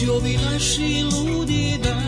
Đuđovi naši ludi dan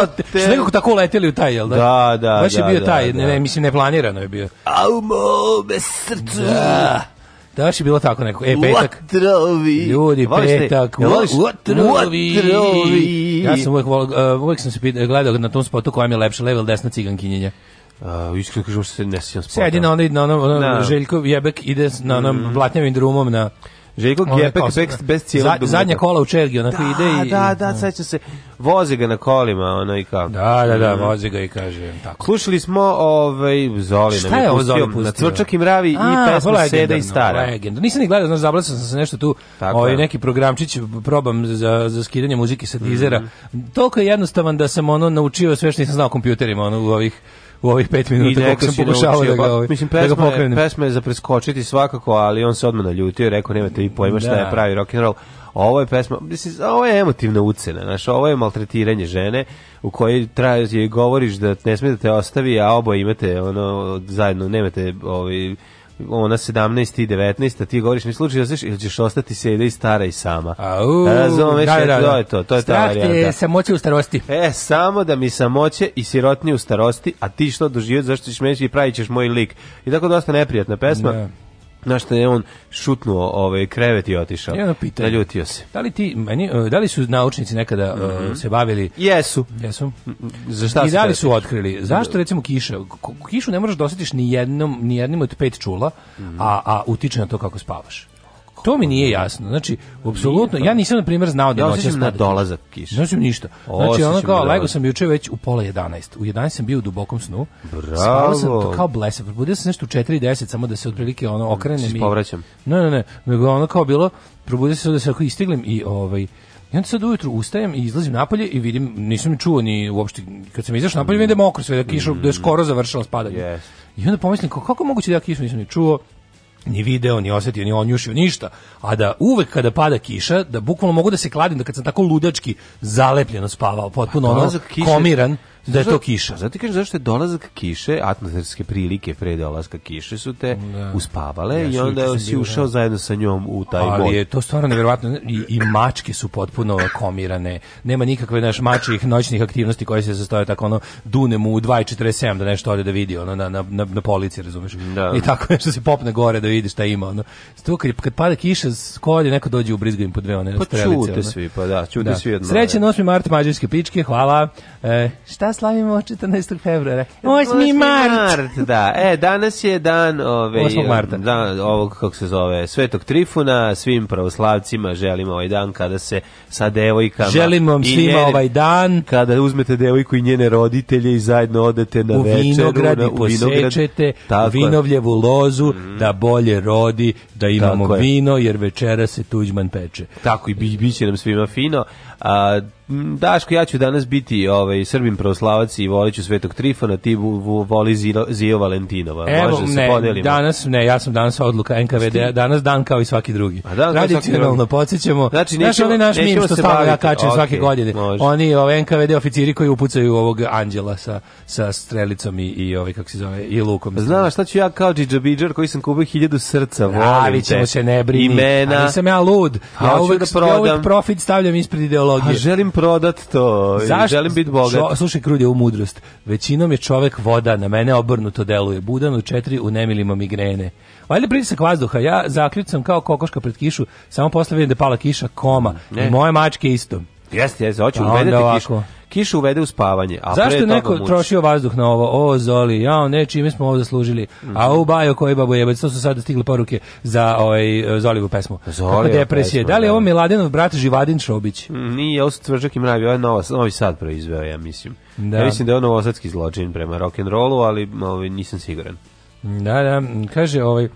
to te... Što nekako tako leteli u taj, jel da? Da, da, Baš da, je bio da, taj, da. ne, ne, mislim, neplanirano je bio. A u mome srcu... Da. Da, baš je bilo tako neko. E, petak. Vatrovi. Ljudi, Voliš petak. Te? Voliš? Ja sam uvek, volio, uh, uvek sam se gledao na tom spotu koja mi je lepša, level desna cigankinjenja. Uh, iskreno kažem se ne sjećam spota. Sedi na onaj na onom, onom no. Da. Željko Jebek ide na onom mm. blatnjavim drumom na Željko Gepek bez, bez cijelog za, Zadnja kola u Čergi, onako da, ide i... Da, da, da, će se, Vozi ga na kolima, ono i kao... Da, da, da, mm. vozi ga i kaže, tako. Slušali smo, ovaj, Zoli Šta nam je, je ovo pustio? Na Cvrčak i mravi A, i pa pesmu Seda i Stara. Legenda. Nisam ni gledao, znaš, zablasao sam se nešto tu, tako, ovaj, neki programčić, probam za, za skidanje muzike sa dizera. Mm -hmm. Toliko je jednostavan da sam ono naučio sve što nisam znao kompjuterima, ono, u ovih u ovih pet minuta I kako sam pokušao da ga, pa, ovaj, mislim, da ga pokrenem. Je, pesma je za preskočiti svakako, ali on se odmah naljutio i rekao nemate vi pojma šta da. je pravi rock'n'roll. Ovo je pesma, mislim, ovo je emotivna ucena, znaš, ovo je maltretiranje žene u kojoj traži, govoriš da ne smije da te ostavi, a oboje imate ono, zajedno, nemate ovaj, ona 17 i 19, a ti govoriš mi slučaj da ili ćeš ostati sede i stara i sama. Au, Razumeš, da, e, da, da. je to, to je Strah ta varijanta. Strah samoće u starosti. E, samo da mi samoće i sirotnije u starosti, a ti što doživjeti, zašto ćeš meni i pravićeš moj lik. I tako dosta neprijatna pesma. Da na što je on šutnuo ovaj krevet i otišao. Ja pitanje. Naljutio se. Da li ti meni e, da li su naučnici nekada mm -hmm. se bavili? Jesu. Jesu. Za šta I da li su otkrili? Zašto recimo kiša? Kišu ne možeš da osjetiš ni jednom ni jednim od pet čula, mm -hmm. a a utiče na to kako spavaš. To mi nije jasno. Znači, apsolutno, ja nisam, na primjer, znao da ja noćas na dolazak kiše. Noćim ništa. Znači, ona kao, lego sam juče već u pola 11. U 11 sam bio u dubokom snu. Bravo. Spavao sam to kao blesav. Probudio sam nešto u 4.10, samo da se otprilike ono okrenem. Si povraćam. ne, ne, ne. Nego ona kao bilo, probudio sam da se ako istiglim i ovaj, i onda sad ujutru ustajem i izlazim napolje i vidim, nisam ni čuo ni uopšte, kad sam izašao napolje, vidim da je mokro sve, da, kiša, da je skoro završila spadanje. Yes. I onda pomislim, kako, kako moguće da ja kišu nisam ni čuo, ni video, ni osetio, ni onjušio, ništa. A da uvek kada pada kiša, da bukvalno mogu da se kladim da kad sam tako ludački zalepljeno spavao, potpuno pa ono kiše, komiran da je to kiša. Zato kažem zašto je dolazak kiše, atmosferske prilike pre dolaska kiše su te da. uspavale ja, i onda si da. ušao da. zajedno sa njom u taj Ali bod. je to stvarno nevjerovatno I, i mačke su potpuno komirane. Nema nikakve naš mačih noćnih aktivnosti koje se sastoje tako ono dunemu u 2:47 da nešto ode da vidi ono na na na, na polici, razumeš? Da. I tako nešto se popne gore da vidi šta ima ono. Sto kad, kad pada kiša, skolje neko dođe u brizgavim po dve one pa strelice. Pa čute ono. svi, pa da, čute da. svi jedno. Srećan 8. mart mađarske pičke, hvala. E, šta slavimo 14. februara. 8. E, mart. da. E, danas je dan ove, ovaj, 8. marta. Dan ovog, kako se zove, Svetog Trifuna. Svim pravoslavcima želimo ovaj dan kada se sa devojkama... Želimo vam svima njene, ovaj dan. Kada uzmete devojku i njene roditelje i zajedno odete na u Vinograd na, u vinograd i vinovljevu lozu mm. da bolje rodi, da imamo vino, jer večera se tuđman peče. Tako i bi, biće nam svima fino. A, Daško, ja ću danas biti ovaj, srbim pravoslavac i volit ću Svetog Trifona, ti voli Zio, Zio Valentinova. Evo, Može da ne, se podelimo. danas, ne, ja sam danas odluka NKVD, danas dan kao i svaki drugi. A dan, Tradicionalno podsjećamo. Znači, nećemo, znači, onaj naš mim što stavljamo ja kačem okay, svake godine. Može. Oni ovaj, NKVD oficiri koji upucaju ovog anđela sa, sa strelicom i, i ovaj, kako se zove, i lukom. Znaš, šta ću ja kao Džidžabidžar koji sam kupio hiljadu srca, volim te. ćemo se ne brini. Imena. Ali sam ja lud. Ja, uvek, da ja uvek profit stavljam ispred ideologije ekologije. A želim prodat to, Zašto? želim biti bogat. Čo, slušaj, krulje u mudrost. Većinom je čovek voda, na mene obrnuto deluje. Budan u četiri, u nemilima migrene. Valjda pritisak vazduha, ja zaključam kao kokoška pred kišu, samo posle vidim da pala kiša, koma. Ne. I moje mačke isto. Jeste, jeste, hoću uvedete pa kišu. Kiša uvede u spavanje. A Zašto je neko muči? trošio vazduh na ovo? O, Zoli, ja, ne, čime smo ovo zaslužili. Mm A u bajo koji babo jebac, to su sada stigle poruke za ovaj, Zolivu pesmu. Zoli, depresije. Pesma, da li je da. ovo Miladinov brat Živadin Šobić? Mm, nije, ovo su tvrđak i mravi, ovo je novi, novi sad proizveo, ja mislim. Da. Ja mislim da je ono osadski zločin prema rock'n'rollu, ali ovaj, nisam siguran. Da, da, kaže ovaj...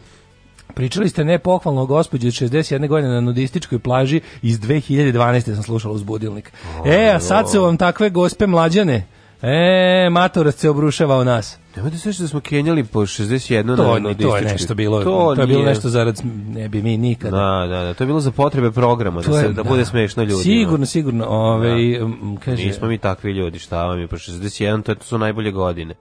Pričali ste ne nepohvalno gospođu od 61 godine na nudističkoj plaži iz 2012. sam slušala uz budilnik. e, a sad se vam takve gospe mlađane. E, matorac se obrušavao nas. da sveći da smo kenjali po 61 to, na To je nešto bilo, to, to je bilo nešto zarad, ne bi mi nikada. Da, da, da, to je bilo za potrebe programa, da to da, se, da, da bude smešno ljudima. Sigurno, sigurno. Ove, ovaj, da. kaže, Nismo mi takvi ljudi, šta vam je, po 61, to, je, to su najbolje godine.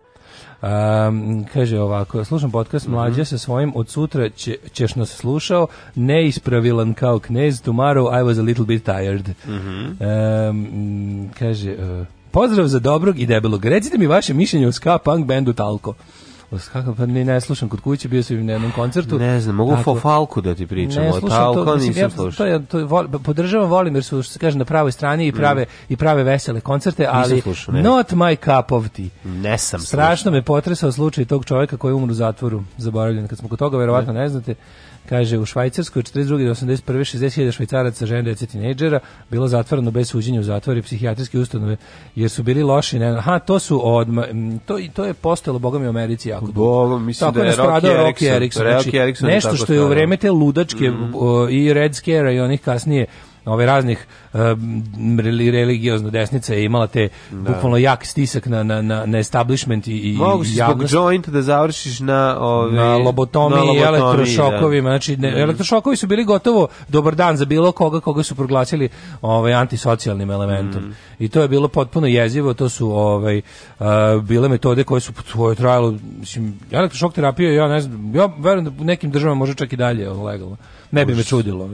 Um, kaže ovako, slušam podcast mhm. mlađe mm -hmm. sa svojim, od sutra će, ćeš nas slušao, neispravilan kao knez, tomorrow I was a little bit tired. Mm -hmm. um, kaže, uh, pozdrav za dobrog i debelog. Recite mi vaše mišljenje o ska punk bandu Talko. pa ne, ne slušam kod kuće, bio sam im na jednom koncertu. Ne znam, mogu dakle, Falku da ti pričam, ne, slušam Talko, to, mislim, nisam ja, to, je to, vol, podržavam, volim jer su, što se kaže, na pravoj strani i mm. prave, mm. i prave vesele koncerte, ali slušao, not my cup of tea. Ne sam Strašno slušao. me potresao slučaj tog čovjeka koji umro u zatvoru, zaboravljen. Kad smo kod toga, vjerovatno ne, ne znate, Kaže, u Švajcarskoj od 42. do 81. 60.000 švajcaraca, žena, dece, tinejdžera, bilo zatvoreno bez suđenja u zatvori psihijatrijske ustanove, jer su bili loši. Ne, aha, to su odma, to, to je postalo, boga mi, u Americi jako dugo. mislim da je da Rocky Erickson. Znači, nešto što je u vreme te ludačke mm -hmm. o, i Red Scare i onih kasnije ovaj raznih um, religiozno desnica je imala te da. bukvalno jak stisak na na na, na establishment i Mogu zbog joint da završiš na ove na lobotomiji, na elektrošokovima, da. znači ne, mm. elektrošokovi su bili gotovo dobar dan za bilo koga koga su proglasili ovaj antisocijalnim elementom. Mm. I to je bilo potpuno jezivo, to su ovaj uh, bile metode koje su tvoje trajalo, mislim elektrošok terapija ja ne znam, ja verujem da u nekim državama može čak i dalje legalno. Ne bi Uš. me čudilo.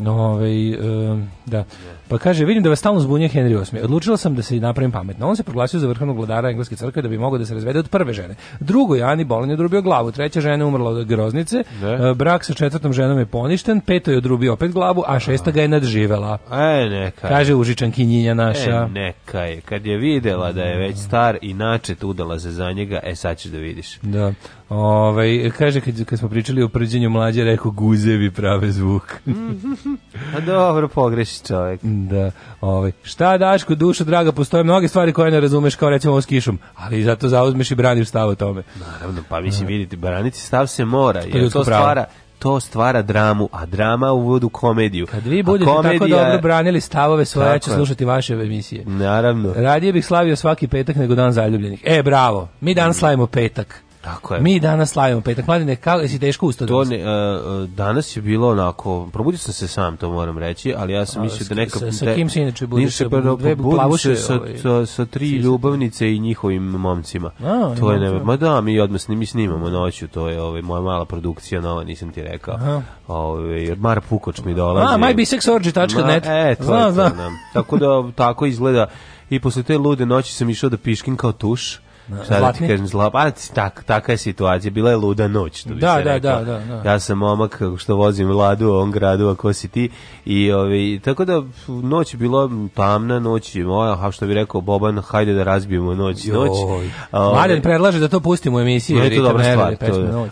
Nove, ovaj, um, da. Pa kaže, vidim da vas stalno zbunje Henry VIII. Odlučila sam da se napravim pametno. On se proglasio za vrhovnog vladara engleske crkve da bi mogao da se razvede od prve žene. Drugo je Ani je odrubio glavu. Treća žena je umrla od groznice. De. E, brak sa četvrtom ženom je poništen. Peto je odrubio opet glavu, a šesta ga je nadživela. E, neka. Kaže Užičan Užičankinjinja naša. E, neka je. Kad je videla da je već star i načet udala se za njega, e sad ćeš da vidiš. Da. Ovaj kaže kad, kad smo pričali o prđenju mlađe rekao guzevi prave zvuk. A pa dobro pogreši čovjek. Da. Ovaj šta daš Daško duša, draga postoje mnoge stvari koje ne razumeš kao recimo ovo s kišom, ali zato zauzmeš i braniš stav o tome. Naravno, pa mislim vidite braniti stav se mora, jer to, to stvara to stvara dramu, a drama uvodu komediju. Kad vi budete komedija... tako dobro branili stavove svoje, tako ja ću slušati vaše emisije. Naravno. Radije bih slavio svaki petak nego dan zaljubljenih. E, bravo, mi dan mhm. slavimo petak. Tako je. Mi danas slavimo petak mladine, kao si teško ustao to ne, uh, danas je bilo onako, probudio sam se sam, to moram reći, ali ja sam mislio da neka... Sa, sa kim se inače budiš? Niše, pa, da dve plavuše, sa, ovaj, sa, sa tri sisa. ljubavnice i njihovim momcima. A, to je ne, ma da, mi odmah mi snimamo noću, to je ovaj, moja mala produkcija nova, nisam ti rekao. Aha. Ovaj, Mar Pukoč mi dolazi. A, mybisex.org.net. E, to znam, je to, Tako da, tako izgleda. I posle te lude noći sam išao da piškim kao tuš šta da ti kažem, zlap, a tak, taka je situacija, bila je luda noć, što bi da, se da, rekao. Da, da, da, Ja sam momak što vozim ladu u ovom gradu, a ko si ti, i ovi, ovaj, tako da noć je bila tamna, noć je moja, a što bi rekao Boban, hajde da razbijemo noć, Joj. noć. Um, ovaj, Marjan predlaže da to pustimo u emisiji, jer je to dobra stvar.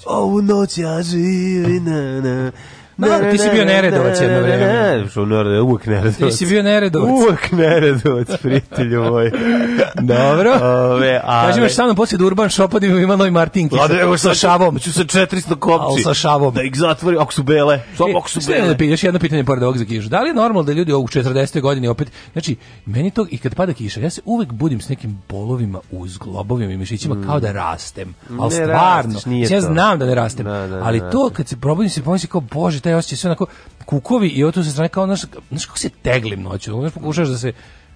Ovu noć ja živim, na, na, Da, da, ti si da, bio da, neredovac jedno vreme. Ne, ne, uvek neredovac. Ti si bio neredovac. Uvek neredovac, prijatelju moj. Dobro. Ove, ale... Kaži me šta nam poslije da Urban Šopad ima novi Martinki. Da, evo sa šavom. Ču sa 400 kopci. Ali sa šavom. Da ih zatvori, ako su bele. Samo e, ako su bele. Još jedno pitanje pored ovog za kišu. Da li je normalno da ljudi u 40. godini opet, znači, meni to, i kad pada kiša, ja se uvek budim s nekim bolovima uz globovima i mišićima mm. kao da rastem. Ali stvarno, rastiš, ja znam da ne rastem. ali to kad se probudim se pomislim kao, bože, taj osjećaj, sve onako kukovi i otu se strane kao, znaš, znaš kako se teglim noću, znaš, pokušaš da se,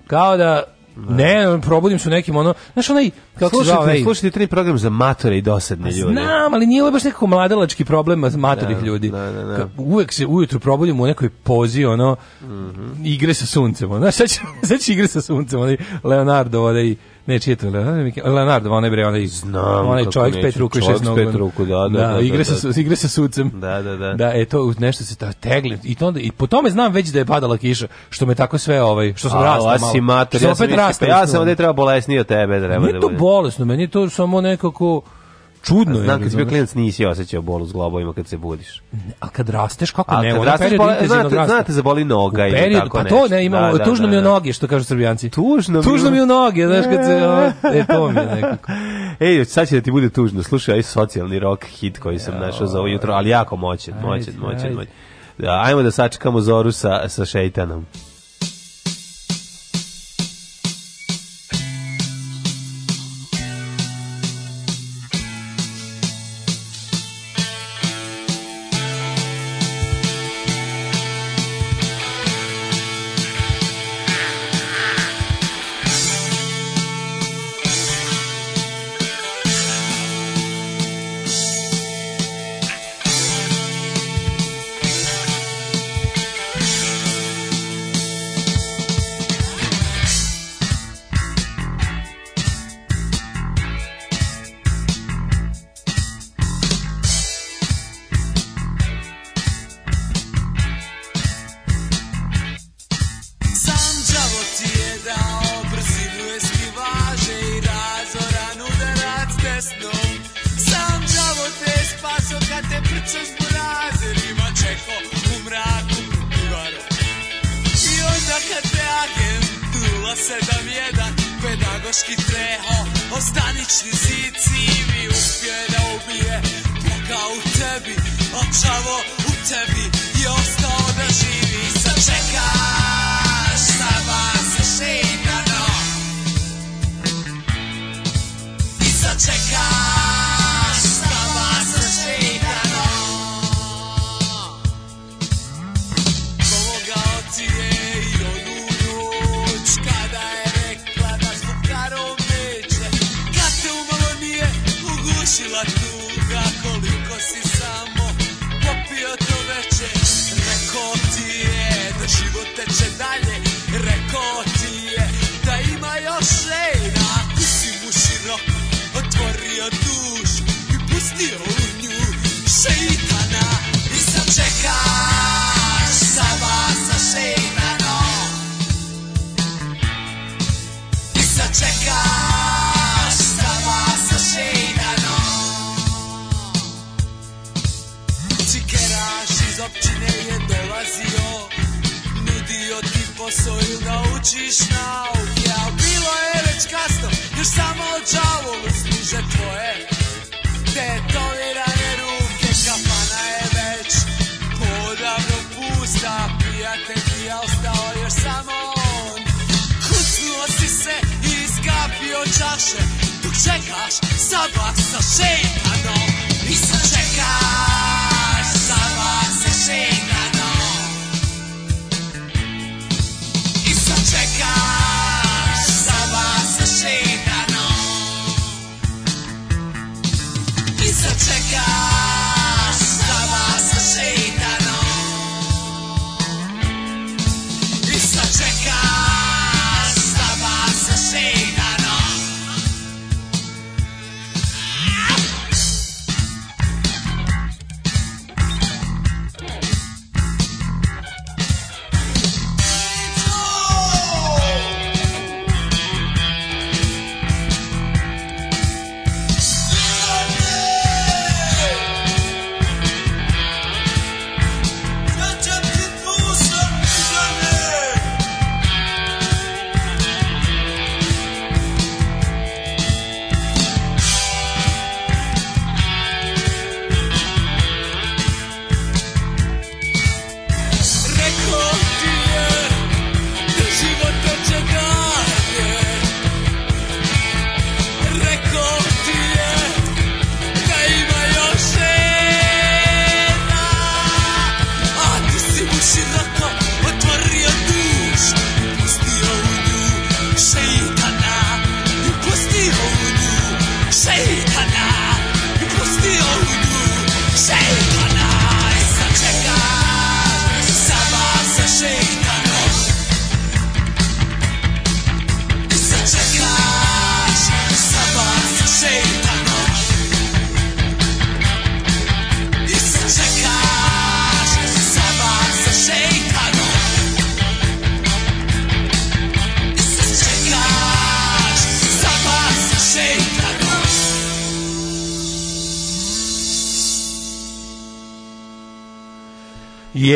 kao da ne, probudim se nekim ono, znaš onaj, kako slušati, se zove, Slušajte tri program za matore i dosadne pa ljude. Znam, ali nije ovo baš nekako mladalački problem matorih ne, da, ljudi. Ne, ne, ne. Uvek se ujutru probudim u nekoj pozi, ono, mm -hmm. igre sa suncem, ono, sad će, sad će igre sa suncem, onaj Leonardo, onaj, ne čito, da Leonardo, onaj bre, onaj, Znam onaj čovjek neću. pet ruku i šest nogu. pet ruku, da, da, da, da igra, sa, da, da. igra sa sucem. Da, da, da. Da, e, to nešto se ta tegli. I, to onda, I po tome znam već da je padala kiša, što me tako sve, ovaj, što sam rastao malo. Mater, što ja sam opet rastao. Ja sam ovdje treba bolesnije od tebe. Treba Nije to bolesno, meni je to samo nekako Čudno je. Znam kad si bio klinac nisi osjećao bol u zglobovima kad se budiš. A kad rasteš kako a ne, kad rasteš, boli, pa, znate, rasta. znate zaboli noga i tako pa to ne imamo, da, da, tužno da, mi je da. noge što kažu Srbijanci. Tužno, tužno mi je noge, znaš kad se e to mi je nekako. Ej, sad će da ti bude tužno. Slušaj, aj ovaj socijalni rock hit koji sam našao za ovo jutro, ali jako moćan, moćan, moćan, Da, Ajmo da sačekamo Zoru sa sa šejtanom.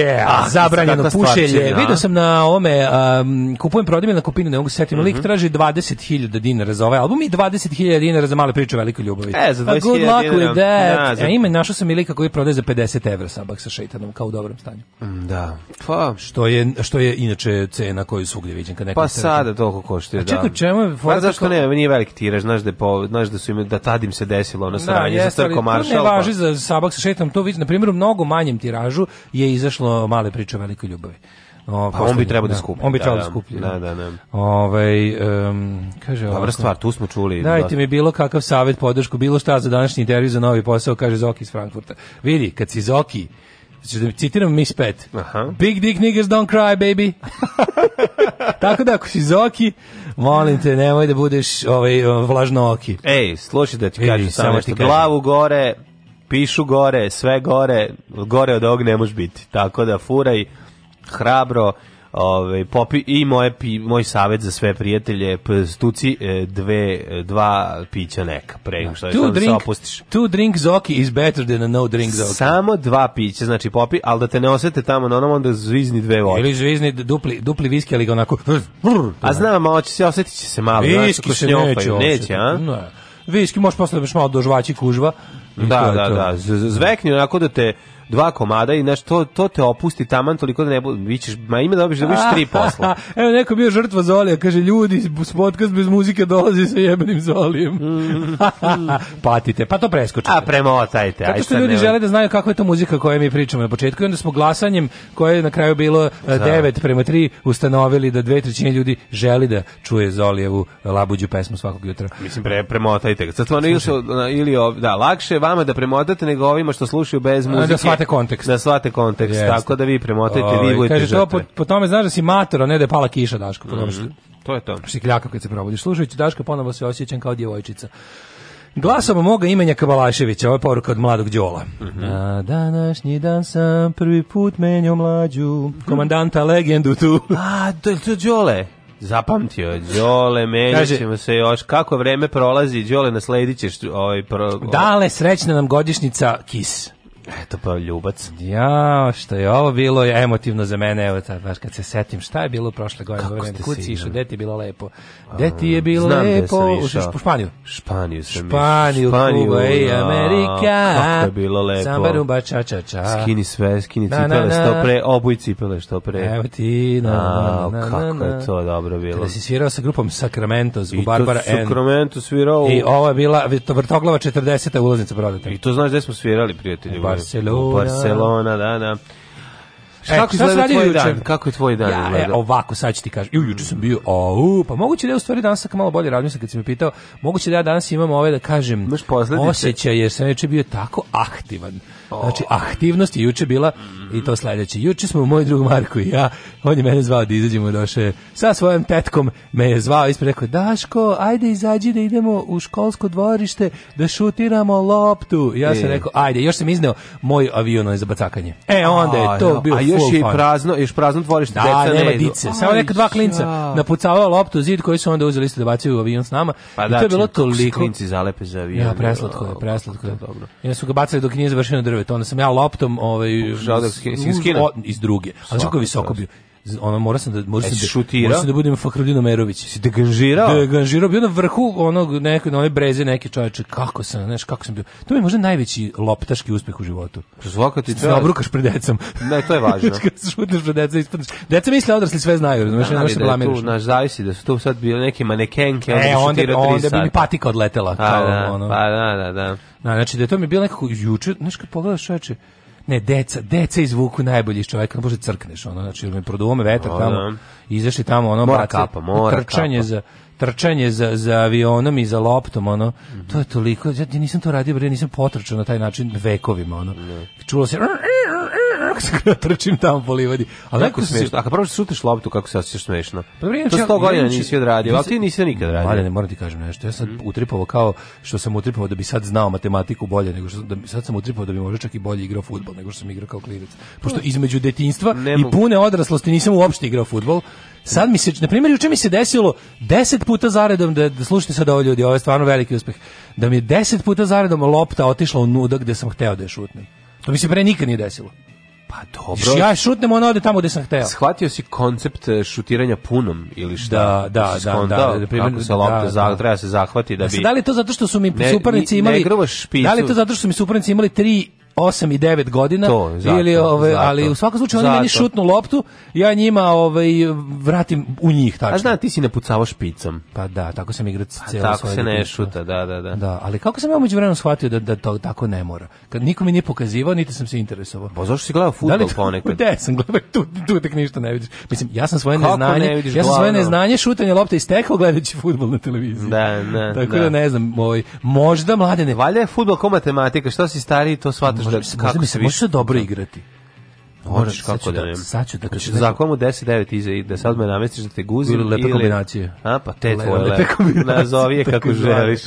je, zabranjeno pušenje. Da. Video sam na ome, um, kupujem prodajem na kupinu, ne mogu se mm -hmm. lik mhm. traži 20.000 dinara za ovaj album i 20.000 dinara za male priče velike ljubavi. E, za 20.000 dinara. luck with that. Da, za... E, ime, našao sam lika koji prodaje za 50 evra sabak sa šejtanom kao u dobrom stanju. Mm, da. Pa. Što je, što je inače cena koju svugdje viđen. Kad pa sada toliko košta da. Čekaj, čemu je... Pa zašto ne, nije veliki tiraž, znaš da, po, znaš da su im, da tad se desilo ono da, sranje da, za Trko Marshall. ne važi pa- za sabak sa šejtanom, to vidi, na primjer, mnogo manjem tiražu je izašlo male priče o velikoj ljubavi. O, pa on bi trebao da skupi. On bi trebao da, da skupi. Da da da. da, da, da. Ovaj um, kaže Dobra stvar, tu smo čuli. Dajte da... mi bilo kakav savet, podršku, bilo šta za današnji intervju za novi posao, kaže Zoki iz Frankfurta. Vidi, kad si Zoki, da citiram Miss Pet. Aha. Big dick niggas don't cry, baby. Tako da ako si Zoki, molim te, nemoj da budeš ovaj, vlažno oki. Ej, slušaj da ti kažem samo što glavu gore, pišu gore, sve gore, gore od ovog ne može biti. Tako da furaj hrabro, ovaj, popi, i moje pi, moj savet za sve prijatelje stuci e, dve dva pića neka pre nego što tu da drink, se opustiš. Two drink zoki is better than a no drink zoki. Samo dva pića, znači popi, al da te ne osete tamo na onom onda zvizni dve vode. Ili zvizni dupli dupli viski ali ga onako. A znam, će se osetiće se malo, znači se neće, neće, a? Ne. Viski možeš posle da baš malo dožvaći kužva Da, da, da, zvekni onako da te dva komada i znaš, to, to te opusti taman toliko da ne budu, vićeš, ma ima da obiš da biš tri posla. Evo neko bio žrtva Zolija, kaže, ljudi, podcast bez muzike dolazi sa jebenim Zolijem. Mm-hmm. Patite, pa to preskočite. A premotajte. Zato što ljudi žele da znaju kakva je to muzika koju mi pričamo na početku i onda smo glasanjem, koje je na kraju bilo 9 e, da. prema 3, ustanovili da dve trećine ljudi želi da čuje Zolijevu labuđu pesmu svakog jutra. Mislim, pre, premotajte ga. Sad ili, da, lakše vama da premotate nego ovima što slušaju bez muzike da shvate kontekst. Da shvate kontekst, Jeste. tako da vi premotajte, vi ovaj, budete Kaže žrtve. to, po, po tome znaš da si mator, a ne da je pala kiša, Daško. Po mm -hmm. To je to. Šikljaka kad se probudiš. Slušajući Daška, ponovo se osjećam kao djevojčica. Glasom moga imenja Kabalaševića, ovo je poruka od mladog Đola. Mm -hmm. Na današnji dan sam prvi put menio mlađu, komandanta legendu tu. A, to je to Đole? Zapamtio, Đole, menjat ćemo se još. Kako vreme prolazi, Đole, nasledit ćeš ovaj... Pro... Dale, srećna nam godišnica KIS. Eto pa ljubac. Ja, što je ovo bilo je emotivno za mene, evo ta, baš kad se setim šta je bilo prošle godine, govorim kući išao, deti je bilo lepo. Deti je bilo Znam lepo, u po Španiju. Španiju sam Španiju, Španiju, Kuba i Amerika. Kako je bilo lepo. Sambaru rumba ča ča ča. Skini sve, skini na, cipele na, na. što pre, obuj cipele što pre. Evo ti, na, A, na, na, kako je to dobro bilo. Kada si svirao sa grupom Sacramento, s Barbara N. I to Sacramento svirao. I ovo je bila vrtoglava 40. ulaznica prodata. I to znaš gde smo svirali, prijatelji. Barcelona. Barcelona, da, da. E, kako se radili juče? Kako je tvoj dan? Ja, e, ovako sad ću ti kažem. Ju juče sam bio, au, pa moguće da je u stvari danas malo bolje razmišljam kad si me pitao, moguće da ja danas imam ove da kažem osjećaj jer sam juče bio tako aktivan. Oh. Znači, aktivnost je juče bila i to sledeće. Juče smo moj drug Marko i ja, on je mene zvao da izađemo doše sa svojom tetkom, me je zvao ispred rekao, Daško, ajde izađi da idemo u školsko dvorište da šutiramo loptu. Ja sam e. rekao, ajde, još sam izneo moj avion za bacakanje. E, onda je to bio još i prazno, još prazno dvorište, da, deca nema dice. Samo neka dva klinca ja. Da. loptu u zid koji su onda uzeli ste da bacaju u avion s nama. Pa I da, to je bilo toliko. Klinci zalepe za avion. Ja, preslatko je, preslatko je. Dobro. Ja su ga bacali dok nije završeno drve. To Onda sam ja loptom ovaj, da iz druge. Ali visoko bio ono mora sam da mora sam e, da šutira. Mora sam da budem Fahrudin Omerović. Si deganžirao? Deganžirao da, bio na vrhu onog nekog na one breze neke čoveče. Kako sam, znaš, kako sam bio. To mi je možda najveći loptaški uspeh u životu. Svaka ti čast. Obrukaš pred decom. Ne, to je važno. Kad šutneš pred decom ispadneš. Deca misle odrasli sve znaju, da znaš, ne možeš blamiraš. Tu naš zavisi da su to sad bile neke manekenke, onda e, da onda, onda, onda bi mi patika odletela pa kao ono. Pa da, da, da. Na, znači da je to mi bilo nekako juče, znaš kad pogledaš čoveče, ne, deca, deca izvuku najbolji iz čoveka, može crkneš, ono, znači, me produvome vetar o, tamo, da. izašli tamo, ono, mora baci, kapa, mora trčanje kapa. za trčanje za, za avionom i za loptom, ono, mm -hmm. to je toliko, ja nisam to radio, ja nisam potrčao na taj način vekovima, ono, mm. čulo se, kako se kada trčim tamo po livadi. Ali kako smešno. A kad prvo sutiš loptu, kako se osjećaš smešno? Pa vrijeme, to 100 godina nisi odradio, ali ti nisi nikad radio. Mladen, ne moram ti kažem nešto. Ja sam mm. utripovao kao što sam utripovao da bi sad znao matematiku bolje nego što da sad sam utripovao da bi možda čak i bolje igrao fudbal nego što sam igrao kao klinac. Pošto između detinjstva i pune odraslosti nisam uopšte igrao fudbal. Sad mi se, na primjer, juče mi se desilo 10 puta zaredom, da, da slušajte sad ovo ljudi, ovo je stvarno veliki uspeh, da mi je 10 puta zaredom lopta otišla u nuda gde sam hteo da je šutnem. To mi se pre nikad nije desilo. Pa dobro. Ja šutnem, ona ode tamo gde sam hteo. Shvatio si koncept šutiranja punom ili šta? Da, da, da, da, da, primjer, se lopta da, za, da. treba se zahvati da bi. Da li to zato što su mi suparnici imali? Ne, ne špicu. Da li to zato što su mi suparnici imali tri 8 i 9 godina to, zato, ili ove, zato. ali u svakom slučaju oni meni šutnu loptu, ja njima ovaj vratim u njih tačno. A zna ti si napucavao picom Pa da, tako sam igrao pa, celo Tako se ne šuta, da, da, da. Da, ali kako sam ja međuvremenu shvatio da da to tako ne mora. Kad niko mi nije pokazivao, niti sam se interesovao. Pa zašto si gledao fudbal da li to, ponekad? Da, sam gledao tu tu tek ništa ne vidiš. Mislim, ja sam svoje kako neznanje, ne ja sam svoje neznanje šutanje lopte istekao gledajući fudbal na televiziji. Da, da. Tako da, da ne znam, ovaj možda mlade ne valja je fudbal kao matematika, što si stariji to shvataš možda, možda kako bi se više dobro da. igrati. Moraš kako da, da ne. Sad ću da znači, kažem. Za komu 10 9 iza i da sad me namestiš da te guzi ili lepe kombinacija. A pa te tvoje lepe, lepe kombinacije. Nazovi je kako želiš.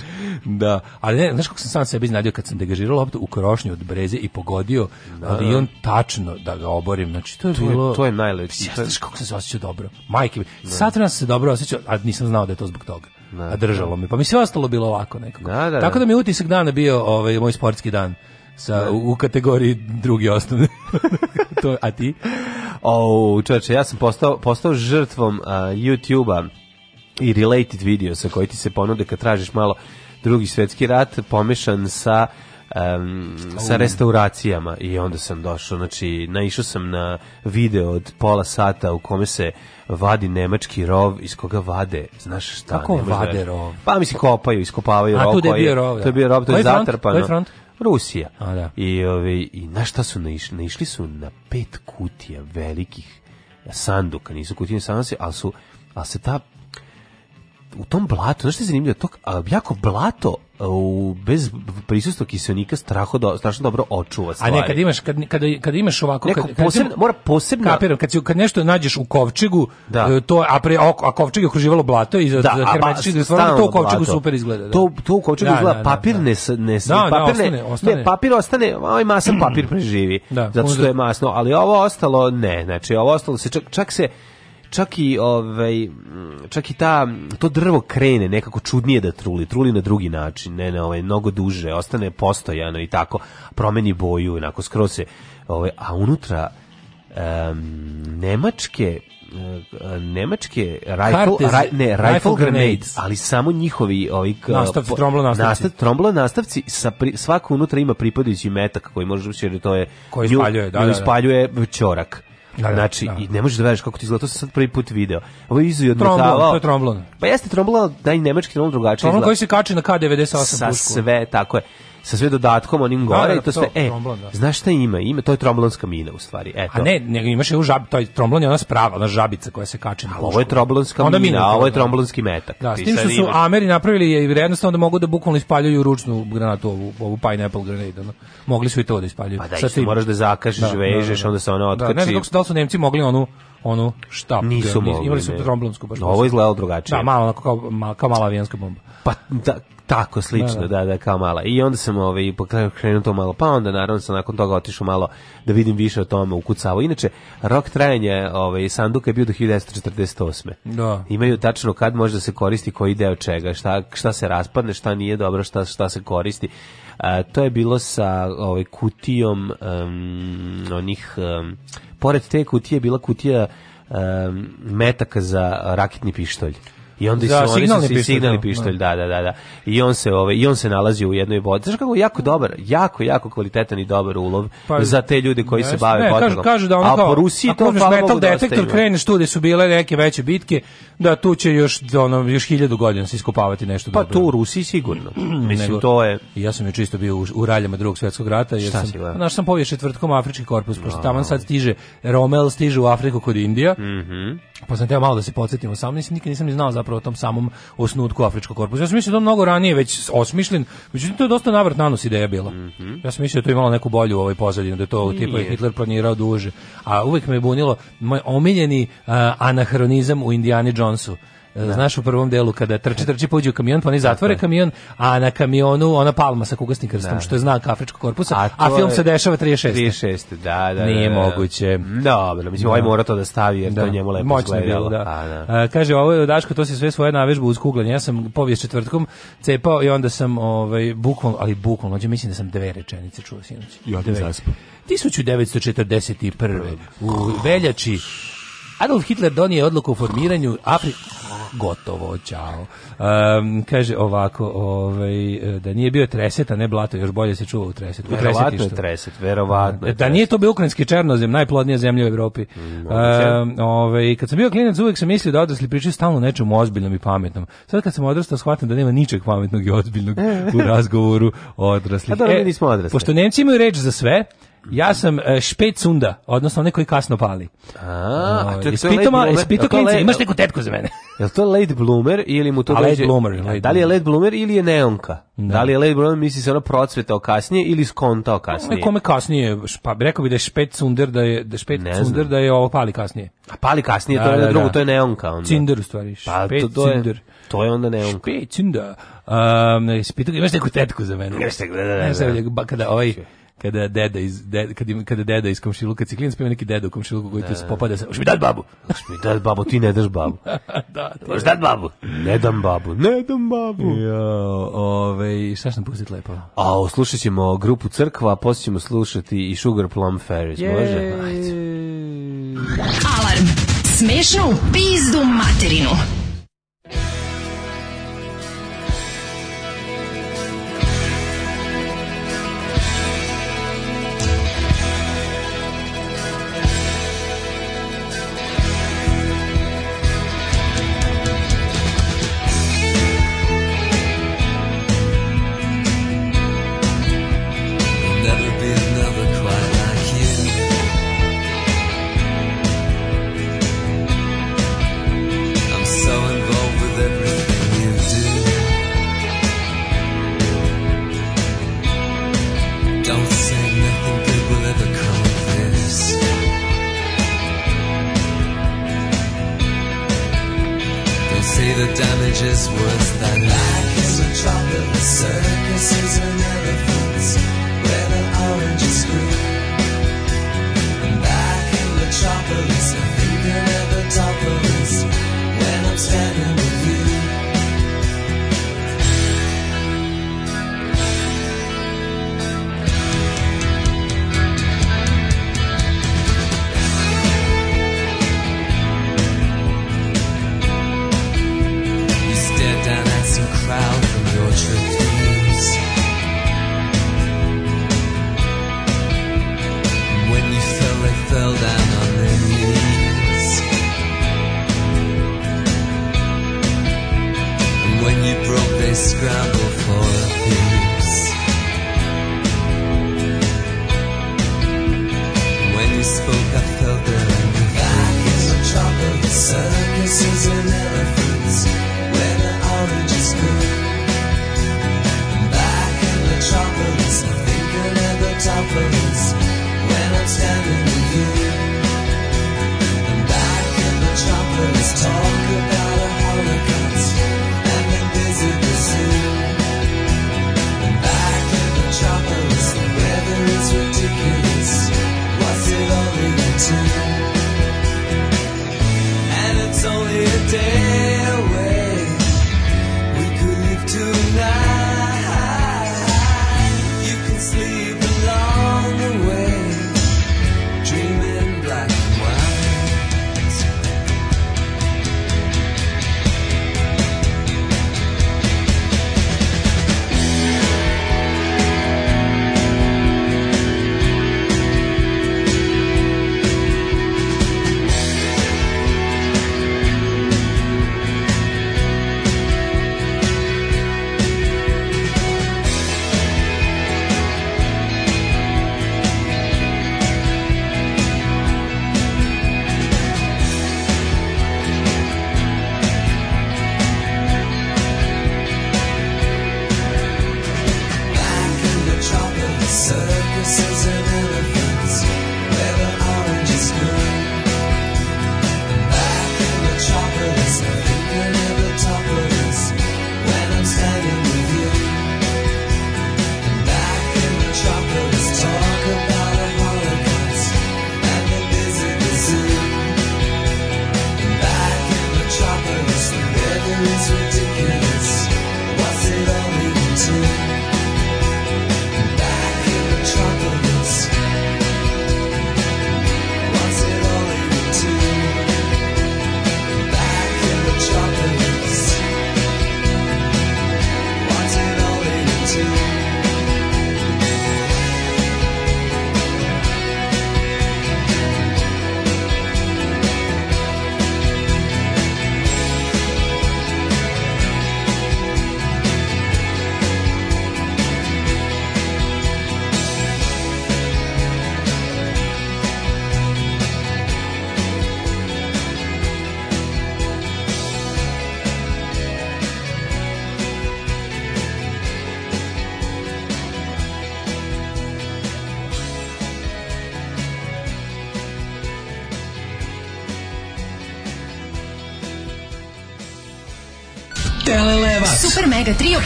Da, ali ne, znaš kako sam sam sebi iznadio kad sam degažirao loptu u krošnju od breze i pogodio da. avion da. tačno da ga oborim. Znači to je to bilo je, to je najlepše. Ja, znaš kako sam se osjećao dobro. Majke mi. Da. Sad sam se dobro osjećao, a nisam znao da je to zbog toga. Da, a držalo me. Pa mi sve ostalo bilo ovako nekako. Da, da, da. Tako da mi utisak dana bio ovaj moj sportski dan sa, u, kategoriji drugi osnovni. to, a ti? O, čoveče, ja sam postao, postao žrtvom uh, youtube i related video sa koji ti se ponude kad tražiš malo drugi svetski rat pomešan sa um, sa restauracijama i onda sam došao, znači naišao sam na video od pola sata u kome se vadi nemački rov iz koga vade, znaš šta? Kako da vade rov? Pa mislim kopaju, iskopavaju rov. A tu da. je bio rov, To je bio rov, to je zatrpano. Front? Rusija. A, da. I, ove, ovaj, i na šta su naišli? Naišli su na pet kutija velikih sanduka, nisu kutije sanduci, ali su ali se ta u tom blatu, znaš što je zanimljivo, to jako blato u bez prisustva kiselnika straho do, strašno dobro očuva stvari. A ne, kad imaš kad kad, kad imaš ovako Neko, kad, kad posebno, mora posebno kapiram, kad si, kad nešto nađeš u kovčegu, da. E, to a pre a, a kovčeg je okruživalo blato i za da, hermetički da stvarno to u kovčigu blato. super izgleda. Da. To to u kovčigu da, izgleda da, da papir da, ne ne da, papir da, ostane, ostane. ne papir ostane, ovaj masan papir preživi. Da, zato što je masno, ali ovo ostalo ne, znači ovo ostalo se čak, čak se čak i ovaj čak i ta to drvo krene nekako čudnije da truli, truli na drugi način, ne ne, ovaj mnogo duže, ostane postojano i tako, promeni boju, i nako skroz se, ovaj a unutra um, nemačke eh, nemačke rifle ra, ne rifle, rifle grenades, ali samo njihovi ovi nastavci tromblo nastavci nastav, tromblo nastavci sa pri, svako unutra ima pripadajući metak koji može se to je koji spaljuje da, da, ispaljuje da, da. ćorak Da, da, znači, da. i ne možeš da veriš kako ti izgleda, to sam sad prvi put video. Ovo je izujodno Tromblon, to je tromblon. Pa jeste tromblon, da i nemački tromblon drugačije tromblon izgleda. Tromblon koji se kači na K98 pušku. Sa sve, tako je sa sve dodatkom onim gore da, da, i da, to sve e tromblon, da. znaš šta ima ima to je tromblonska mina u stvari eto a ne nego imaš je u žab taj tromblon je ona sprava ona žabica koja se kači na ovo je tromblonska mina, mina a ovo je tromblonski da. metak da, s tim što su imaš... Ameri napravili je i vrednost da mogu da bukvalno ispaljaju ručnu granatu ovu ovu pineapple grenade ono. mogli su i to da ispaljuju pa Sad ti moraš da zakažeš da, da vežeš onda se ona otkači da, ne znam da su Nemci mogli onu onu šta nisu mogli imali su tromblonsku baš ovo izgledalo drugačije da malo kao, kao mala avijanska bomba pa da, Tako, slično, da da. da, da, kao mala. I onda sam ovaj, krenuo to malo, pa onda naravno sam nakon toga otišao malo da vidim više o tome u Kucavo. Inače, rok trajanja ovaj, sanduka je bio do 1948. Da. Imaju tačno kad može da se koristi koji deo čega, šta, šta se raspadne, šta nije dobro, šta, šta se koristi. A, to je bilo sa ovaj, kutijom um, onih... Um, pored te kutije je bila kutija um, metaka za raketni pištolj. I onda da, su oni signalni, su, pištolj, signalni da. pištolj, da. da, da, da, da. I on se ovaj i on se nalazi u jednoj vodi. Znaš kako jako dobar, jako jako kvalitetan i dobar ulov pa, za te ljude koji ne, se bave ne, potragom. Kažu, kažu da ono kao, po Rusiji to metal da detektor da krene što su bile neke veće bitke, da tu će još ono još 1000 godina se iskopavati nešto pa dobro. Pa tu u Rusiji sigurno. Mislim Nego, to je. Ja sam je čisto bio u, u raljama Drugog svjetskog rata jer Šta sam naš sam povije četvrtkom afrički korpus, no. pošto tamo sad stiže Rommel stiže u Afriku kod Indija. Mhm. Mm pa sam teo malo da se podsetim, 18 nikad nisam ni znao zapravo tom samom osnutku afričkog korpusa. Ja sam mislio da mnogo ranije već osmišljen, međutim to je dosta navrat nanos ideja bila. Mm -hmm. Ja sam mislio da to imalo neku bolju u ovoj pozadini, da je to tipa Hitler planirao duže. A uvek me je bunilo moj omiljeni uh, anahronizam u Indiani Jonesu. Da. E, znaš u prvom delu kada trči trči pođe u kamion, pa oni zatvore Tako kamion, a na kamionu ona palma sa kugasnim krstom, da. što je znak afričkog korpusa, a, a film je... se dešava 36. 36, da, da. Nije da, da. moguće. Mhm. Dobro, mislim, ovaj da. mora to da stavi, jer da. to njemu lepo Moćno izgledalo. Bilo, da. A, da. A, e, kaže, ovo je Daško, to se sve svoje navežba uz kuglanje. Ja sam povijest četvrtkom cepao i onda sam, ovaj, bukvalno, ali bukvalno, ođe, mislim da sam dve rečenice čuo sinoć. Ja, 1941. u veljači Adolf Hitler donije odluku o formiranju Afri... Gotovo, čao. Um, kaže ovako, ovaj, da nije bio treset, a ne blato, još bolje se čuva u treset. U verovatno je treset, verovatno Da nije to bio ukrajinski černozem, najplodnija zemlja u Evropi. Um, ovaj, kad sam bio klinac, uvijek sam mislio da odrasli pričaju stalno nečemu ozbiljnom i pametnom. Sad kad sam odrastao, shvatam da nema ničeg pametnog i ozbiljnog u razgovoru o odraslih. A pa dobro, e, mi nismo odrasli. Pošto Nemci imaju reč za sve, Ja sam e, špet sunda, odnosno neki kasno pali. A, ovaj, a to je ispitoma, ispitoklinci, imaš neku tetku za mene. Je li to late bloomer ili mu to pa a dođe? Late bloomer, late da li je late bloomer ili je neonka? Da, da li je late bloomer, misli se ono procvetao kasnije ili skontao kasnije? kome kasnije, pa rekao bi da je špet da je, da špet ne da je ovo pali kasnije. A pali kasnije, da, to je da, da, drugo, to je neonka onda. Cinder u stvari, pa, špet to, to je, To je onda neonka. Špet cinder. Um, ispitoklinci, imaš neku tetku za mene? Imaš neku, da, da, da. da. Kada ovaj kada deda iz deda, kad im, kada deda iz komšiluka ciklinac pa neki deda u komšiluku koji te se da. popada sa mi dat babu hoćeš mi dat babu ti ne daš babu da ti hoćeš dat babu ne dam babu ne dam babu jo ovaj šta sam pustiti lepo a slušaćemo grupu crkva a posle ćemo slušati i Sugar Plum Fairies yeah. može ajde alarm smešno pizdu materinu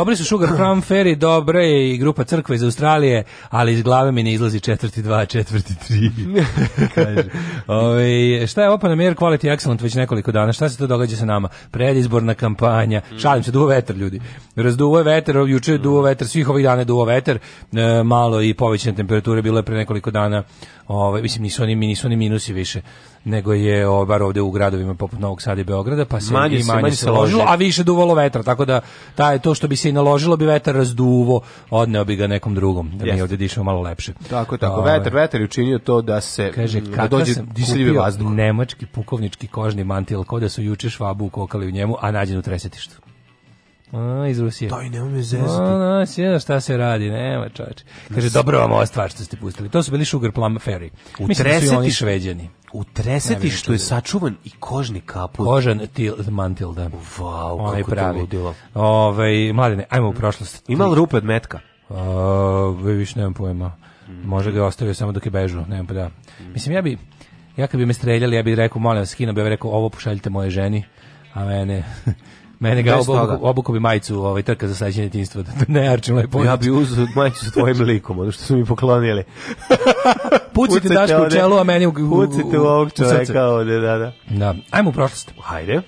dobri su Sugar Plum Fairy, dobre je i grupa Crkva iz Australije, ali iz glave mi ne izlazi četvrti dva, četvrti tri. Kaže. Ove, ovaj, šta je Open Air Quality Excellent već nekoliko dana? Šta se to događa sa nama? Predizborna kampanja. Mm. Šalim se, duvo vetar, ljudi. Razduvo je vetar, juče je mm. duvo vetar, svih ovih dana je duvo vetar. E, malo i povećane temperature bilo je pre nekoliko dana. Ove, ovaj, mislim, nisu oni, nisu oni minusi više nego je o, bar ovde u gradovima poput Novog Sada i Beograda, pa se manje i manje, manje se ložilo, a više duvalo vetra, tako da taj, to što bi se i naložilo bi vetar razduvo, odneo bi ga nekom drugom, da yes. mi ovde dišemo malo lepše. Tako je, tako, vetar, vetar je učinio to da se kaže, da dođe disljivi vazduh. nemački pukovnički kožni mantil, kod da su juče švabu ukokali u njemu, a nađen u tresetištu. A, iz Rusije. Daj, nemoj me zezati. A, šta se radi, nema čoveče. Kaže, dobro vam ova stvar što ste pustili. To su bili Sugar Plum Ferry. U Mislim treseti, da su oni šveđani. U treseti što je sačuvan i kožni kaput. Kožan til, mantil, da. Vau, wow, kako pravi. to ludilo. Ove, ovaj, mladine, ajmo u prošlost. Ima li rupe od metka? A, više nemam pojma. Mm. Može ga je ostavio samo dok je bežu. Nemam pa da. Mm. Mislim, ja bi, ja kad bi me streljali, ja bih rekao, molim vas, skino bi ja rekao, ovo pošaljite moje ženi, a mene... Mene ga obuku, obuku bi majicu ovaj, trka za sađenje djetinjstva, da ne arčim lepo. Ja bi uzeo majicu sa tvojim likom, ono što su mi poklonili. Pucite, Pucite Daško u čelu, a meni u, u, Pucite u ovog čoveka ovde, da, da. da. Ajmo u prošlost. Hajde.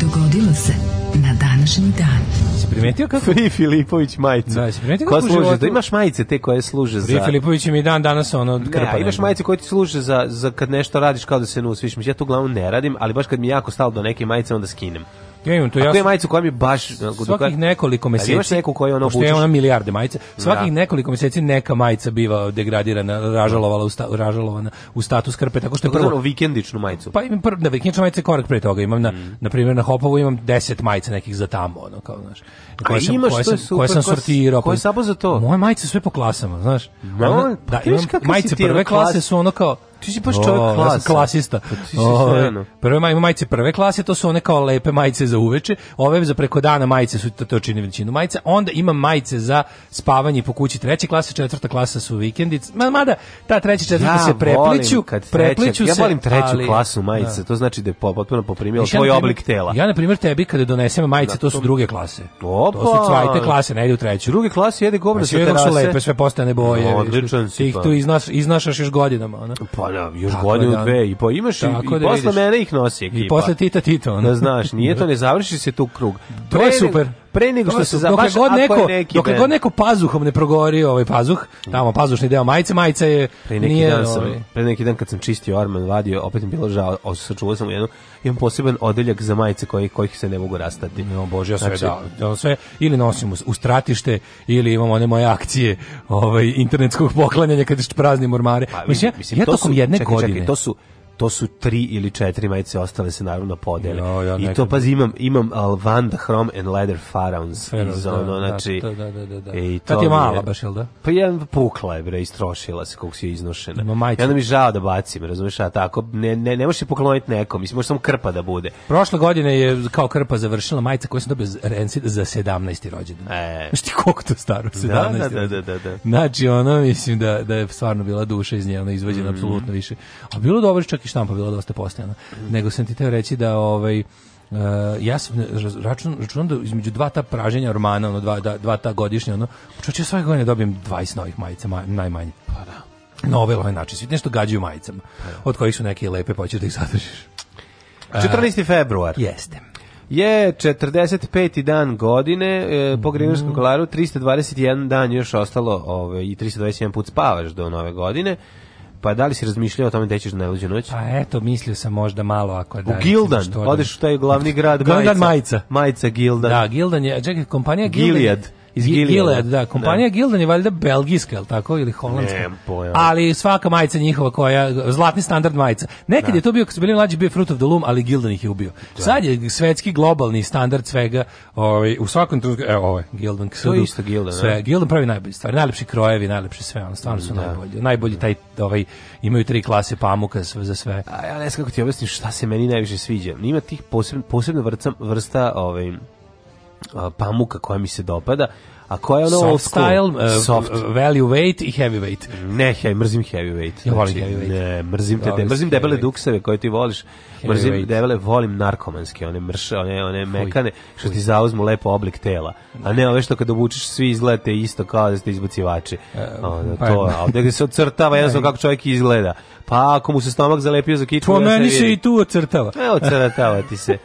Dogodilo se na današnji dan. Si primetio kako? Free Filipović majice. Da, si primetio kako služi? Da imaš majice te koje služe za... Free Filipović mi dan danas ono krpa. Ne, imaš majice koje ti služe za, za kad nešto radiš kao da se nusviš. Ja to uglavnom ne radim, ali baš kad mi jako stalo do neke majice onda skinem. Ja imam to, ja. Koje majice koja mi baš svakih nekoliko meseci. Imaš neku koju ono obučeš. ona milijarde majice. Svakih da. nekoliko meseci neka majica biva degradirana, ražalovala u sta, ražalovana u status krpe, tako što je prvo vikendičnu majicu. Pa imam prvo da vikendičnu majica korak pre toga. Imam na mm. na primer na Hopovu imam 10 majica nekih za tamo, ono kao, znaš. Koje A sam, koje sam, super, koje sam sortirao. Koje pa- samo za to? Moje majice sve po klasama, znaš. No, pa da, ono, da, imam majice prve klase su ono kao Ti si baš čovjek klasa. Ja klasista. Pa prve maj, majice prve klase, to su one kao lepe majice za uveče, ove za preko dana majice su to, to čini većinu majice. onda ima majice za spavanje po kući treće klase, četvrta klasa su vikendice, mada ta treća četvrta ja, se prepliću, kad treća, se, Ja volim treću ali, klasu da. majice, da. to znači da je potpuno poprimilo znači, tvoj ja oblik tela. Ja, na primjer, tebi kada donesem majice, to, su druge klase. Opa. To su cvajte klase, ne ide u treću. Druge klase jede govno znači, sa terase. su lepe, sve postane boje. Odličan si. Ih pa. tu iznaš, iznašaš još godinama. Ona. Pa Pa da, još tako godinu, da, dve i po. Imaš i, i da posle mene ih nosi ekipa. I posle Tita Tito. Ono. Da znaš, nije to, ne završi se tu krug. To Pre, je super pre nego što se dok god neko, dok god neko pazuhom ne progori ovaj pazuh, tamo pazušni deo majice, majica je pre neki nije, dan sam, ovaj... pre neki dan kad sam čistio orman vadio, opet mi bilo žao, sačuvao sam jednu, imam poseban odeljak za majice koji kojih se ne mogu rastati. No, bože, ja sve, znači, da, sve ili nosimo u stratište ili imamo one moje akcije, ovaj internetskog poklanjanja kad praznim ormare. Pa, mislim, mislim, ja, ja tokom jedne čekaj, godine. Čekaj, to su to su tri ili četiri majice, ostale se naravno podele. No, ja I to, pazi, imam, imam Alvanda, Chrome and Leather Pharaohs iz da, ono, da, znači... Da, da, da, da. E, to Kad je mala baš, jel da? Pa je pukla je, bre, istrošila se kako se je iznošena. Ima majicu. Ja mi žao da bacim, razumeš, a tako, ne, ne, ne možeš je pokloniti nekom, mislim, može samo krpa da bude. Prošle godine je kao krpa završila majica koju sam dobio za 17. rođendan. E. Znaš ti koliko to staro, 17. Da, da, da, da, da. Znači, ono, mislim da, da je stvarno bila duša iz nje, ona izvađena mm. apsolutno više. A bilo dobro čak i štampa bila dosta postojana. Mm. Nego sam ti teo reći da ovaj Uh, ja sam račun, računam da između dva ta praženja romana, ono, dva, da, dva ta godišnja, ono, čoče svake godine dobijem 20 novih majica, maj, najmanje. Pa da. Nove ili ovaj način, svi nešto gađaju majicama, pa da. od kojih su neke lepe, pa ćeš da ih zadržiš. 14. E, uh, februar. Jeste je 45. dan godine e, po Grigorskom kolaru 321 dan još ostalo ovaj i 321 put spavaš do nove godine Pa da li si razmišljao o tome da ćeš na najluđu noć? Pa eto, mislio sam možda malo ako da. U Gildan, odeš u taj glavni grad Gildan Majica. Majica Gildan. Da, Gildan je, čekaj, kompanija Gildan. Gilead iz Gilead. Gilead da. da, kompanija ne. Gildan je valjda belgijska, ili tako, ili holandska. Ne, pojam. Ali svaka majica njihova koja, zlatni standard majica. Nekad da. je to bio, kad su bili mlađi, bio Fruit of the Loom, ali Gildan ih je ubio. Da. Sad je svetski globalni standard svega, ovaj, u svakom trenutku, evo ovaj, Gildan. To je isto Gildan, da. sve, ne? Gildan pravi najbolje stvari, najlepši krojevi, najlepše sve, ono, stvarno su da. najbolji. Najbolji taj, ovaj, imaju tri klase pamuka za sve. A ja ne znam kako ti objasnim šta se meni najviše sviđa. Ima tih posebno, posebno vrsta, vrsta ovaj, pamuka koja mi se dopada, a koja je ono soft style, uh, soft. value weight i heavy weight. Ne, he, mrzim heavy weight. Ja volim znači, heavy weight. Ne, mrzim te, de, mrzim debele dukseve koje ti voliš mrzim debele, volim narkomanske, one mrše, one, one mekane, što ti zauzmu lepo oblik tela. A ne ove što kad obučiš, svi izgledate isto kao da ste izbacivači. E, Onda, pa to, a ovdje se odcrtava jednostavno kako čovjek izgleda. Pa ako mu se stomak zalepio za kičmu... to ja meni se i tu ocrtava. E, ocrtava ti se.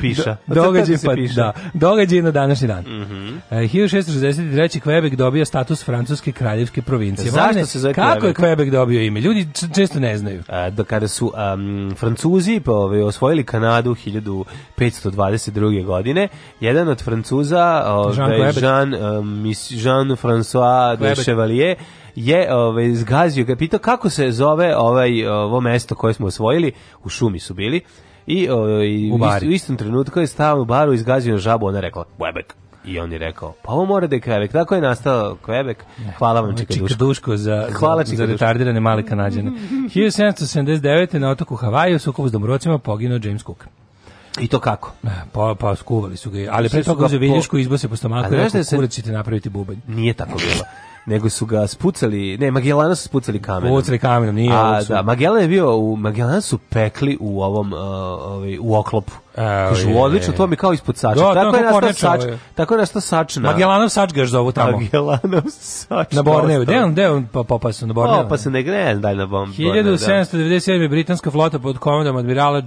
Piša. Do, događaj, pa, piša. Da, događaj na današnji dan. Mm -hmm. e, 1663. Quebec dobio status francuske kraljevske provincije. Zašto Mane, se zove Kako Quebec? je Quebec dobio ime? Ljudi često ne znaju. E, do kada su um, Francuzi Francuzi pa, ovaj, osvojili Kanadu 1522. godine. Jedan od Francuza, ovaj, Jean, Jean eh, François de Chevalier, je ovaj zgazio ga pitao kako se zove ovaj ovo mesto koje smo osvojili u šumi su bili i, o, ovaj, i u, u istom trenutku je stao u baru izgazio žabu ona rekla Quebec I on je rekao, pa ovo mora da je Quebec. Tako je nastao Quebec. Hvala vam Čika Duško. Duško za, Hvala za, za retardirane male kanadjane. 1779. na otoku Havaju u sukobu s domorocima poginuo James Cook. I to kako? E, pa, pa skuvali su ga. Ali pre toga uzeo viljušku izbose po stomaku i rekao, da se... kurac ćete napraviti bubanj. Nije tako bilo. nego su ga spucali, ne, Magellana su spucali kamenom. Spucali kamenom, nije. A, da, Magellan je bio, u, Magellana su pekli u ovom, uh, ovaj, u oklopu. Kažu, odlično, to mi kao ispod sača. Da, tako, je nastao sač, ovaj. tako je nastao sač na... Magellanov sač ga zovu tamo. Magellanov sač. Na Borneu. Gde on, gde on se na Borneu? se ne gre, daj na bomb. 1797. Da. britanska flota pod komandom admirala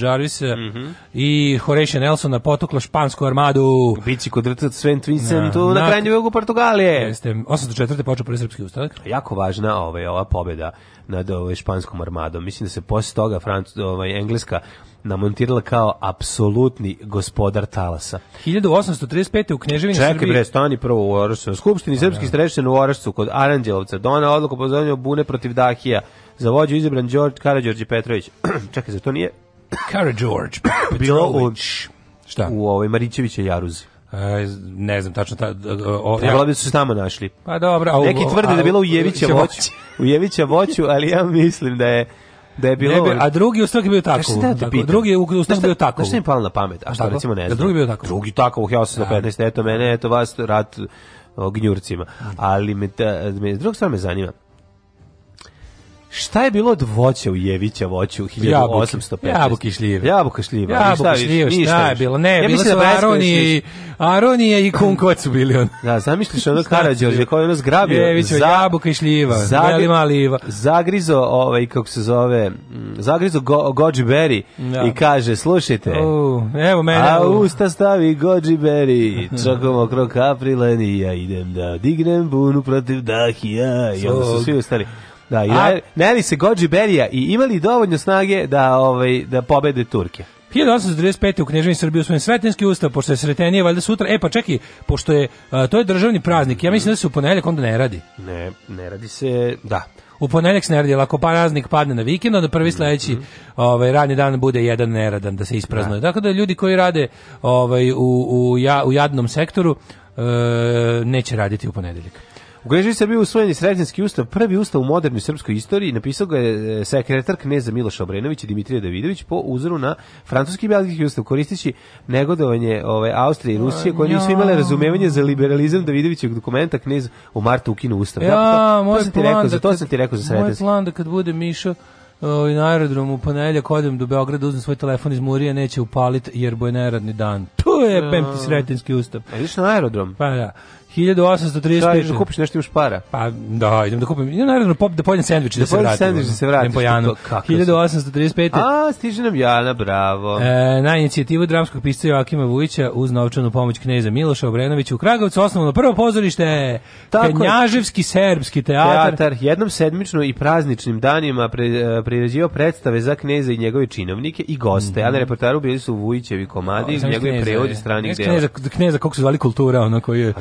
Jarvisa eh, mm -hmm. i Horatio Nelsona potukla špansku armadu. Bici kod vrtac Svent Vincentu na, na krajnju jugu Portugalije. Jeste, 804. počeo prvi srpski ustanak. Jako važna ovaj, ova pobjeda nad ovaj, španskom armadom. Mislim da se posle toga Franc, ovaj, Engleska namontirala kao apsolutni gospodar talasa. 1835. u Kneževini Čekaj, Srbiji... Čekaj, bre, stani prvo u Orašcu. Skupštini da, srpskih da. strešćana u Orašcu kod Aranđelovca dona odluku pozovnju bune protiv Dahija. Za vođu izabran Đorđe Karađorđe Petrović. Čekaj, za to nije... Karađorđe Petrović. Bilo u, Šta? u ovoj Marićeviće Jaruzi. E, ne znam tačno ta o, ja. bi da su se tamo našli. Pa dobro, a neki tvrde da je bila u Jevića voću, u Jevića voću, ali ja mislim da je da je bilo... Ne bi, ovaj- a drugi ustak je bio tako. Ja tako drugi ustak bio tako. Da šta im palo na pamet? A šta, recimo, ne znam. Da drugi bio tako. Drugi tako, ja sam na 15, da. eto mene, eto vas, rat ognjurcima. Da. Ali me, ta, me, druga stvar me zanima. Šta je bilo od voća u Jevića voću 1850? Jabuke šljive. Jabuke šljive. Jabuke šljive, šta, šta je bilo? Ne, ja bilo da su Aronije i, Aronije i Kunkovac su bili on. Da, zamisliš ono Karadžorđe koji je ono zgrabio. Jevića, za, jabuka i šljiva, zagri, veli mali Zagrizo, ovaj, kako se zove, zagrizo go, goji berry ja. Da. i kaže, slušajte, uh, evo mene, a usta stavi goji berry, čokom okrok aprilen i ja idem da dignem bunu protiv dahija. I onda su svi ustali. Da, i A... najeli se Gođi Berija i imali dovoljno snage da, ovaj, da pobede Turke. 1895. u Kneževini Srbiji usvojen Sretenski ustav, pošto je Sretenije valjda sutra. E pa čekaj, pošto je a, to je državni praznik. Ja mislim da se u ponedeljak onda ne radi. Ne, ne radi se, da. U ponedeljak se ne radi, ako praznik padne na vikend, onda prvi sledeći mm -hmm. ovaj radni dan bude jedan neradan da se ispraznuje. Da. Tako da ljudi koji rade ovaj u u, ja, u jadnom sektoru e, neće raditi u ponedeljak. U Kneževi Srbiji usvojen je Sretenski ustav, prvi ustav u modernoj srpskoj istoriji, napisao ga je e, sekretar kneza Miloša Obrenovića, i Dimitrija Davidović po uzoru na francuski i belgijski ustav, koristići negodovanje ove, Austrije i Rusije, koje nisu imale razumevanje za liberalizam Davidovićeg dokumenta, knez u martu ukinu ustav. Ja, da, to, moj da to sam ti rekao, za to sam ti rekao za Sretenski. Moj plan da kad bude Miša o, ovaj, na aerodromu ponedeljak odem do Beograda, uzmem svoj telefon iz Murije, neće upaliti jer bo je neradni dan. To je pemti sretenski ustav. A na aerodrom? Pa da. 1835. Da, kupiš nešto još para. Pa da, idem da kupim. Idem naravno pop da pojedem sendvič da, da se vratim. Sendvič da se vratim. Po Janu. 1835. A, stiže nam Jana, bravo. E, na inicijativu dramskog pisca Joakima Vujića uz novčanu pomoć kneza Miloša Obrenovića u Kragovicu osnovano prvo pozorište Tako Knjaževski serbski teatar. Teatar jednom sedmično i prazničnim danima pre, e, priređivao predstave za kneza i njegove činovnike i goste. Mm -hmm. A na repertoaru bili su Vujićevi komadi, njegovi prevodi stranih dela. Kneza, kneza kako se zvali kultura, ona koji je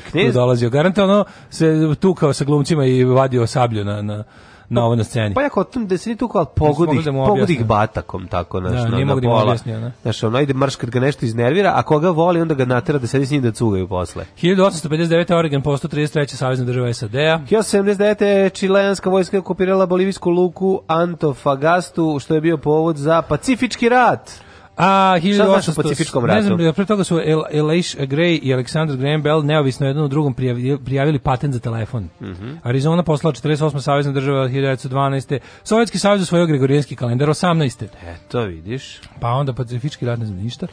dolazio. Garanta ono se tukao sa glumcima i vadio sablju na, na na ovoj na sceni. Pa jako o da se ni tu kao pogodi, da pogodi ih batakom tako da, znaš, da, na, na pola. Objasnio, ne? Znaš, ono ide marš kad ga nešto iznervira, a koga voli onda ga natera da sedi s njim da cugaju posle. 1859. Oregon postao 33. savezna država SAD-a. 1879. čileanska vojska okupirala bolivijsku luku Antofagastu, što je bio povod za pacifički rat. A 1800 Pacifičkom ratu. Ne znam, da, pre toga su El Elish Gray i Alexander Graham Bell neovisno jedno u drugom prijavili, prijavili patent za telefon. Mm -hmm. Arizona poslala 48. savezna država 1912. Sovjetski savez usvojio Gregorijanski kalendar 18. E, to vidiš. Pa onda Pacifički rat ne znam ništa.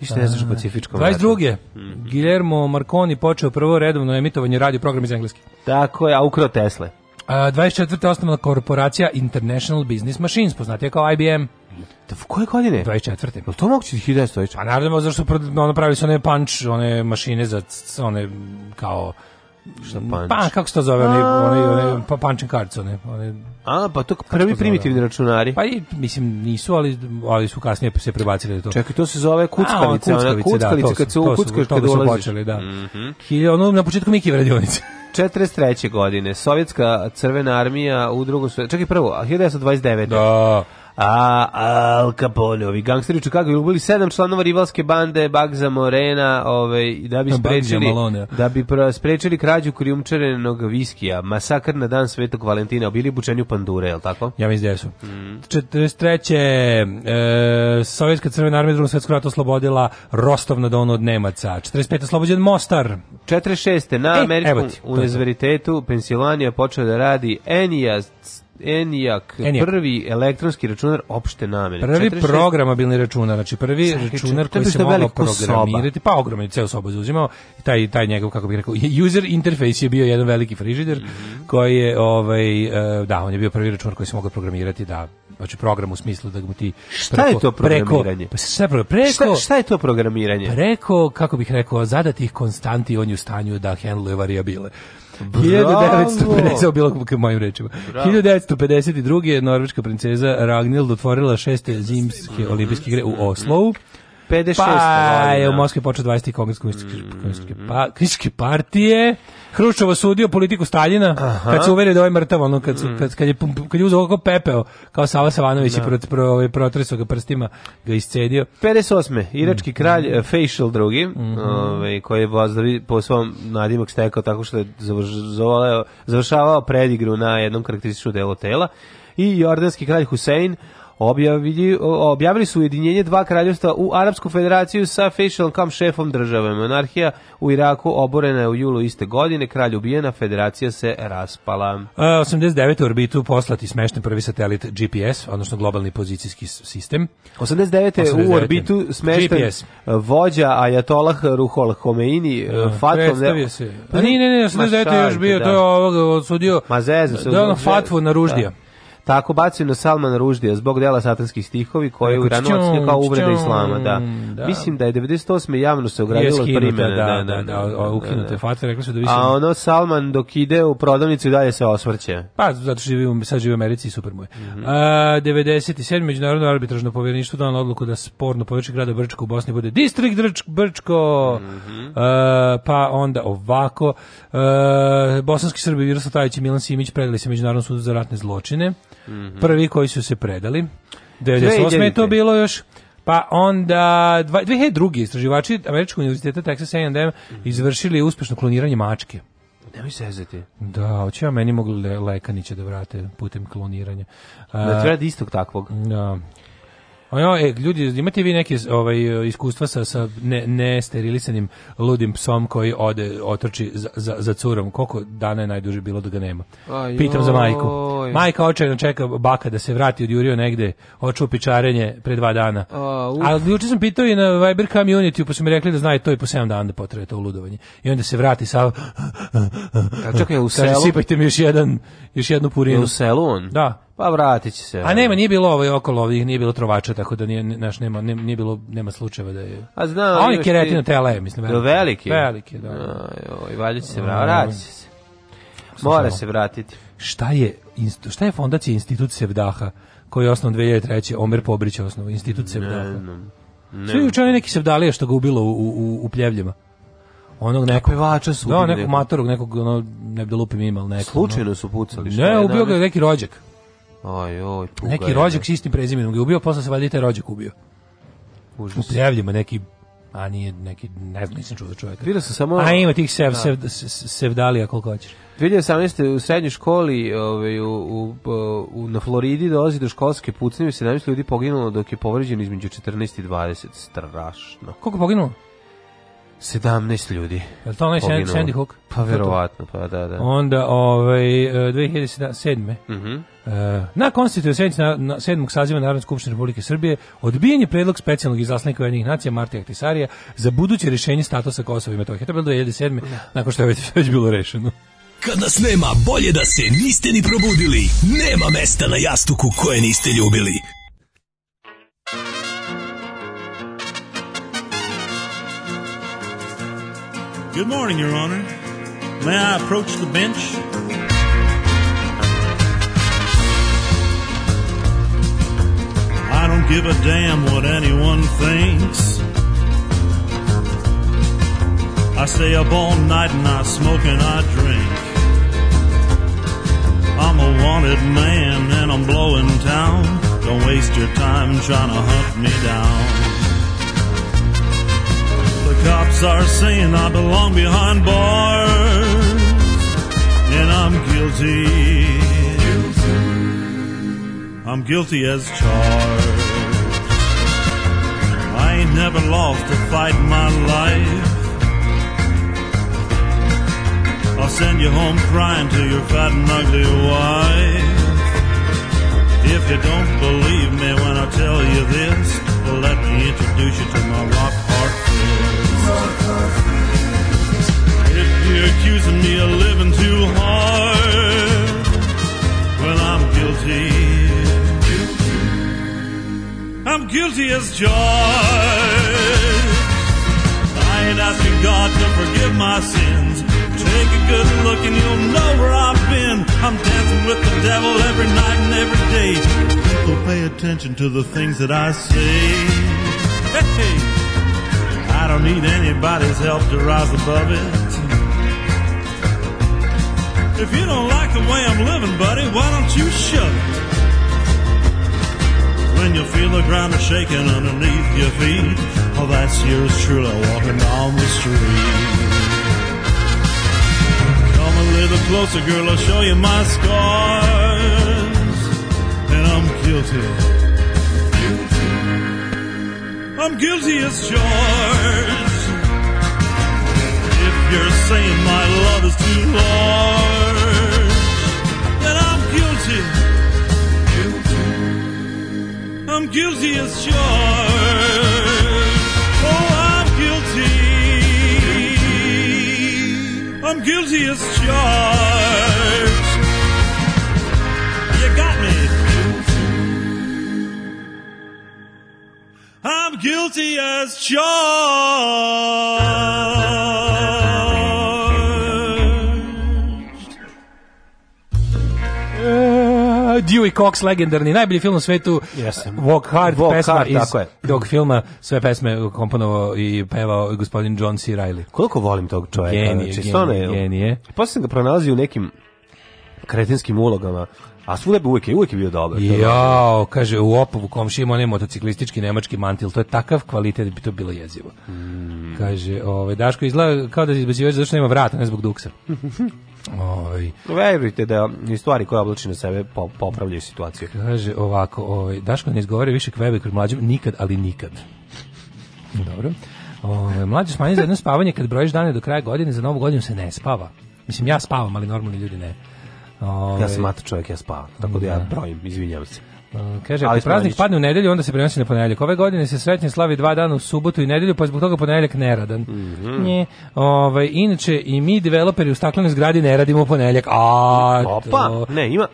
Ništa ne znaš o Pacifičkom 22. ratu. Mm -hmm. Guillermo Marconi počeo prvo redovno emitovanje radio programa iz engleske. Tako je, a ukrao Tesle. 24. osnovna korporacija International Business Machines, poznatija kao IBM. Da, koje godine? 24. Pa to moguće 1924. Pa naravno, da zašto su ono, pravili su one punch, one mašine za one kao Šta punch? Pa, kako se to zove, one, one, one pa, punch and cards, one, one A, pa to prvi primitivni računari. Pa i, mislim, nisu, ali, ali su kasnije se prebacili to. Čekaj, to se zove kuckalice, A, ona kuckalice, kuckalice da, kad su, u kuckalice kad dolaziš. To su počeli, da. Mm -hmm. ono, na početku Miki radionice. 43. godine, sovjetska crvena armija u drugom svetu, čekaj prvo, 1929. Da a Al Capone, ovi gangsteri u Chicago ubili sedam članova rivalske bande Bagza Morena, ovaj da bi sprečili da bi sprečili krađu krijumčarenog viskija, masakr na dan Svetog Valentina, obili bučeni u pandure, je tako? Ja mislim da su. Mm. 43. E, Sovjetska crvena armija drugog svjetskog rata oslobodila Rostov na Donu od Nemaca. 45. oslobođen Mostar. 46. na e, američkom univerzitetu Pensilvanija počeo da radi Enijas Enijak, Enijak, prvi elektronski računar opšte namene. Prvi 46... programabilni računar, znači prvi Saj, računar koji se mogao programirati, soba. pa ogromno je ceo sobu zauzimao, taj, taj njegov, kako bih rekao, user interface je bio jedan veliki frižider, mm -hmm. koji je, ovaj, e, da, on je bio prvi računar koji se mogao programirati, da, znači program u smislu da mu ti šta preko, je to programiranje pa preko, šta, preko, šta, šta, je to programiranje preko kako bih rekao zadatih konstanti on je u stanju da handle variabile 1950, bilo kao mojim rečima. Bravo. 1952. je norveška princeza Ragnhild otvorila šeste zimske mhm. olimpijske igre u Oslovu. 56. Pa je u Moskvi počeo 20. kongres komunističke, komunističke, pa, komunističke partije. Hruščov osudio politiku Staljina Aha. kad se uveri da ovaj mrtav, ono kad su, kad kad je kad je uzeo oko pepeo kao Sava Savanović da. i prot, pro, ovaj protresao ga prstima, ga iscedio. 58. Irački mm. kralj eh, Facial drugi, mm -hmm. ovaj koji je pozdravi po svom nadimak stekao tako što je završavao predigru na jednom karakterističnom delu tela i jordanski kralj Husein objavili, objavili su ujedinjenje dva kraljevstva u Arapsku federaciju sa Fešelom šefom države. Monarhija u Iraku oborena je u julu iste godine, kralj ubijena, federacija se raspala. 89. E, u orbitu poslati smešten prvi satelit GPS, odnosno globalni pozicijski sistem. 89. 89. u orbitu smešten GPS. vođa Ajatolah Ruhol Khomeini, uh, e, da, Fatom. Se. Pa ne, ne, ne, 89. još bio, da. to je da. ovoga odsudio. Ma zezno se. Da, ono Fatvu naruždija. Da. Tako bacio na Salman Ruždija zbog dela satanskih stihovi koje je u Iranu kao uvreda islama. Da. da. Mislim da je 98. javno se ogradilo od primjene. Da, da, da, da, ukinute fatve, rekli su da više... A ono Salman dok ide u prodavnicu dalje se osvrće. Pa, zato što živi, sad živi u Americi i super mu je. Mm -hmm. A, 97. Međunarodno arbitražno povjereništvo donalo odluku da sporno područje grada Brčko u Bosni bude distrikt Brčko. Mm -hmm. A, pa onda ovako. A, bosanski Srbi Miroslav Tajić i Milan Simić predali se Međunarodnom sudu za ratne zločine. Mhm. prvi koji su se predali. 98. je to bilo još. Pa onda drugi istraživači Američkog univerziteta Texas A&M mhm. izvršili uspešno kloniranje mačke. Nemoj sezati. Da, hoće ja meni mogli le, Lekanića da vrate putem kloniranja. Uh, da treba da istog takvog. Da. Ajo, e, ljudi, imate vi neke ovaj, iskustva sa, sa ne, nesterilisanim ludim psom koji ode, otrči za, za, za curom? Koliko dana je najduže bilo da ga nema? Ajoj. Pitam za majku. Majka očajno čeka baka da se vrati, od odjurio negde, očupi čarenje pre dva dana. A, Ali juče sam pitao i na Viber community, pa su mi rekli da znaju to i po 7 dana da potraje to ludovanje. I onda se vrati sav... A čekaj, u selu? Kaže, sipajte mi još, jedan, još jednu purinu. U selu on? Da. Pa vratit će se. A nema, nije bilo ovaj okolo ovih, nije bilo trovača, tako da nije, naš, nema, nije bilo, nema slučajeva da je... A znam, A on je keretina ti... tele, mislim. Do veliki. Veliki, da. Aj, valjda će se vratiti. Vratit se. Mora se vratiti. Šta je, šta je fondacija Institut Sevdaha, koji je osnovan 2003. Omer Pobrić osnovu, osnovan, Institut Sevdaha. Ne, ne, ne. Sve juče neki Sevdalija što ga ubilo u, u, u pljevljima onog nekog pevača su da, nekog matorog nekog ono ne bi da lupim ima al nekog slučajno su pucali ne ubio ga neki rođak Ajoj, oj, Neki rođak s istim prezimenom ga je ubio, posle se valjda i taj rođak ubio. Užas. U prijavljima neki a nije neki, ne znam, nisam čuo za čovjeka. Bilo sam samo... A ima tih sev, da. sev, sevdalija koliko hoćeš. 2018. u srednjoj školi ovaj, u, u, u, na Floridi dolazi do školske pucnjeve, 17 ljudi poginulo dok je povređeno između 14 i 20. Strašno. Koliko poginulo? 17 ljudi. Je li to onaj Sandy Hook? Pa verovatno, pa da, da. Onda, ovaj, 2007. E, mhm. Mm Eh, na konstitutivnoj sednici na, na 7. saziva Narodne skupštine Republike Srbije odbijen je predlog specijalnog izaslanika Ujedinjenih nacija Martija Ahtisarija za buduće rešenje statusa Kosova i Metohije. To je bilo 2007. nakon što je već, već bilo rešeno. Kad nas nema, bolje da se niste ni probudili. Nema mesta na jastuku koje niste ljubili. Good morning, Your Honor. May I approach the bench? don't give a damn what anyone thinks. I stay up all night and I smoke and I drink. I'm a wanted man and I'm blowing town. Don't waste your time trying to hunt me down. The cops are saying I belong behind bars, and I'm guilty. guilty. I'm guilty as charged never lost a fight in my life. I'll send you home crying to your fat and ugly wife. If you don't believe me when I tell you this, well, let me introduce you to my rock hard friends. If you're accusing me of living too hard, well, I'm guilty. I'm guilty as charged. I ain't asking God to forgive my sins. Take a good look and you'll know where I've been. I'm dancing with the devil every night and every day. People pay attention to the things that I say. Hey. I don't need anybody's help to rise above it. If you don't like the way I'm living, buddy, why don't you shut it? when you feel the ground is shaking underneath your feet. Oh, that's yours truly walking down the street. Come a little closer, girl, I'll show you my scars. And I'm guilty. I'm guilty as charged. I'm guilty as charged. Oh, I'm guilty. I'm guilty as charged. You got me. I'm guilty as charged. Dewey Cox legendarni, najbolji film u svetu. Yes. Walk Hard, Walk pesma hard, iz tako je. tog filma, sve pesme komponovao i pevao gospodin John C. Reilly. Koliko volim tog čovjeka. Genije, znači, genije, genije. Posle sam ga pronalazio u nekim kretinskim ulogama a svude bi uvijek, uvijek je bio dobar. Jao, kaže, u Opovu komši ima onaj motociklistički nemački mantil, to je takav kvalitet da bi to bilo jezivo. Mm. Kaže, ove, ovaj, Daško izgleda kao da izbazivaš zašto nema vrata, ne zbog duksa. Ovaj verujte da stvari koje oblači na sebe popravljaju situaciju. Kaže ovako, ovaj Daško ne izgovori više kvebe kod mlađim nikad, ali nikad. Dobro. Ovaj mlađi smanji za jedno spavanje kad brojiš dane do kraja godine, za novu godinu se ne spava. Mislim ja spavam, ali normalni ljudi ne. Ove, ja sam ovaj, mata čovjek, ja spavam. Tako da, da ja brojim, izvinjavam se. Mm, kaže, ali praznik liči. padne u nedelju, onda se prenosi na ponedeljak. Ove godine se srećnje slavi dva dana u subotu i nedelju, pa zbog toga ponedeljak neradan. Mm -hmm. Nje, ovaj, inače, i mi developeri u staklenoj zgradi ne radimo u ponedeljak. A, Opa, to... ne, ima,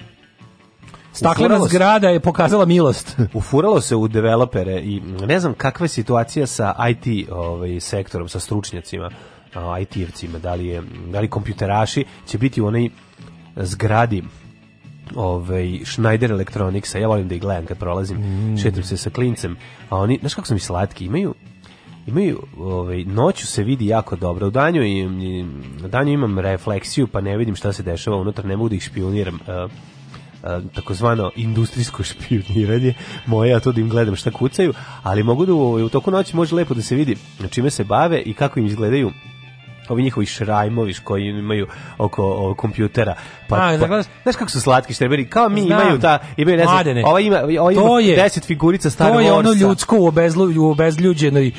Staklena Ufuralo zgrada je pokazala milost. Ufuralo se u developere i ne znam kakva je situacija sa IT ovaj, sektorom, sa stručnjacima, IT-evcima, da je, da li kompjuteraši će biti u onoj zgradi ovaj Schneider Electronics, Ja volim da ih gledam kad prolazim, mm. šetam se sa klincem, a oni, znaš kako su mi slatki, imaju imaju ovaj noću se vidi jako dobro. U danju i, im danju imam refleksiju, pa ne vidim šta se dešava unutra, ne mogu da ih špioniram. Uh, takozvano industrijsko špioniranje moje, a to da im gledam šta kucaju, ali mogu da u, u toku noći može lepo da se vidi čime se bave i kako im izgledaju ovi njihovi šrajmovi koji imaju oko, oko kompjutera. Pa, A, pa, pa, znaš kako su slatki štreberi? Kao mi znam, imaju ta, imaju ne znam, mladene, ova ima, ova ima to je, deset figurica Star Warsa. To je ono ljudsko u, obezlu, u obezljuđenoj,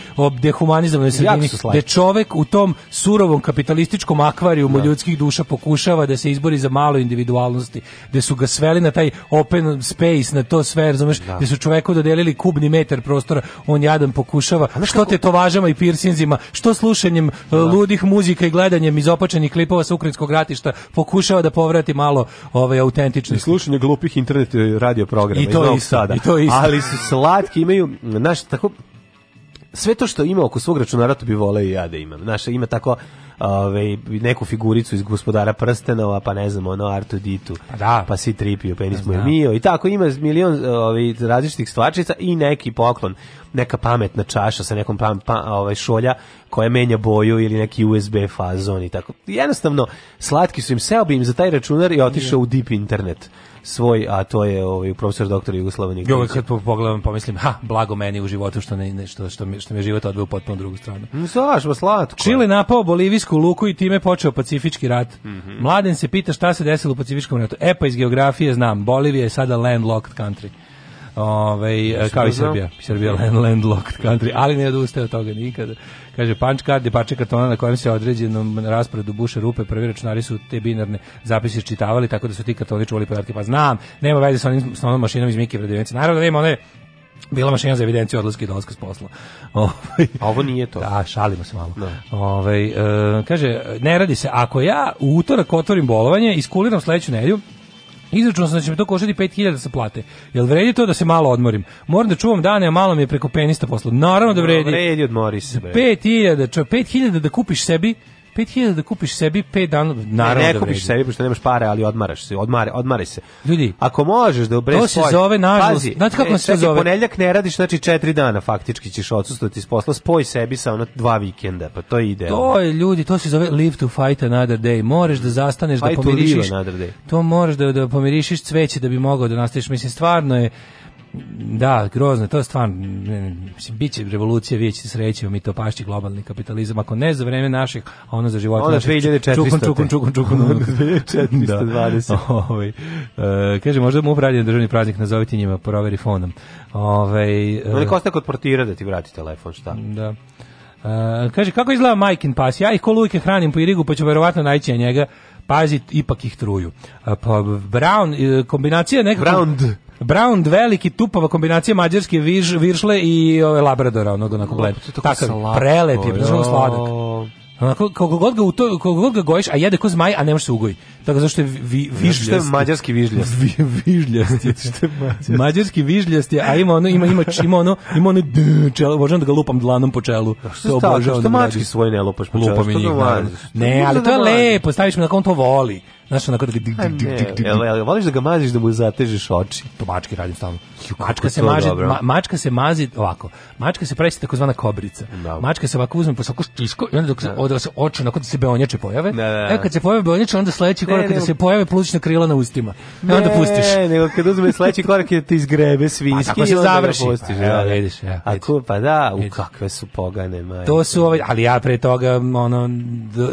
dehumanizovanoj sredini, gde čovek u tom surovom kapitalističkom akvarijumu da. ljudskih duša pokušava da se izbori za malo individualnosti, gde su ga sveli na taj open space, na to sve, razumeš, da. gde su čoveku dodelili kubni metar prostora, on jadan pokušava, što te to važama i piercingzima, što slušanjem e, da. ludih muzičara, muzika i gledanjem izopačenih klipova sa ukrajinskog ratišta pokušava da povrati malo ovaj autentičnost. Slušanje glupih internet e, radio programa i to i sada. I to isto. Ali su slatki, imaju naš tako sve to što ima oko svog računara to bi voleo i ja da imam. Naša ima tako ovaj neku figuricu iz gospodara prstenova, pa ne znam, ono Artu Ditu. Pa da. Pa si tripio, penis pa mu da. mio i tako ima milion ovaj različitih stvarčica i neki poklon, neka pametna čaša sa nekom pam, pa, ovaj šolja koja menja boju ili neki USB fazon i tako. Jednostavno slatki su im seo bi za taj računar i otišao u deep internet svoj, a to je ovaj profesor doktor Jugoslav Nikolić. Ja kad pogledam pomislim, ha, blago meni u životu što ne, ne što što mi što mi život odveo potpuno drugu stranu. Znaš, mm, baš slatko. Čili napao bolivijsku luku i time počeo pacifički rat. Mm -hmm. Mladen se pita šta se desilo u pacifičkom ratu. E pa iz geografije znam, Bolivija je sada landlocked country. Ove, kao i Srbija. Srbija landlocked country, ali ne odustaje od toga nikada. Kaže, punch card je pače kartona na kojem se određenom rasporedu buše rupe, prvi računari su te binarne zapise čitavali, tako da su ti kartoni čuvali podatke. Pa znam, nema veze sa, onim, sa onom mašinom iz Mike Vredovice. Naravno da nema one bila mašina za evidenciju odlaska i dolaska s posla. Ove, ovaj, A ovo nije to. Da, šalimo se malo. Da. Ove, ovaj, e, kaže, ne radi se, ako ja u utorak otvorim bolovanje, iskuliram sledeću nedelju, Izračunao sam da će mi to košati 5000 sa plate. Jel vredi to da se malo odmorim? Moram da čuvam dane, a malo mi je preko penista posla. Naravno da vredi. No, vredi odmori se. 5000, čo 5000 da kupiš sebi 5000 da kupiš sebi 5 dana, naravno. Ne, ne da kupiš sebi pošto nemaš pare, ali odmaraš se, odmare, odmari se. Ljudi, ako možeš da ubreš To se zove nažalost. Znate kako e, se zove? Ponedeljak ne radiš, znači 4 dana faktički ćeš odsustvovati iz posla, spoj sebi sa ona dva vikenda, pa to je ide. To je ljudi, to se zove live to fight another day. Možeš da zastaneš da fight da pomiriš To možeš da da pomiriš cveće da bi mogao da nastaviš, mislim stvarno je Da, grozno, to je stvarno, mislim, bit će revolucija, vidjet ćete sreće, mi to pašći globalni kapitalizam, ako ne za vreme naših, a ono za života ono 2400. Čukun, čukun, čukun, čukun. Ono 2420. Da. Ove, ovaj, e, kaže, možda mu upravljen državni praznik, nazoviti njima, proveri fonom. Ove, ovaj, e, ko ste kod portira da ti vrati telefon, šta? Da. Uh, kaže, kako izgleda majkin pas? Ja ih ko lujke hranim po irigu, pa ću verovatno najći na njega. pazit ipak ih truju. E, pa Brown, e, kombinacija nekako... Brown. Brown veliki tupava kombinacija mađarske viž, viršle i ove labradora onog onako bled. Takav prelep je, bezno sladak. Onako, kako god ga, u to, kako god ga gojiš, a jede ko zmaj, a ne može se ugoji. Tako zašto je vi, vižljast. Što je mađarski vižljast. Vi, vižljast je. što je mađarski. mađarski vižljast je, a ima ono, ima, ima, ima ono, ima ono, d, čelo, obožavam da ga lupam dlanom po čelu. što to obožavam da Što mački svoj ne lupaš po čelu? Lupam i njih, Ne, ali to je lepo, staviš me na kom to voli. Znaš, onako da... Dig, dig, dig, jel, jel, voliš da ga maziš da mu zatežeš oči? To pa mačke radim stalno. Mačka se, maže, ma, mačka se mazi ovako. Mačka se pravi takozvana kobrica. Dobro. Da. Mačka se ovako uzme posle štisko i onda dok se, da. se oči, onako da se beonjače pojave. Da, da, da. E, kad se pojave beonjače, onda sledeći korak ne, da se pojave plućna krila na ustima. E, ne, onda pustiš. Ne, nego kad uzme sledeći korak je da ti izgrebe svinjski. Pa tako se završi. Pustiš, pa, da. evo, vidiš, evo, Ako, pa da, u kakve su pogane. Majke. To su ovaj, ali ja pre toga, ono,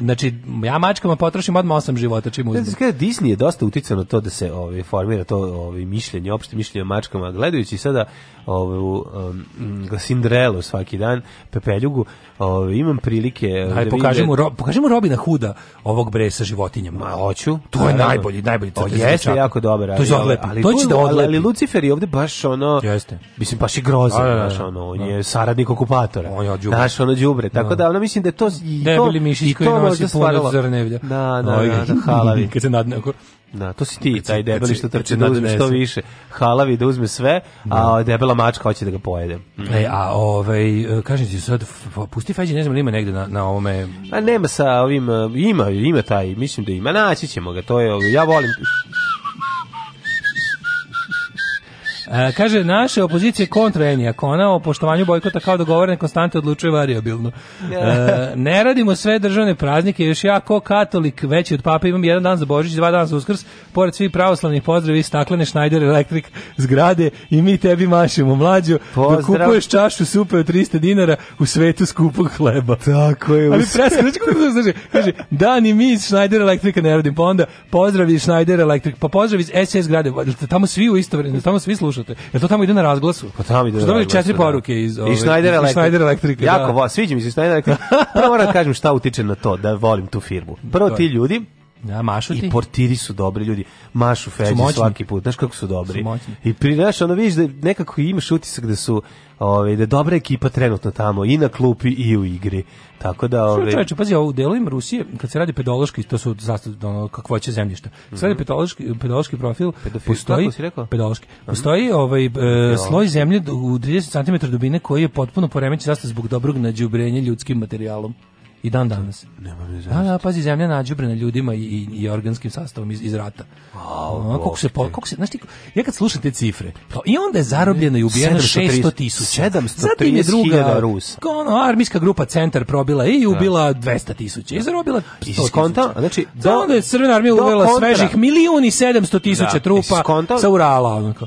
znači, ja mačkama potrošim odmah osam života čim uzmem da Disney je dosta uticao na to da se ovaj formira to ovaj mišljenje, opšte mišljenje o mačkama. Gledajući sada ovu ovaj, um, mm, Cinderelu svaki dan, Pepeljugu, ovaj imam prilike Aj, ovaj, da pokažemo da- ro, pokažemo Robina Huda ovog bre sa životinjama. Ma hoću. To je naravno. najbolji, najbolji crtač. Jeste jako dobar, ali to, je odlepi. ali, to će da odlepi. Ali Lucifer je ovde baš ono Jeste. Mislim baš je grozan, a, da, da, baš ono, on je saradnik okupatora. On je Naš ono đubre. Tako da ona mislim da je to i to i to možda stvarala. Da, da, da, halavi i kad se nadne ako... Da, to si ti, taj debeli što trče da uzme što više. Halavi da uzme sve, a da. ovaj debela mačka hoće da ga pojede. Mm-hmm. E, a ovaj, kažem ti sad, pusti Feđi, ne znam li ima negde na, na ovome... A pa nema sa ovim, ima, ima taj, mislim da ima, naći ćemo ga, to je, ja volim... E, kaže, naše opozicije kontra Enjakona o poštovanju bojkota kao dogovorene konstante odlučuje variabilno. E, ne radimo sve državne praznike, još ja ko katolik veći od papa imam jedan dan za Božić, dva dana za Uskrs, pored svih pravoslavnih pozdravi staklene Schneider Electric zgrade i mi tebi mašimo mlađu Pozdrav. da kupuješ čašu supe od 300 dinara u svetu skupog hleba. Tako je. Ali preskače kako to znači. Kaže, da, ni mi iz Schneider Electrica ne radim, pa onda pozdravi Schneider Electric, pa pozdravi iz SS zgrade, tamo svi u isto vreme, tamo svi slušaju slušate. Jel to tamo ide na razglasu? Pa tamo ide. Što dobili četiri da. poruke iz ove, I Schneider Electric. Da. Jako, da. sviđa mi se Schneider Electric. Prvo moram da kažem šta utiče na to da volim tu firmu. Prvo da. ti ljudi Da, mašu ti? I portiri su dobri ljudi. Mašu feđi svaki put. Znaš kako su dobri. Su I pri, znaš, ono vidiš da nekako imaš utisak da su ovaj da dobra ekipa trenutno tamo i na klupi i u igri. Tako da ove ovaj, Čoveče, pazi, ovo u delovima Rusije kad se radi pedološki, to su zastav ono kakvo će zemljišta. Kad se radi mhm. pedološki pedološki profil, Pedofil, postoji pedološki. Mhm. Postoji ovaj e, sloj zemlje u 30 cm dubine koji je potpuno poremećen zastav zbog dobrog nađubrenja ljudskim materijalom. I dan danas. Nema mi Da, da, pazi, zemlja nađubrena ljudima i, i, organskim sastavom iz, iz rata. Wow, kako se, po, kako se, znaš ti, ja kad slušam te cifre, to, pa i onda je zarobljeno i ubijeno 600 tisuća. 730 je druga, Rus. Ono, armijska grupa Centar probila i da. ubila da. 200 tisuća. I zarobila 100 tisuća. Znači, do, onda je Crvena armija uvela svežih milijuni 700 tisuća da. trupa sa Urala. Onako.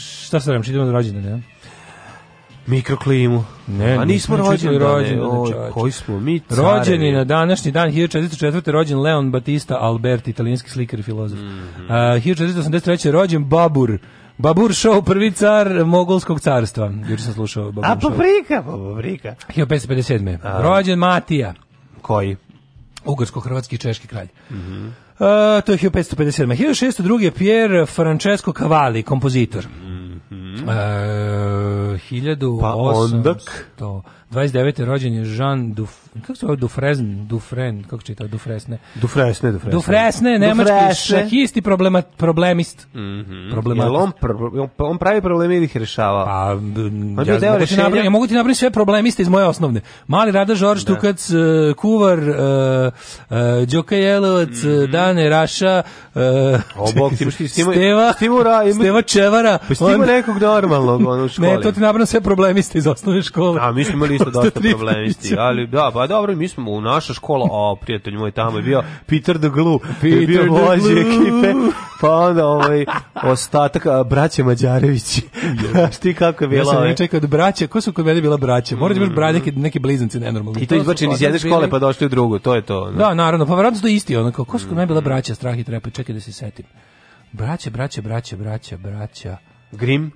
šta sad čitam od rođendana, ja? Mikroklimu. Ne, A nismo rođeni, rođeni koji smo mi carevi. Rođeni na današnji dan 1404. rođen Leon Batista Alberti, italijanski slikar i filozof. Mm -hmm. uh, 1483. rođen Babur, Babur Show, prvi car Mogolskog carstva. Juče sam slušao Babur A paprika, paprika. 1557. A... Rođen Matija. Koji? Ugarsko-hrvatski češki kralj. Mm Uh, to je 1557. 1602. je Pier Francesco Cavalli, kompozitor. Mm -hmm. uh, 1800... Pa ondak? 29. rođen je Jean Duf, kako se zove Dufresne, Dufren, kako čita Dufresne. Dufresne, Dufresne. Dufresne, nemački Dufresne. šahist i problema, problemist. Mm -hmm. Problematist. on, pro, on pravi probleme ili ih rešava? Pa, ja, mogu ti napraviti, ja mogu ti napraviti sve problemiste iz moje osnovne. Mali Rada Žorž, da. Tukac, uh, Kuvar, uh, uh, Đoka Jelovac, mm -hmm. Dane Raša, uh, o, bok, ti imaš ti Stima, Steva, Stimura, ima, Steva Čevara. Pa Stima on, nekog normalnog ono, u školi. Ne, to ti napravim sve problemiste iz osnovne škole. A, mi smo imali isto dosta problemisti, ali da, pa dobro, mi smo u naša škola, a prijatelj moj tamo je bio Peter the Glue, Peter je bio vođa ekipe, pa onda ovaj, ostatak, braće Mađarevići. Znaš ti kako je bila? Ja sam ovaj... čekao od braća, ko su kod mene bila braća? Mora da mm. braća neki, neki blizanci nenormalni. I to, to izbačeni iz jedne škole pa došli u drugu, to je to. No. Da, naravno, pa vjerojatno to isti, onako, ko su kod mene bila mm. braća, strah i trepa, čekaj da se setim. Braće, braće, braće, braća, braća. Grim?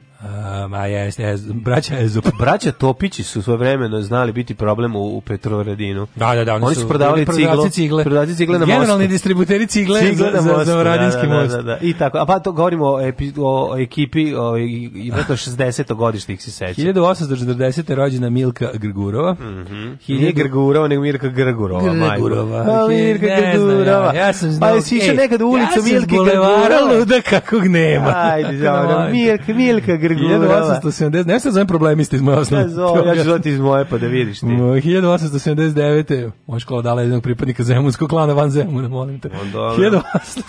Um, a jeste, je, braća Ezop. Braća Topići su svoje vremeno znali biti problem u, u Petrovaradinu. Da, da, da. Oni, oni su, su prodavali ciglo, cigle. Prodavali cigle na mostu. Generalni distributeri cigle, cigle za, za, za da, Radinski da, da, most. Da, da, da. I tako. A pa to govorimo o, epi, o ekipi o, ovaj, i, 60. godišnjih se seća. 1840. rođena Milka Grgurova. Mm -hmm. 1000... Nije Grgurova, nego Mirka Grgurova. Grgurova. Pa, Mirka ne Grgurova. Ja, ja sam pa, znao. Pa jesi išao e, nekad u ulicu ja Milke Grgurova. Ja sam kako nekog nema. Ajde, dobro. Milka, Milka Grgurova. Grgurova. 1870, da? ne se zovem problemista iz moje osnovne. Ne zovem, ja ću zvati iz moje, pa da vidiš ti. 1879. Možeš kao dala jednog pripadnika zemunskog klana van Zemuna, molim te.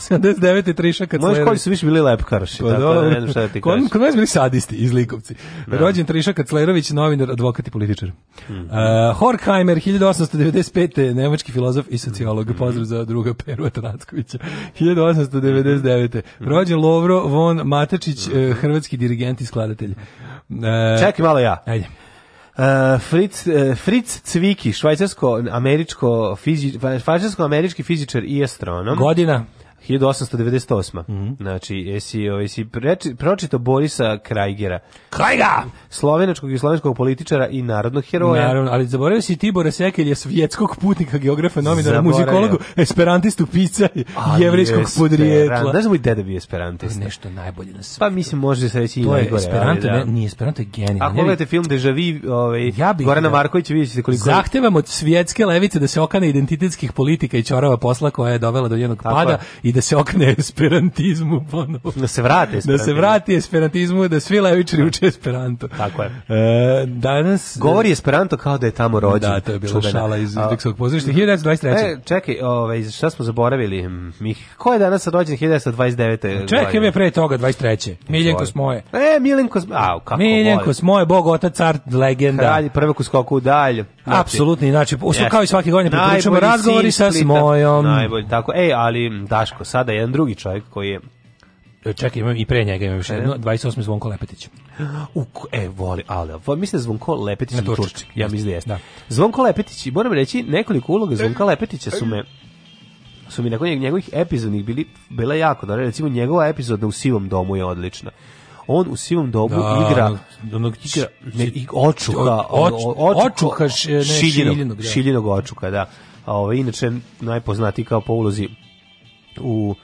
1879. Triša kad Možeš koji su više bili lepkaraši, pa tako da ne znam šta da ti kažeš. Kod nas bili sadisti iz Likovci. Da. Rođen Triša Kaclerović, novinar, advokat i političar. Mhm. Uh, Horkheimer, 1895. nemački filozof i sociolog. Mhm. Pozdrav za druga Peru Atanackovića. 1899. Mhm. Rođen Lovro von Matečić, eh, hrvatski dirigent iz skladatelj. E, Čekaj malo ja. Ajde. Uh, Fritz, uh, Fritz Cviki, švajcarsko-američko fizi, švajcarsko-američki fizičar i astronom. Godina? 1898. Mm -hmm. Znači, jesi, jesi ovaj, pročito Borisa Krajgera. Krajga! Slovenačkog i slovenskog političara i narodnog heroja. Naravno, ali zaboravio si Tibora Sekelja, svjetskog putnika, geografa, novinara, muzikologu, esperantistu, pica da i jevrijskog podrijetla. Ne da moj deda bio esperantista? nešto najbolje na svijetu. Pa mislim, može se reći i najgore. To je esperanto, ali, da. ne, nije esperanto, je genijalno. Ako gledate film Deja Vu, ovaj, ja Gorana da, Marković, vidjet ćete koliko... Zahtevam od svjetske levice da se okane identitetskih politika i čorava posla koja je dovela do njenog pada i da se okrene esperantizmu ponovo. Da se vrati esperantizmu. Da se vrati esperantizmu, da svi levičari uče esperanto. Tako je. E, danas... Govori esperanto kao da je tamo da, rođen. Da, to je bila Čuvena. šala iz Indexovog pozorišta. 1923. E, čekaj, ovaj, šta smo zaboravili? Hm, Mih, ko je danas rođen 1929. Čekaj me pre toga, 23. Miljenko Smoje. E, Miljenko Smoje. A, kako Miljenko volim. Smoje, bog, otac, car, legenda. Kralj, prvak u skoku u dalj. Znači, Apsolutni, znači, kao i svake godine preporučujemo razgovori sa Smojom. Najbolji, tako. Ej, ali Daško tako. Sada jedan drugi čovjek koji je e, Čekaj, imam i pre njega imam još e? jedno, 28. Zvonko Lepetić. U, e, voli, ali, mislim da Zvonko Lepetić je Turčik, Turčik, ja mislim da jeste. Da. Zvonko Lepetić, moram reći, nekoliko uloga e? Zvonka Lepetića su me su mi nakon njegovih epizodnih bili, bila jako dobra, recimo njegova epizoda u Sivom domu je odlična on u sivom domu da, igra onog, onog igra ne, i očuka oč, očuka, šiljinog, šiljinog, da. šiljinog očuka da a ovo ovaj, inače najpoznati kao po ulozi u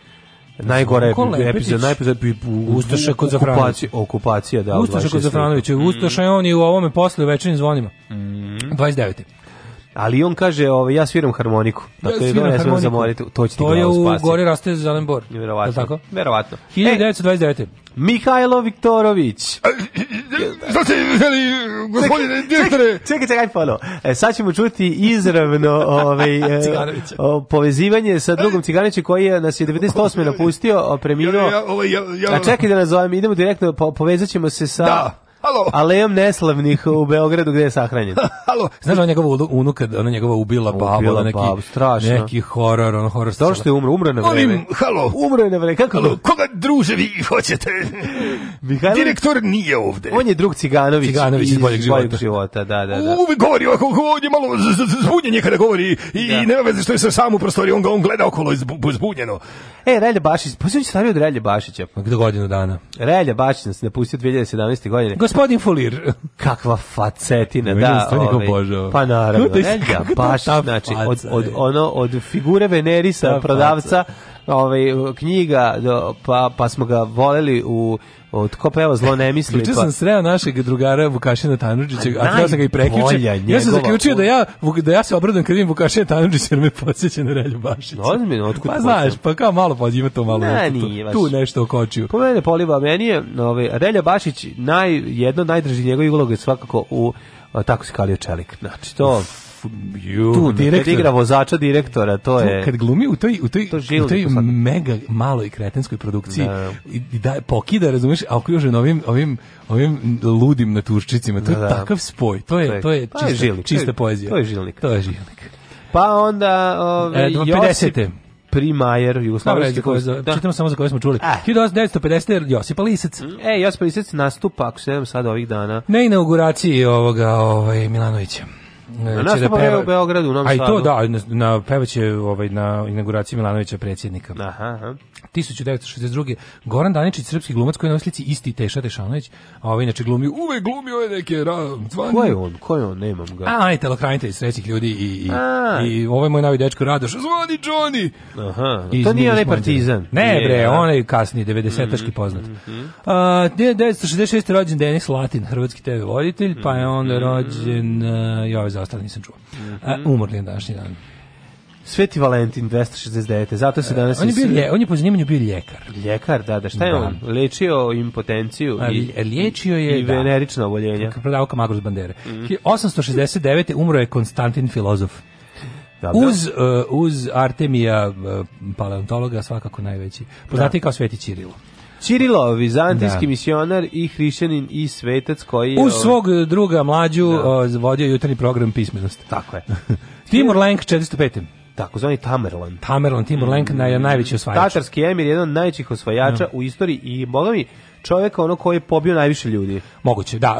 najgore epizode, najpozad Ustaša kod Zafranovića okupacija da Ustaša kod Zafranovića Ustaša je on i u ovome posle u večernjim zvonima mm. 29. Ali on kaže, ovaj ja sviram harmoniku. Dakle, ja sviram je, harmoniku. Zamoriti, to će to je u spasiti. Gori raste zelen bor. Verovatno. Tako? Verovatno. 1929. E, Mihajlo Viktorović. Šta ste videli, gospodine direktore? Čekaj, čekaj, polo. E, sad ćemo čuti izravno ovaj, e, o, povezivanje sa drugom Ciganićem koji je nas je 98. napustio, preminuo. Ja, ja, ja, ja, ja. A čekaj da nazovem, idemo direktno, po, povezat ćemo se sa... Da. Halo. Alejom neslavnih u Beogradu gde je sahranjen. Halo. Znaš, on njegovu unuka, ona njegova ubila babu, ubila neki, bab, strašno. neki horor, on horor. To što je umro, umro na vreme. Onim, halo. Umro na vreme, kako? Halo, koga druže vi hoćete? Mihajlović. Direktor nije ovde. On je drug Ciganović. Ciganović iz boljeg života. života. Da, da, da. U, govori ovako, on je malo zbunjen kada govori i da. nema veze što je sa sam u prostoriji, on, ga on gleda okolo zbunjeno. E, Relja Bašić, pa on je stariji od Relje Bašića. Gde godinu dana? Relja Bašić nas napustio 2017. godine. Gospod gospodin Fulir. Kakva facetina, da. Ovaj, pa naravno, da ne, da, baš, znači, od, od, ono, od figure Venerisa, da, prodavca, ovaj, knjiga, do, pa, pa smo ga voleli u od ko peva zlo ne misli. Juče pa- sam sreo našeg drugara Vukašina Tanudžića, a treba sam ga i prekjuče. Ja sam zaključio da ja da ja se obradujem kad vidim Vukašina Tanudžića jer me podsjeća na Relju Bašića. Ozbiljno, otkud? Pa znaš, pa kao malo pa ima to malo. Ne, nije, baš. tu nešto okočio. Po mene poliva meni je, ovaj Relja Bašić naj jedno najdraži njegovih uloga je svakako u tako se kalio čelik. Znači to ju, tu direktor kad igra vozača direktora, to tu, je kad glumi u toj u toj, to u toj mega maloj kretenskoj produkciji da. i da pokida, razumeš, a ako još novim ovim ovim ludim na turščicima, to da, je da. takav spoj, to je to je, pa to je čista, žilnik, čista poezija. To je žilnik. To je žilnik. Pa onda ovaj e, 50. Primajer Jugoslavijski koji da. čitamo samo za koje smo čuli. Eh. 1950 Josip Lisac. Mm. E Josip Lisac nastupa ako se sad ovih dana. Na inauguraciji ovoga ovaj Milanovića. Nastupa da peva... u Beogradu, u Novom Sadu. A i to da, na, na pevaće ovaj, na inauguraciji Milanovića predsjednika. Aha, aha. 1962. Goran Daničić, srpski glumac koji je na slici isti Teša Tešanović, a ovaj inače glumi, uvek glumi ove neke zvani. Ko je on? Ko je on? Nemam ga. A, onaj telokranitelj srećnih ljudi i, i, a. i ovaj moj novi dečko Radoš, zvani Johnny! Aha, to nije onaj partizan. Ne, je, bre, da. onaj kasni, 90-aški mhm, poznat. Mm -hmm. a, 1966. rođen Denis Latin, hrvatski TV voditelj, pa je mhm, onda mhm. rođen, mm -hmm za ostale nisam čuo. Mm -hmm. umrli je današnji dan. Sveti Valentin 269. Zato se e, danas... E, on je, bio, lje, on je po zanimanju bio ljekar. Ljekar, da, da. Šta je da. on? Lečio impotenciju A, i, liječio je, i da. venerično oboljenje. Da, predavao Kamagrus Bandere. Mm. 869. umro je Konstantin Filozof. Dobro. Uz, uh, uz Artemija uh, paleontologa svakako najveći. Poznati da. kao Sveti Cirilo. Cirilo, vizantijski da. misionar i hrišćanin i svetac koji je... U svog druga mlađu da. vodio jutarnji program pismenost. Tako je. Timur Lenk 405 takozvani Tamerlan. Tamerlan Timurlenka mm. je najveći osvajač. Tatarski emir je jedan od najvećih osvajača mm. u istoriji i boga mi čovjeka ono koji je pobio najviše ljudi. Moguće, da.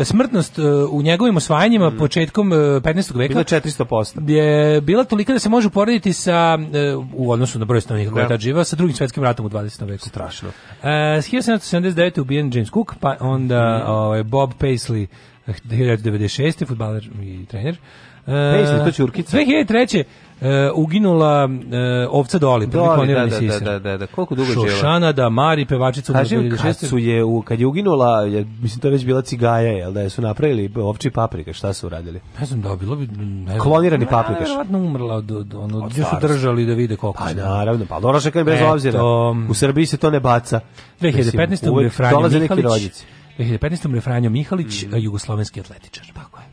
E, smrtnost e, u njegovim osvajanjima mm. početkom 15. E, veka bila 400%. Je bila tolika da se može porediti sa e, u odnosu na broj stanovnika koji je da. tad živeo sa drugim svetskim ratom u 20. veku. Strašno. E, 1779 ubijen James Cook, pa onda mm. ovaj Bob Paisley 1996. futbaler i trener. E, Paisley, to će urkica. 2003. E, uginula e, ovca Doli, prvi pa klonirani da, da, da, da, da, koliko dugo živela? Šošana da Mari, pevačica u Kacu je, u, kad je uginula, je, mislim to je već bila cigaja, jel da su napravili ovči paprika, šta su uradili? Ne znam da, bilo bi... Ne Klonirani paprikaš. Ne, umrla od, od, ono, gdje su držali da vide koliko. Pa naravno, pa doraša kad bez obzira. U Srbiji se to ne baca. 2015. umre Franjo Mihalić. 2015. umre Franjo Mihalić, jugoslovenski atletičar. Tako je.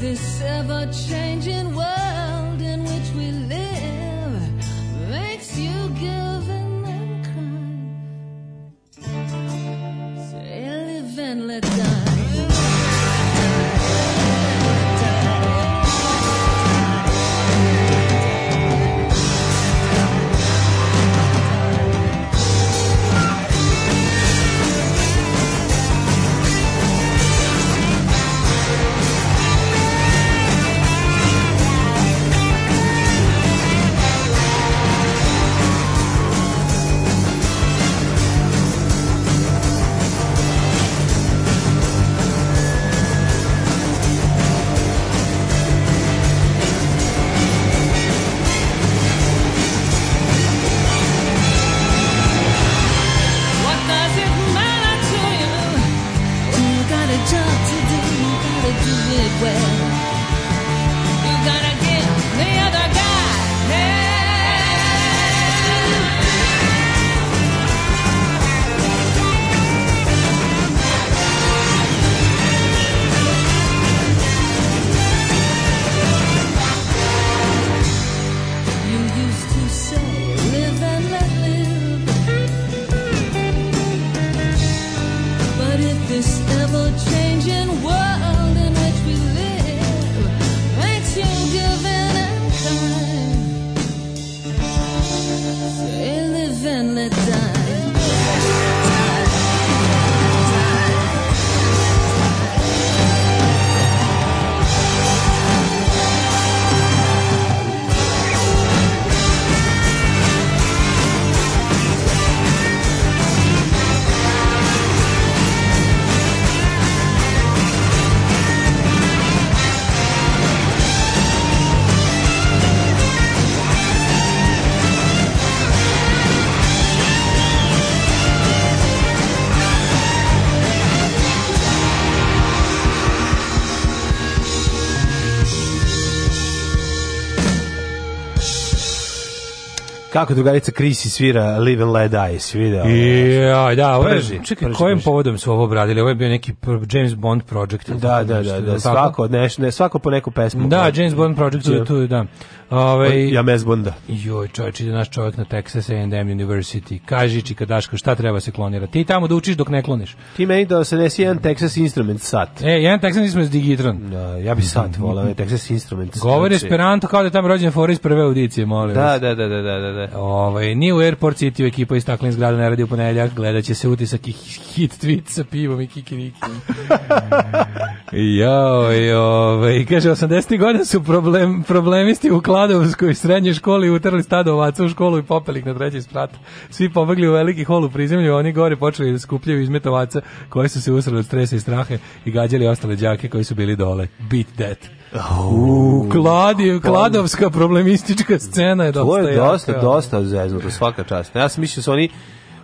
This ever changing world in which we live makes you give and then cry. Say, live and let kako drugarica Krisi svira Live and Let Die, si svira. Ja, da, ovo čekaj, prži, kojim prži. povodom su ovo obradili? Ovo je bio neki James Bond project. Da, da, da, da, svako, ne, ne, svako po neku pesmu. Da, James Bond project je tu, da. Ove, ja mes Bonda. Joj, čovječ, ide naš čovjek na Texas A&M University. Kaži, čika Daško, šta treba se klonirati? Ti tamo da učiš dok ne kloniš. Ti meni da se desi jedan Texas Instrument sat. E, jedan Texas Instrument digitron. Da, ja bi sat volao, ovaj Texas Instrument. Govori znači- Esperanto kao da je tamo rođen Fora iz prve audicije, molim da, Da, da, da, da, da. da. Ovaj, New Airport City ekipa iz staklenih zgrada ne radi u ponedeljak, gledat se utisak i hit tweet sa pivom i kikirikom. Jao, ovaj, kaže, 80. godina su problem, problemisti u Kladovskoj srednjoj školi utrli stado ovaca u školu i popelik na treći sprat. Svi pobegli u veliki hol u prizemlju, oni gore počeli da skupljaju izmetovaca koji su se usrali od stresa i strahe i gađali ostale đake koji su bili dole. Beat that. U, kladi, kladovska problemistička scena je dosta To je dosta, jaka. dosta zeznuto, svaka čast. Ja sam mislio da su oni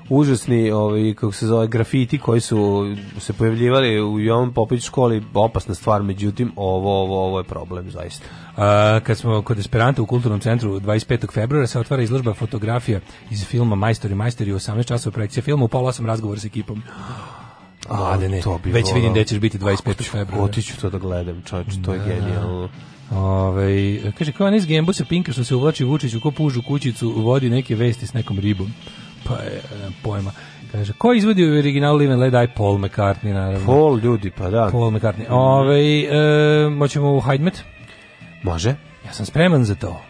užasni, ovaj, kako se zove, grafiti koji su se pojavljivali u Jovan Popović školi, opasna stvar, međutim, ovo, ovo, ovo je problem, zaista. A, kad smo kod Esperanta u kulturnom centru 25. februara se otvara izložba fotografija iz filma Majstori, majstori u 18 časova projekcija filma, u pola sam razgovor s ekipom. A, ne, bi već vidim da ćeš biti 25. februara. Otiću to da gledam, čovječ, to je da, da. genijalno. Ove, kaže, kao niz gembo se pinka što se uvlači Vučiću, ko pužu kućicu, vodi neke vesti s nekom ribom. Pa je, e, pojma. Kaže, ko izvodi u originalu Live and Let Die? Paul McCartney, naravno. Paul, ljudi, pa da. Paul McCartney. Ove, e, moćemo u Hajdmet? Može. Ja sam spreman za to.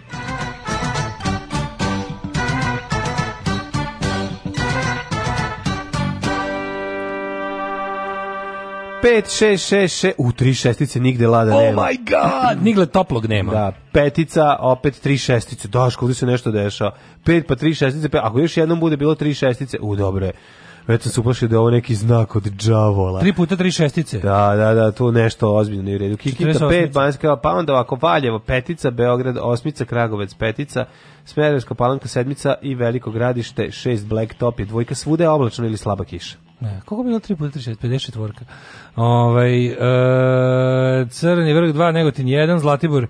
5, 6, 6, 6, u, 3 šestice nigde lada oh nema. Oh my god! nigde toplog nema. Da, petica, opet 3 šestice, daš, ovdje se nešto dešava. Pet pa 3 šestice, pa ako još jednom bude bilo 3 šestice, u, dobro je. Već sam se uplašio da je ovo neki znak od džavola. Tri puta tri šestice. Da, da, da, tu nešto ozbiljno nije u redu. Kikita 5, Banjska, pa onda ovako Valjevo, petica, Beograd, osmica, Kragovec, petica, Smederevska palanka, sedmica i Veliko gradište, šest, Blacktop je dvojka, svude je oblačno ili slaba kiša. Ne, koliko bilo 3 puta 36, 54. Ovaj, e, Crni vrh 2, Negotin 1, Zlatibor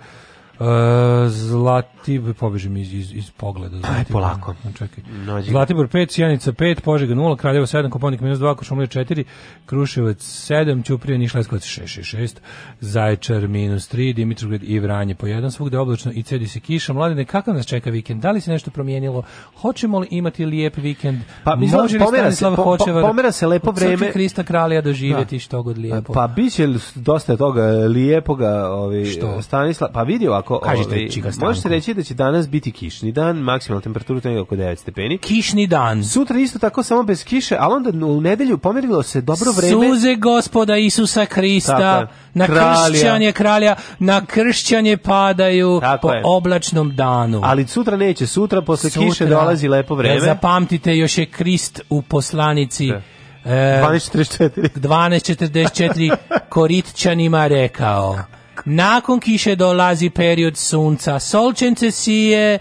E, Zlatibor, pobeže mi iz, iz, iz pogleda. Zlatibor. Aj, polako. Čekaj. Nođi. Zlatibor 5, Sjenica 5, Požega 0, Kraljevo 7, Koponik minus 2, Košumlija 4, Kruševac 7, Ćuprija, Niš Leskovac 6, 6, 6, Zaječar minus 3, Dimitrovgrad i Vranje po 1, svugde oblačno i cedi se kiša. Mladine, kakav nas čeka vikend? Da li se nešto promijenilo? Hoćemo li imati lijep vikend? Pa, mislim, Može li Stanislav po, po, Hočevar pomera se lepo vreme. Od Krista Kralja doživjeti da. što god e, lijepo? Pa, biće dosta toga lijepoga. Ovi, što? Stanislav, pa vidi ovako, ovako... Kažite ovaj, Može se reći da će danas biti kišni dan, maksimalna temperatura to je oko 9 stepeni. Kišni dan. Sutra isto tako samo bez kiše, ali onda u nedelju pomerilo se dobro vreme. Suze gospoda Isusa Hrista, tako, na kralja. kršćanje kralja, na kršćanje padaju tako po je. oblačnom danu. Ali sutra neće, sutra posle sutra, kiše dolazi lepo vreme. zapamtite, još je Krist u poslanici. Da. 1244 eh, 1244 Koritčanima rekao Nakon kiše dolazi period sunca. Solčence sije,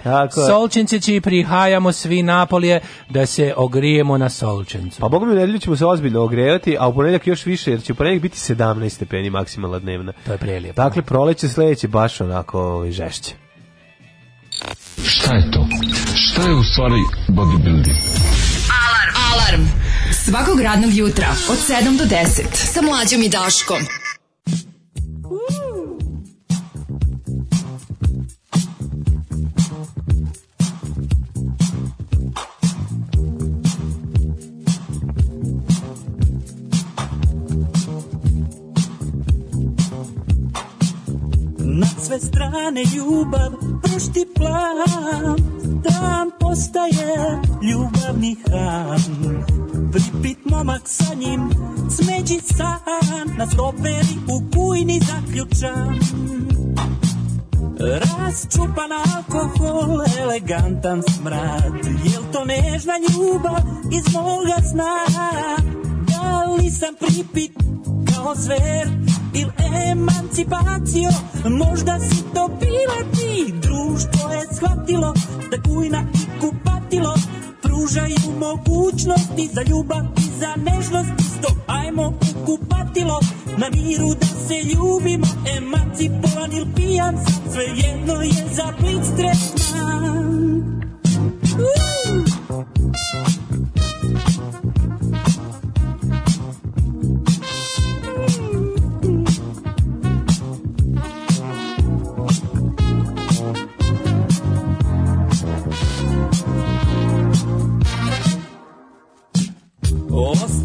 solčence će prihajamo svi napolje da se ogrijemo na solčencu. Pa Bogu mi u nedelju ćemo se ozbiljno ogrejati, a u ponedjeljak još više, jer će u ponedjeljak biti 17 stepeni maksimalna dnevna. To je prelijepo. Dakle, proleće sledeće baš onako ovaj, žešće. Šta je to? Šta je u stvari bodybuilding? Alarm! Alarm! Svakog radnog jutra od 7 do 10 sa mlađom i Daškom. Uh. Na sve strane ljubav prošti plan Dan postaje ljubavni hram Pripit momak sa njim smeđi san Na stoperi u kujni zaključan Rasčupan alkohol, elegantan smrad Jel to nežna ljubav iz moga sna? Da li sam pripit kao zver il emancipacio Možda si to bila ti Društvo je shvatilo da kujna i kupatilo Pružaju mogućnosti za ljubav i za nežnost Isto ajmo u kupatilo na miru da se ljubimo Emancipovan il pijan sam Svejedno je za blic tretman Uuu!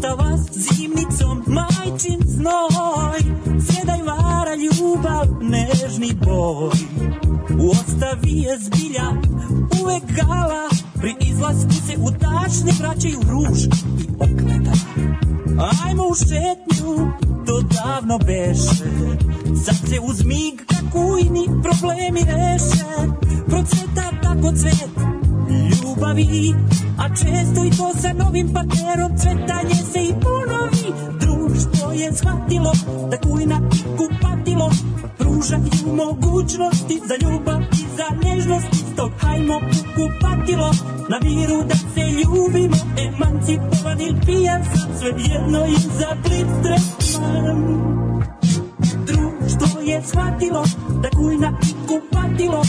košta vas zimnicom majčin znoj Sve da vara ljubav, nežni boj U ostavi je zbilja uvek gala Pri izlasku se u tačne vraćaju ruž i okleta Ajmo u šetnju, to davno beše Sad se uz mig kakujni problemi reše Procveta tako cvet, zabavi A često i to sa novim partnerom Cvetanje se i ponovi Društvo je shvatilo da kujna i kupatilo Pružaju mogućnosti za ljubav i za nežnost Istog hajmo u kupatilo Na viru da se ljubimo Emancipovan ili pijan sam Sve jedno je za blic tretman Društvo je shvatilo da kujna i kupatilo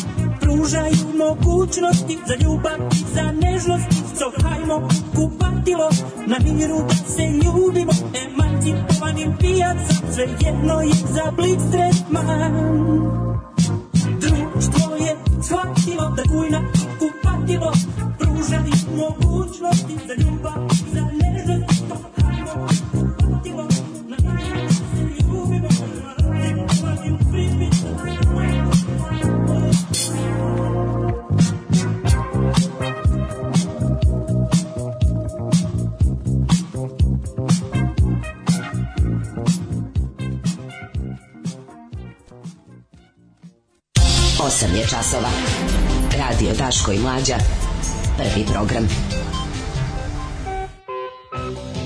pružaju mogućnosti za ljubav i za nežnost so hajmo kupatilo na miru da se ljubimo emancipovanim pijacom sve jedno je za blik tretman društvo je shvatilo da kujna kupatilo pružaju mogućnosti za ljubav i za nežnost 8 je časova. Radio Daško i Mlađa. Prvi program.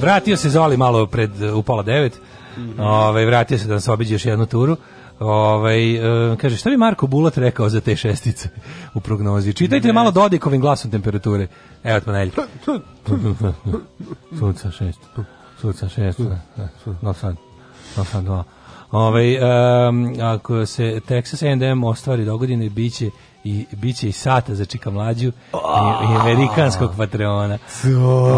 Vratio se Zoli malo pred u pola devet. Mm -hmm. Ovaj vratio se da nas obiđe još jednu turu. Ovaj e, kaže šta bi Marko Bulat rekao za te šestice u prognozi? Čitajte ne. malo Dodikovim glasom temperature. Evo od ponedeljka. Sunca 6. Sunca šest. No sad. No sad 2. Ove, ovaj, um, ako se Texas A&M ostvari dogodine biće i biće i sata za čika mlađu i, i amerikanskog patreona.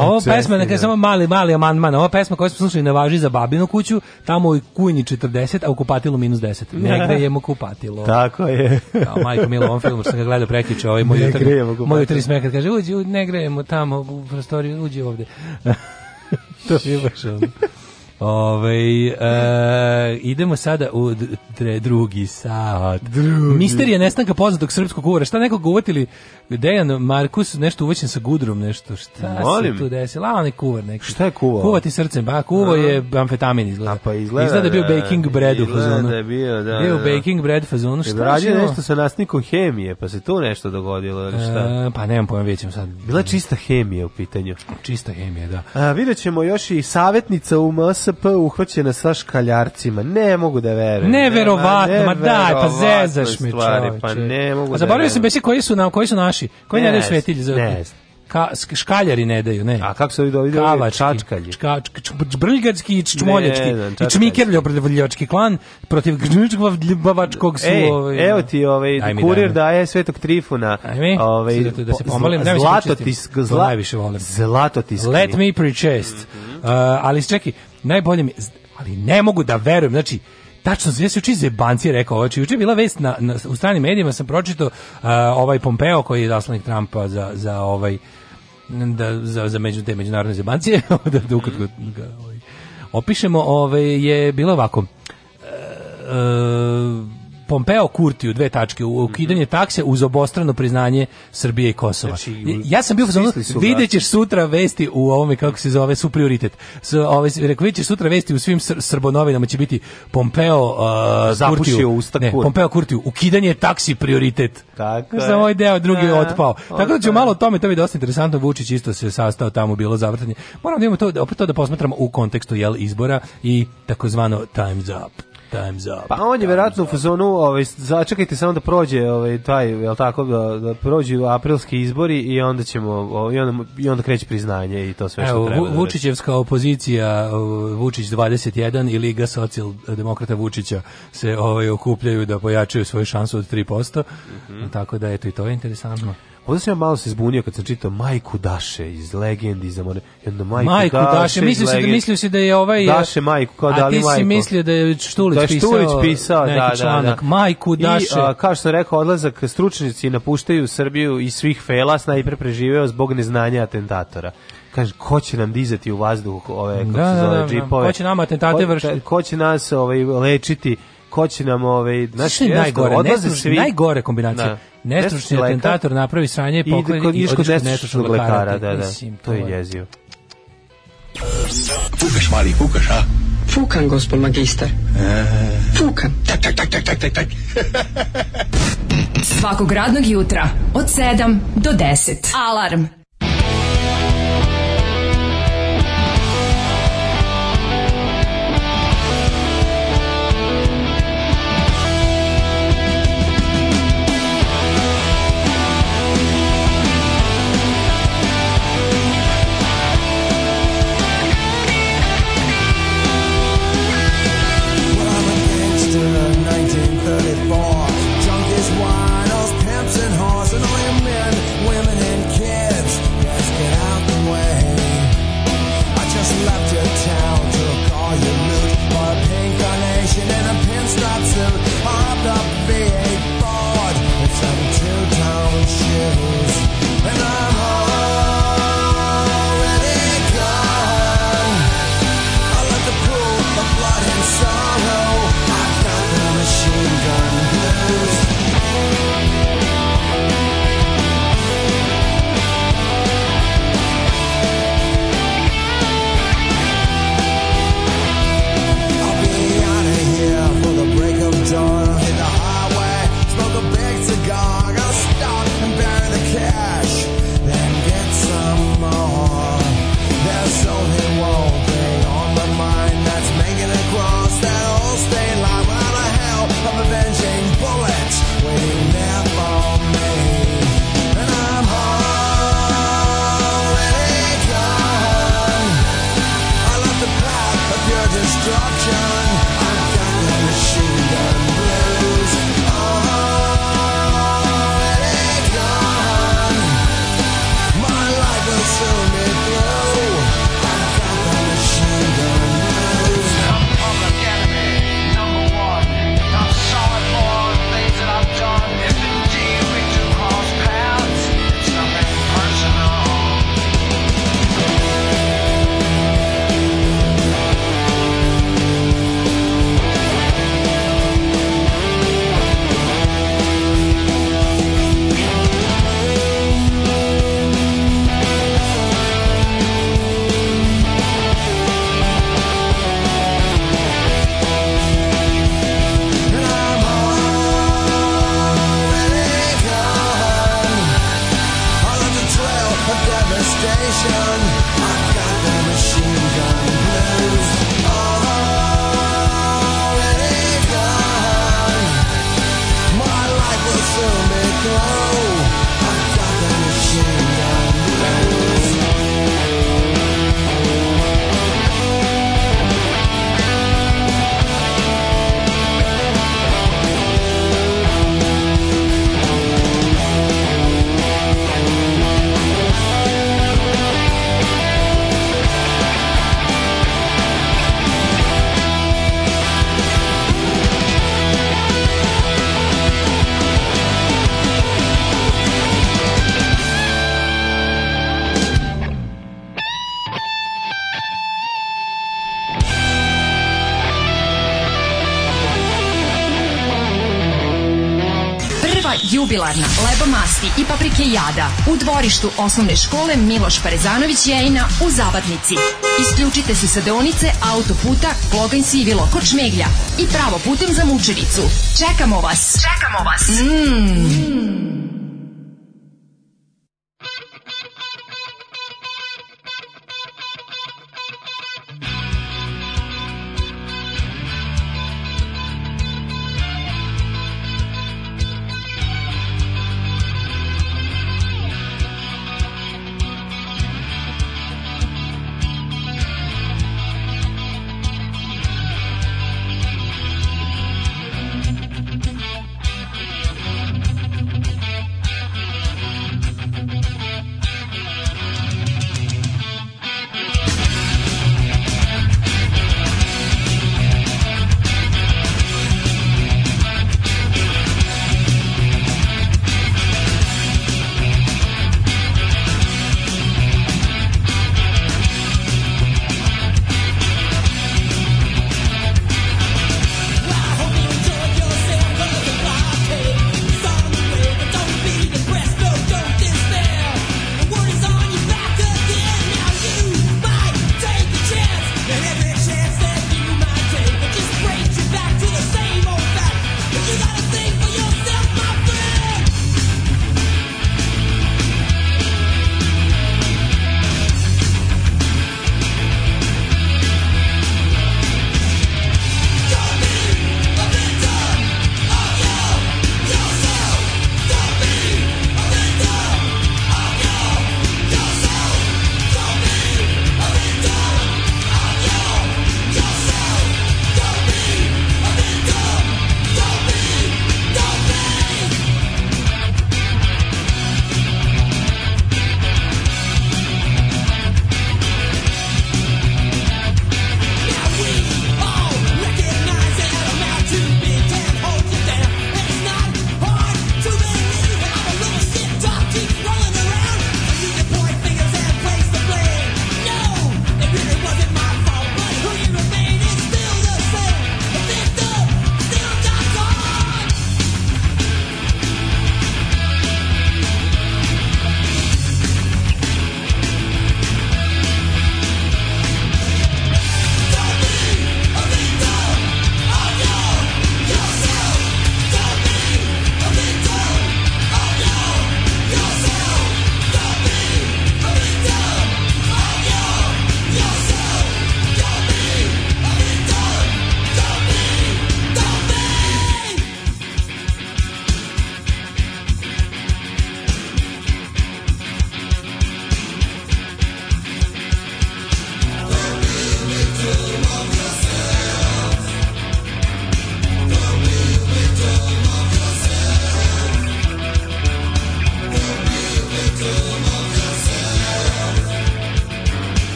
Ova pesma neka samo da da. mali mali amandman. Ova pesma koju smo slušali ne važi za babinu kuću, tamo u kujni 40, a u kupatilu minus 10. Da. Negde jemo kupatilo. Tako je. Ja, majko Milo, on film, što sam ga gledao prekiče, ovaj moj jutri, moj jutri smekat, kaže, uđi, ne grejemo tamo u prostoriju, uđi ovde. to je baš ono. Ove, ovaj, e, idemo sada u tre, drugi sat. Drugi. Misterija nestanka poznatog srpskog uvora. Šta nekog uvatili? Dejan Markus nešto uvaćen sa gudrom, nešto. Šta Molim. se tu desilo? A on je kuvar neki. Šta je kuvao? Kuva ti srcem. Ba, kuvao je amfetamin izgleda. A pa izgleda. Izgleda da je bio da baking bread u fazonu. Da je bio, da. Bio da, da. baking bread u fazonu. Šta je radio nešto sa nasnikom hemije, pa se tu nešto dogodilo ili šta? E, pa nemam pojma, vidjet ćemo sad. Bila čista hemija u pitanju. Čista hemija, da. A, vidjet ćemo još i savjetnica u MS JSP uhvaćena sa škaljarcima. Ne mogu da verujem. Neverovatno, ne, ma, daj, pa zezaš me, stvari, Pa ne mogu A da zaboravio da sam besi koji su, na, koji su naši, koji ne, ne daju svetilje za... Ne, Ka, škaljari ne daju, ne. A kako se vidi ovdje? Kavački, čačkalji. Čka, čka, čbrljački i čmoljački. I čmikerljobrljački klan protiv gnjučkvavdljubavačkog su... Ej, ovaj, evo ti ovaj, daj mi, kurir daj daje Svetog Trifuna. Aj ovaj, da-, da se pomalim. Zlatotisk, zla, zlatotisk. Let me prečest. Mm -hmm. uh, ali čekaj, najbolje mi, ali ne mogu da verujem, znači, tačno sve se uči zebanci rekao, znači juče bila vest na, na, u stranim medijima sam pročitao uh, ovaj Pompeo koji je zaslanik Trumpa za, za ovaj da, za, za među, te međunarodne zebancije da, da ukratko ga, ovaj. opišemo ovaj, je bilo ovako e, e, Pompeo Kurtiju, dve tačke, ukidanje mm -hmm. takse uz obostrano priznanje Srbije i Kosova. Znači, ja sam bio fazonu, vidjet sutra vesti u ovome, kako se zove, su prioritet. S, ove, ovaj, rekao, sutra vesti u svim sr srbonovinama će biti Pompeo uh, Kurtiju, usta ne, Pompeo Kurtiju, ukidanje taksi prioritet. Tako Za ovaj deo drugi je da, otpao. Tako da ću malo o tome, to je dosta interesantno, Vučić isto se sastao tamo, bilo zavrtanje. Moramo da imamo to, opet to da posmatramo u kontekstu jel, izbora i takozvano time's up. Time's up. Pa on je verovatno u fazonu, ovaj začekajte samo da prođe ovaj taj, jel tako, da, da prođu aprilski izbori i onda ćemo ovaj, i onda i onda kreće priznanje i to sve što Evo, treba. Evo da Vučićevska da opozicija Vučić 21 i Liga Socijal Demokrata Vučića se ovaj okupljaju da pojačaju svoju šansu od 3%. Mm -hmm. Tako da eto i to je interesantno. Onda sam ja malo se zbunio kad sam čitao Majku Daše iz legendi za Amore. I onda Majku, Majku Daše, Daše mislio si da mislio si da je ovaj e, Daše Majku kao da li Majku. A ti si mislio da je Štulić da pisao. Da Štulić pisao, da, da, da. Majku Daše. I a, kao što sam rekao, odlazak stručnjaci napuštaju Srbiju i svih felas najpre preživeo zbog neznanja atentatora kaže ko će nam dizati u vazduhu ove kako da, se da, zove da, da, džipove ko će nama atentate vršiti ko, ko će nas ovaj lečiti ko će nam ovaj znači najgore odlaze svi najgore kombinacije da. nestručni atentator napravi sranje i pokloni i kod nestručnog lekara da da Mislim, to, je jezivo Fukaš mali, fukaš, a? Fukan, gospod magistar. E. Fukan. Tak, tak, tak, tak, tak, tak, tak. Svakog radnog jutra od 7 do 10. Alarm. Jada u dvorištu osnovne škole Miloš Parezanović Jejna u Zabatnici. Isključite se sa deonice autoputa Kloganj Sivilo kod Šmeglja i pravo putem za Mučenicu. Čekamo vas! Čekamo vas! Mmm!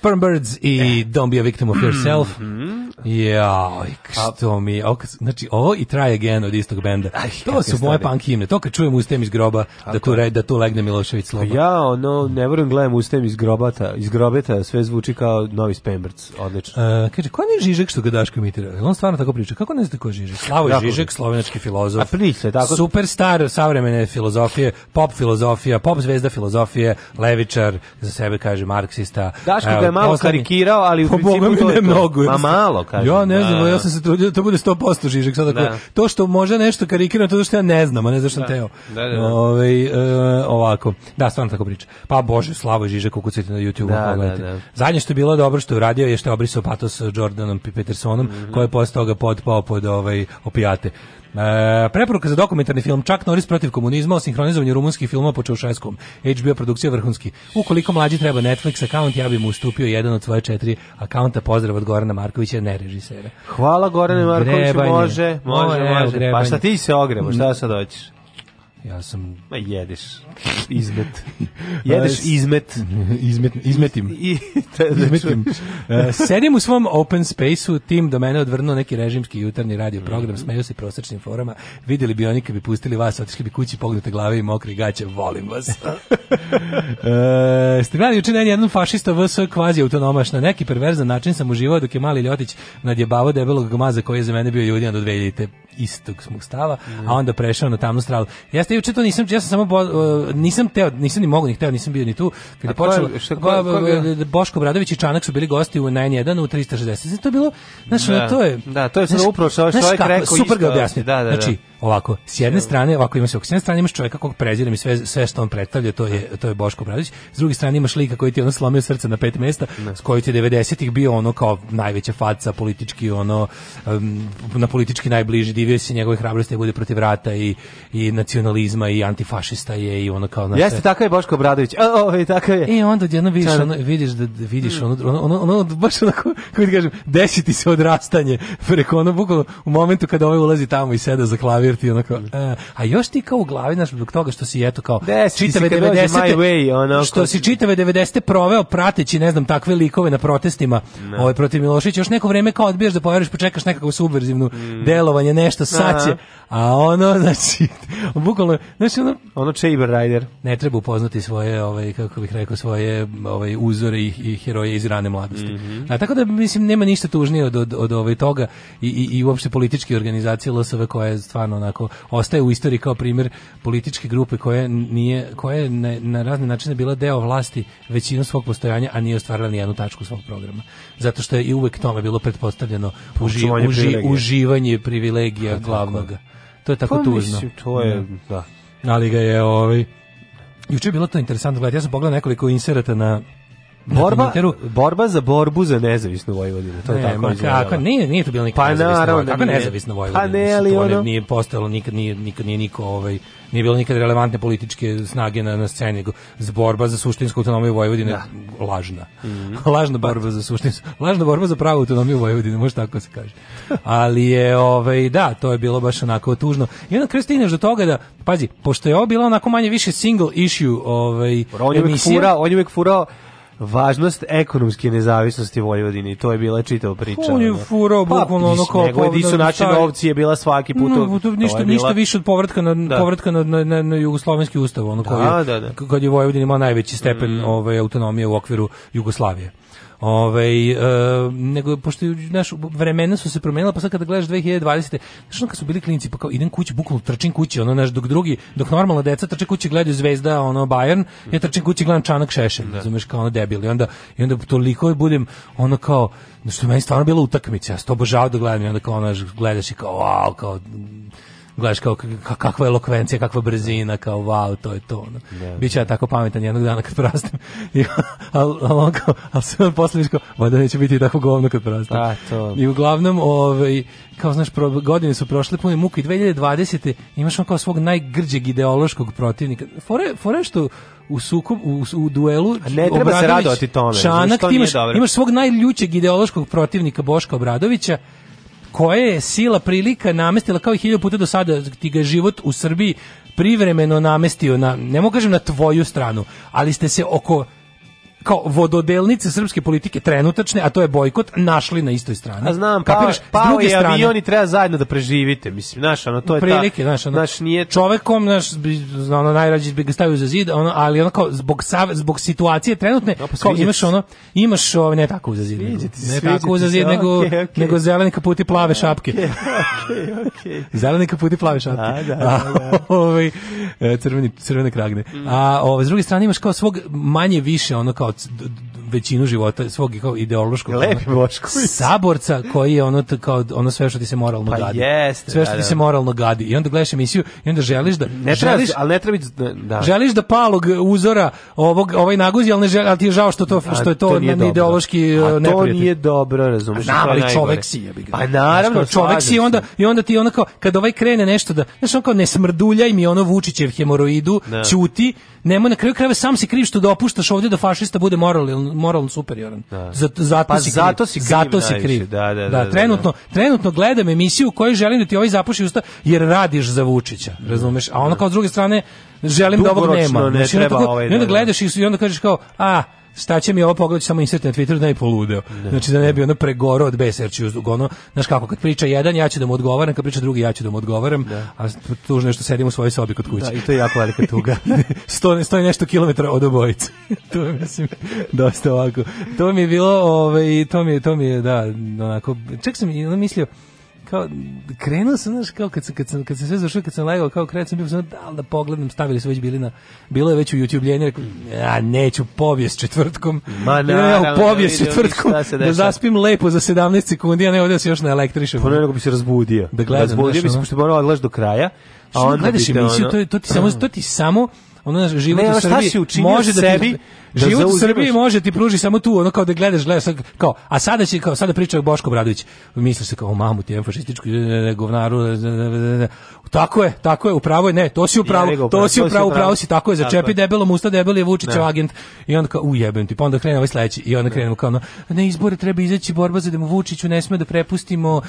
Sperm Birds i eh. Don't Be a Victim of Yourself. Mm -hmm. Što mi, ok, znači ovo i Try Again od istog benda. Aj, to su moje punk himne. To kad čujem Ustem iz groba, da Tako. da tu, re, da tu legne Milošević sloba. Pa ja, ono, ne verujem gledam Ustem iz grobata, iz grobeta, sve zvuči kao novi Spembrc, odlično. E, kaže, ko je Žižek što ga Daško imitira? On stvarno tako priča. Kako ne znate da ko je Žižek? Slavoj dakle. Žižek, slovenački filozof. A priče, tako. Superstar savremene filozofije, pop filozofija, pop zvezda filozofije, levičar, za sebe kaže marksista. Daško ga je e, malo karikirao, ali u principu to je to. mnogo. Ma malo, kaže. Ja ne znam, da, ja sam se se trudio da to bude 100% Žižek. Sad ako, da. To što može nešto karikiram, to što ja ne znam, a ne znam što da. teo. Da, da, da. Ove, ovaj, e, ovako. Da, stvarno tako priča. Pa bože, slavo Žižek, ukucajte na YouTube. Da, da, da. Zadnje što je bilo dobro što je uradio je što je obrisao patos Jordanom Petersonom, mm -hmm. koji je posle toga podpao pod ovaj, opijate. E, preporuka za dokumentarni film Čak Norris protiv komunizma o sinhronizovanju rumunskih filma po Čaušeskom. HBO produkcija vrhunski. Ukoliko mlađi treba Netflix account, ja bih mu ustupio jedan od svoje četiri akaunta. Pozdrav od Gorana Markovića, ne režisera. Hvala Gorane Markoviću, može, može, može. može. Pa šta ti se ogrebo, šta sad hoćeš? Ja sam... Ma jedeš izmet. Jedeš izmet. izmet izmetim. I, da izmetim. uh, sedim u svom open space-u, tim do mene odvrnuo neki režimski jutarnji radio program, mm -hmm. smeju se prosečnim forama, videli bi oni kad bi pustili vas, otišli bi kući, pogledate glave i mokre gaće, volim vas. uh, ste gledali učinjen jedan fašista VS kvazi autonomaš, na neki perverzan način sam uživao dok je mali Ljotić nadjebavao debelog gmaza koji je za mene bio judina do 2000 istog smo stava, mm -hmm. a mhm. onda prešao na tamnu stralu. Jeste jeste, juče to nisam, ja sam samo, bo, uh, nisam teo, nisam ni mogu ni hteo, nisam bio ni tu. Kada počelo, Boško Bradović i Čanak su bili gosti u N1 u 360. Znači, to je bilo, znači, da, to je... Da, to je sad upravo što ovaj čovjek rekao. Super ga objasniti. Da, da, da. Znači, ovako, s jedne strane, ovako ima se, s jedne strane imaš čovjeka kog preziram i sve, sve što on predstavlja, to je, to je Boško Bradović, s druge strane imaš lika koji ti je ono slomio srce na pet mesta, ne. s koji ti 90-ih bio ono kao najveća faca politički, ono, um, na politički najbliži, divio se njegove hrabrosti da bude protiv rata i, i nacionalizma i antifašista je i ono kao... Naše... Jeste, tako je Boško Bradović, o, o, i tako je. I e, onda jedno vidiš, ono, vidiš, da, da vidiš ono, ono, ono, ono baš onako, kako ti kažem, desiti se odrastanje preko ono, bukvalno u momentu kada ovaj ulazi tamo i seda za klavir dirty, onako. A, mm. e. a još ti kao u glavi, znaš, zbog toga što si, eto, kao, Des, čitave 90. Way, ono, što si čitave 90. proveo prateći, ne znam, takve likove na protestima no. ovaj, protiv Milošića, još neko vreme kao odbiješ da poveriš, počekaš pa nekako subverzivnu mm. delovanje, nešto, saće. Da. A ono, znači, bukvalno, znači, ono... Ono Chamber Rider. Ne treba upoznati svoje, ovaj, kako bih rekao, svoje ovaj, uzore i, i heroje iz rane mladosti. Mm -hmm. a, tako da, mislim, nema ništa tužnije od, od, od, od ovaj, toga i, i, i uopšte političke organizacije LSV koja je stvarno onako ostaje u istoriji kao primer političke grupe koja nije koja je na, na razne načine bila deo vlasti većinu svog postojanja, a nije ostvarila ni jednu tačku svog programa. Zato što je i uvek tome bilo pretpostavljeno uži, uži, privilegija. uživanje privilegija glavnog. To je tako pa, tužno. Mislim, to je, mm. da. Ali ga je ovaj Juče je bilo to interesantno gledati. Ja sam pogledao nekoliko inserata na borba, borba za borbu za nezavisnu Vojvodinu. To je ne, tako kako, nije, nije to bilo nikad pa naravno, kako nezavisna pa Vojvodina. Pa ne, ali ono... Nije postalo nikad, nije, nikad nije niko ovaj, nije bilo nikad relevantne političke snage na, na sceni, nego borba za suštinsku autonomiju Vojvodine da. lažna. Mm -hmm. lažna borba za suštinsku, lažna borba za pravu autonomiju Vojvodine, može tako da se kaže. ali je, ovaj, da, to je bilo baš onako tužno. I onda kraj stigneš do toga da, pazi, pošto je ovo bilo onako manje više single issue ovaj, on emisija, uvijek on je uvijek furao važnost ekonomske nezavisnosti Vojvodine i to je bila čitava priča. On je furao pa, bukvalno ono kao povrat. Nisu način ovci je bila svaki put. No, mm, to, ništa, bila... ništa više od povratka na, da. povratka na, na, na, na jugoslovenski ustav, ono da, da, da, koji da, da. kad je Vojvodina imao najveći stepen mm. ovaj, autonomije u okviru Jugoslavije. Ove, ovaj, e, nego pošto naš vremena su se promenila, pa sad kada gledaš 2020. Znaš, kad su bili klinci, pa kao idem kući, bukvalno trčim kući, ono naš dok drugi, dok normalna deca trče kući gledaju Zvezda, ono Bayern, ja trčim kući gledam Čanak Šešelj, da. razumeš kao ono debil. I onda i onda toliko budem ono kao što meni stvarno bila utakmica, ja to obožavam da gledam, i onda kao ono gledaš i kao wow, kao gledaš kao kakva elokvencija, kakva brzina, kao wow, to je to. Ono. Yeah. Da. Biće ja tako pametan jednog dana kad prastim. ali al on kao, ali se on posle kao, valjda neće biti tako govno kad prastim. A, pa, to. I uglavnom, ovaj, kao znaš, pro, godine su prošle pune muke i 2020. imaš on kao svog najgrđeg ideološkog protivnika. Fore, fore što u sukob, u, u duelu A ne treba Obradović, se radovati tome. Čanak, ti imaš, imaš svog najljućeg ideološkog protivnika Boška Obradovića koje je sila prilika namestila kao i hiljadu puta do sada ti ga život u Srbiji privremeno namestio na, ne mogu kažem na tvoju stranu, ali ste se oko kao vododelnice srpske politike trenutačne, a to je bojkot, našli na istoj strani. A znam, pa Kapiraš, pao, pao druge treba zajedno da preživite, mislim, znaš, ono, to je prilike, ta... Znaš, ono, znaš, nije... Čovekom, znaš, ono, najrađe bi ga stavio za zid, ono, ali ono kao, zbog, zbog situacije trenutne, no, pa kao, imaš ono, imaš, ovo, ovaj, ne tako za zid, nego, ne tako za zid, nego, okay, nego zeleni kaputi plave šapke. Okay, da, okay. Da, zeleni kaputi plave šapke. A, da, da, da. crveni, crvene kragne. Mm. A, ovo, ovaj, s druge strane imaš kao svog manje više, ono, kao od, većinu života svog kao ideološkog Lepi Bošković. saborca koji je ono kao ono sve što ti se moralno pa gadi. Jeste, sve što da, ti da. se da. moralno gadi. I onda gledaš emisiju i onda želiš da ne želiš, treba, ali ne treba da, da. Želiš da palog uzora ovog ovaj naguzi, al ne žel, al ti je žao što to što je to, to nije ideološki ne To nije dobro, razumeš? Da, ali čovek si jebi Pa naravno, čovek si onda i onda ti onda kao kad ovaj krene nešto da, znači on kao ne smrduljaj mi ono Vučićev hemoroidu, da. ćuti, nema na kraju krajeva sam si kriv što dopuštaš ovdje da fašista bude moralno moralno superioran. Da. Zato, zato pa si zato si kriv. Zato si kriv. Da da da, da, da, da, trenutno, trenutno gledam emisiju u kojoj želim da ti ovaj zapuši usta jer radiš za Vučića, razumeš? A ono kao s druge strane želim Dugoročno da ovog nema. Ne znači, treba tako, ovaj, da, onda gledaš i onda kažeš kao, a, šta će mi ovo pogledati samo insert na Twitteru da je poludeo. Ne, da, znači da ne da. bi ono pregoro od besa, jer ono, znaš kako, kad priča jedan, ja ću da mu odgovaram, kad priča drugi, ja ću da mu odgovaram, da. a tužno je što sedim u svojoj sobi kod kuće. Da, i to je jako velika tuga. sto, sto i nešto kilometara od obojice. to je, mislim, dosta ovako. To mi je bilo, ovaj, to mi je, to mi je, da, onako, čak sam i mislio, kao krenuo sam znaš kao kad se kad sam kad se sve završio kad sam legao kao krenuo sam bio sam da da pogledam stavili su već bili na bilo je već u YouTube ljenje rekao ja neću povijest četvrtkom ma na, ja, u povijest četvrtkom da zaspim lepo za 17 sekundi a ne ovdje da se još na elektrišem pa nego bi se razbudio da gledam razbudio bi se pošto morao da gledaš do kraja a onda gledaš emisiju to to ti samo to ti samo ono naš život ne, u Srbiji može da sebi ti, Da život u Srbiji može ti pruži samo tu, ono kao da gledaš, gledaš, kao, a sada će, kao, sada priča Boško Bradović, misli se kao, mamu ti, fašističku, govnaru, tako je, tako je, upravo je, ne, to si upravo, to si upravo, upravo si, tako je, začepi debelom usta, debel je Vučićev da. agent, i onda kao, ujebem ti, pa onda krene ovaj sledeći, i onda da. krenemo kao, ne, izbore treba izaći, borba za demo Vučiću, ne sme da prepustimo,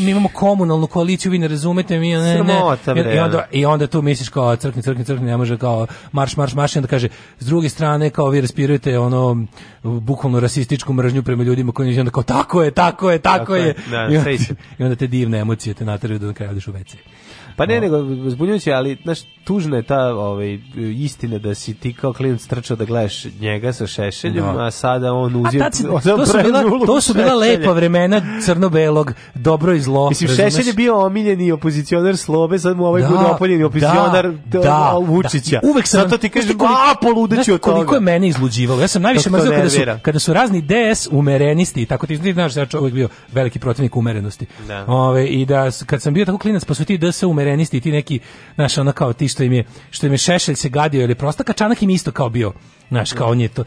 mi imamo komunalnu koaliciju, vi ne razumete, mi, ne, ne, i onda, i onda tu misliš kao, crkni, crkni, crkni, ne može kao, marš, marš, marš, i onda kaže, s druge strane, kao, vi raspirujete ono bukvalno rasističku mržnju prema ljudima koji onda kao tako je, tako je, tako, tako je. je. Da, I, onda, I onda te divne emocije te nateraju da na kraju u WC. Pa ne, nego zbunjujuće, ali znaš, tužna je ta ovaj, istina da si ti kao klinac trčao da gledaš njega sa šešeljom, no. Da. a sada on uzio... Si, to, su bila, to su bila lepa vremena crno-belog, dobro i zlo. Mislim, razumeš? Šešelj je bio omiljeni opozicionar Slobe, sad mu ovaj da, bude opoljeni opozicionar da, da, da, Vučića. Da, uvek sam... Zato ti kažeš, a, poludeću od toga. Koliko je mene izluđivalo? Ja sam najviše mrzio kada su, kada su razni DS umerenisti, tako ti znaš, ja čovjek bio veliki protivnik umerenosti. Da. Ove, I da, kad sam bio tako klinac, pa su ti DS umerenisti suverenisti i ti neki, naš ono kao ti što im je, što im je Šešelj se gadio ili prostaka, Čanak im isto kao bio, znaš, kao on je to.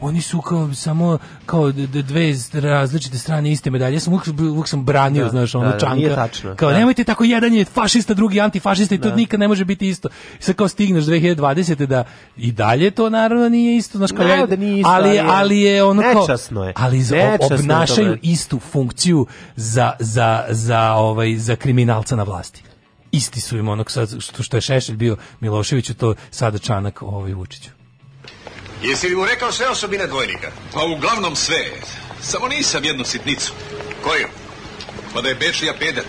oni su kao samo kao dve različite strane iste medalje. sam uvijek, sam branio, da, znaš, da, ono da, Čanka. Tačno, kao, da. nemojte tako, jedan je fašista, drugi antifašista i to da. nikad ne može biti isto. I sad kao stigneš 2020. da i dalje to naravno nije isto, znaš, kao, ne, da nije isto, ali, ali je ono kao, nečasno je. ali obnašaju istu funkciju za, za, za, ovaj, za kriminalca na vlasti isti su im onog sad, što, što je Šešelj bio Miloševiću, to sada Čanak ovaj Vučiću. Jesi li mu rekao sve osobine dvojnika? Pa uglavnom sve. Samo nisam jednu sitnicu. Koju? Pa da je Bečija peder.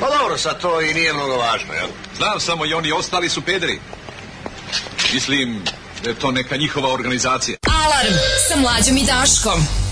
Pa dobro, sad to i nije mnogo važno, jel? Znam samo i oni ostali su pederi. Mislim da je to neka njihova organizacija. Alarm sa mlađom i Daškom.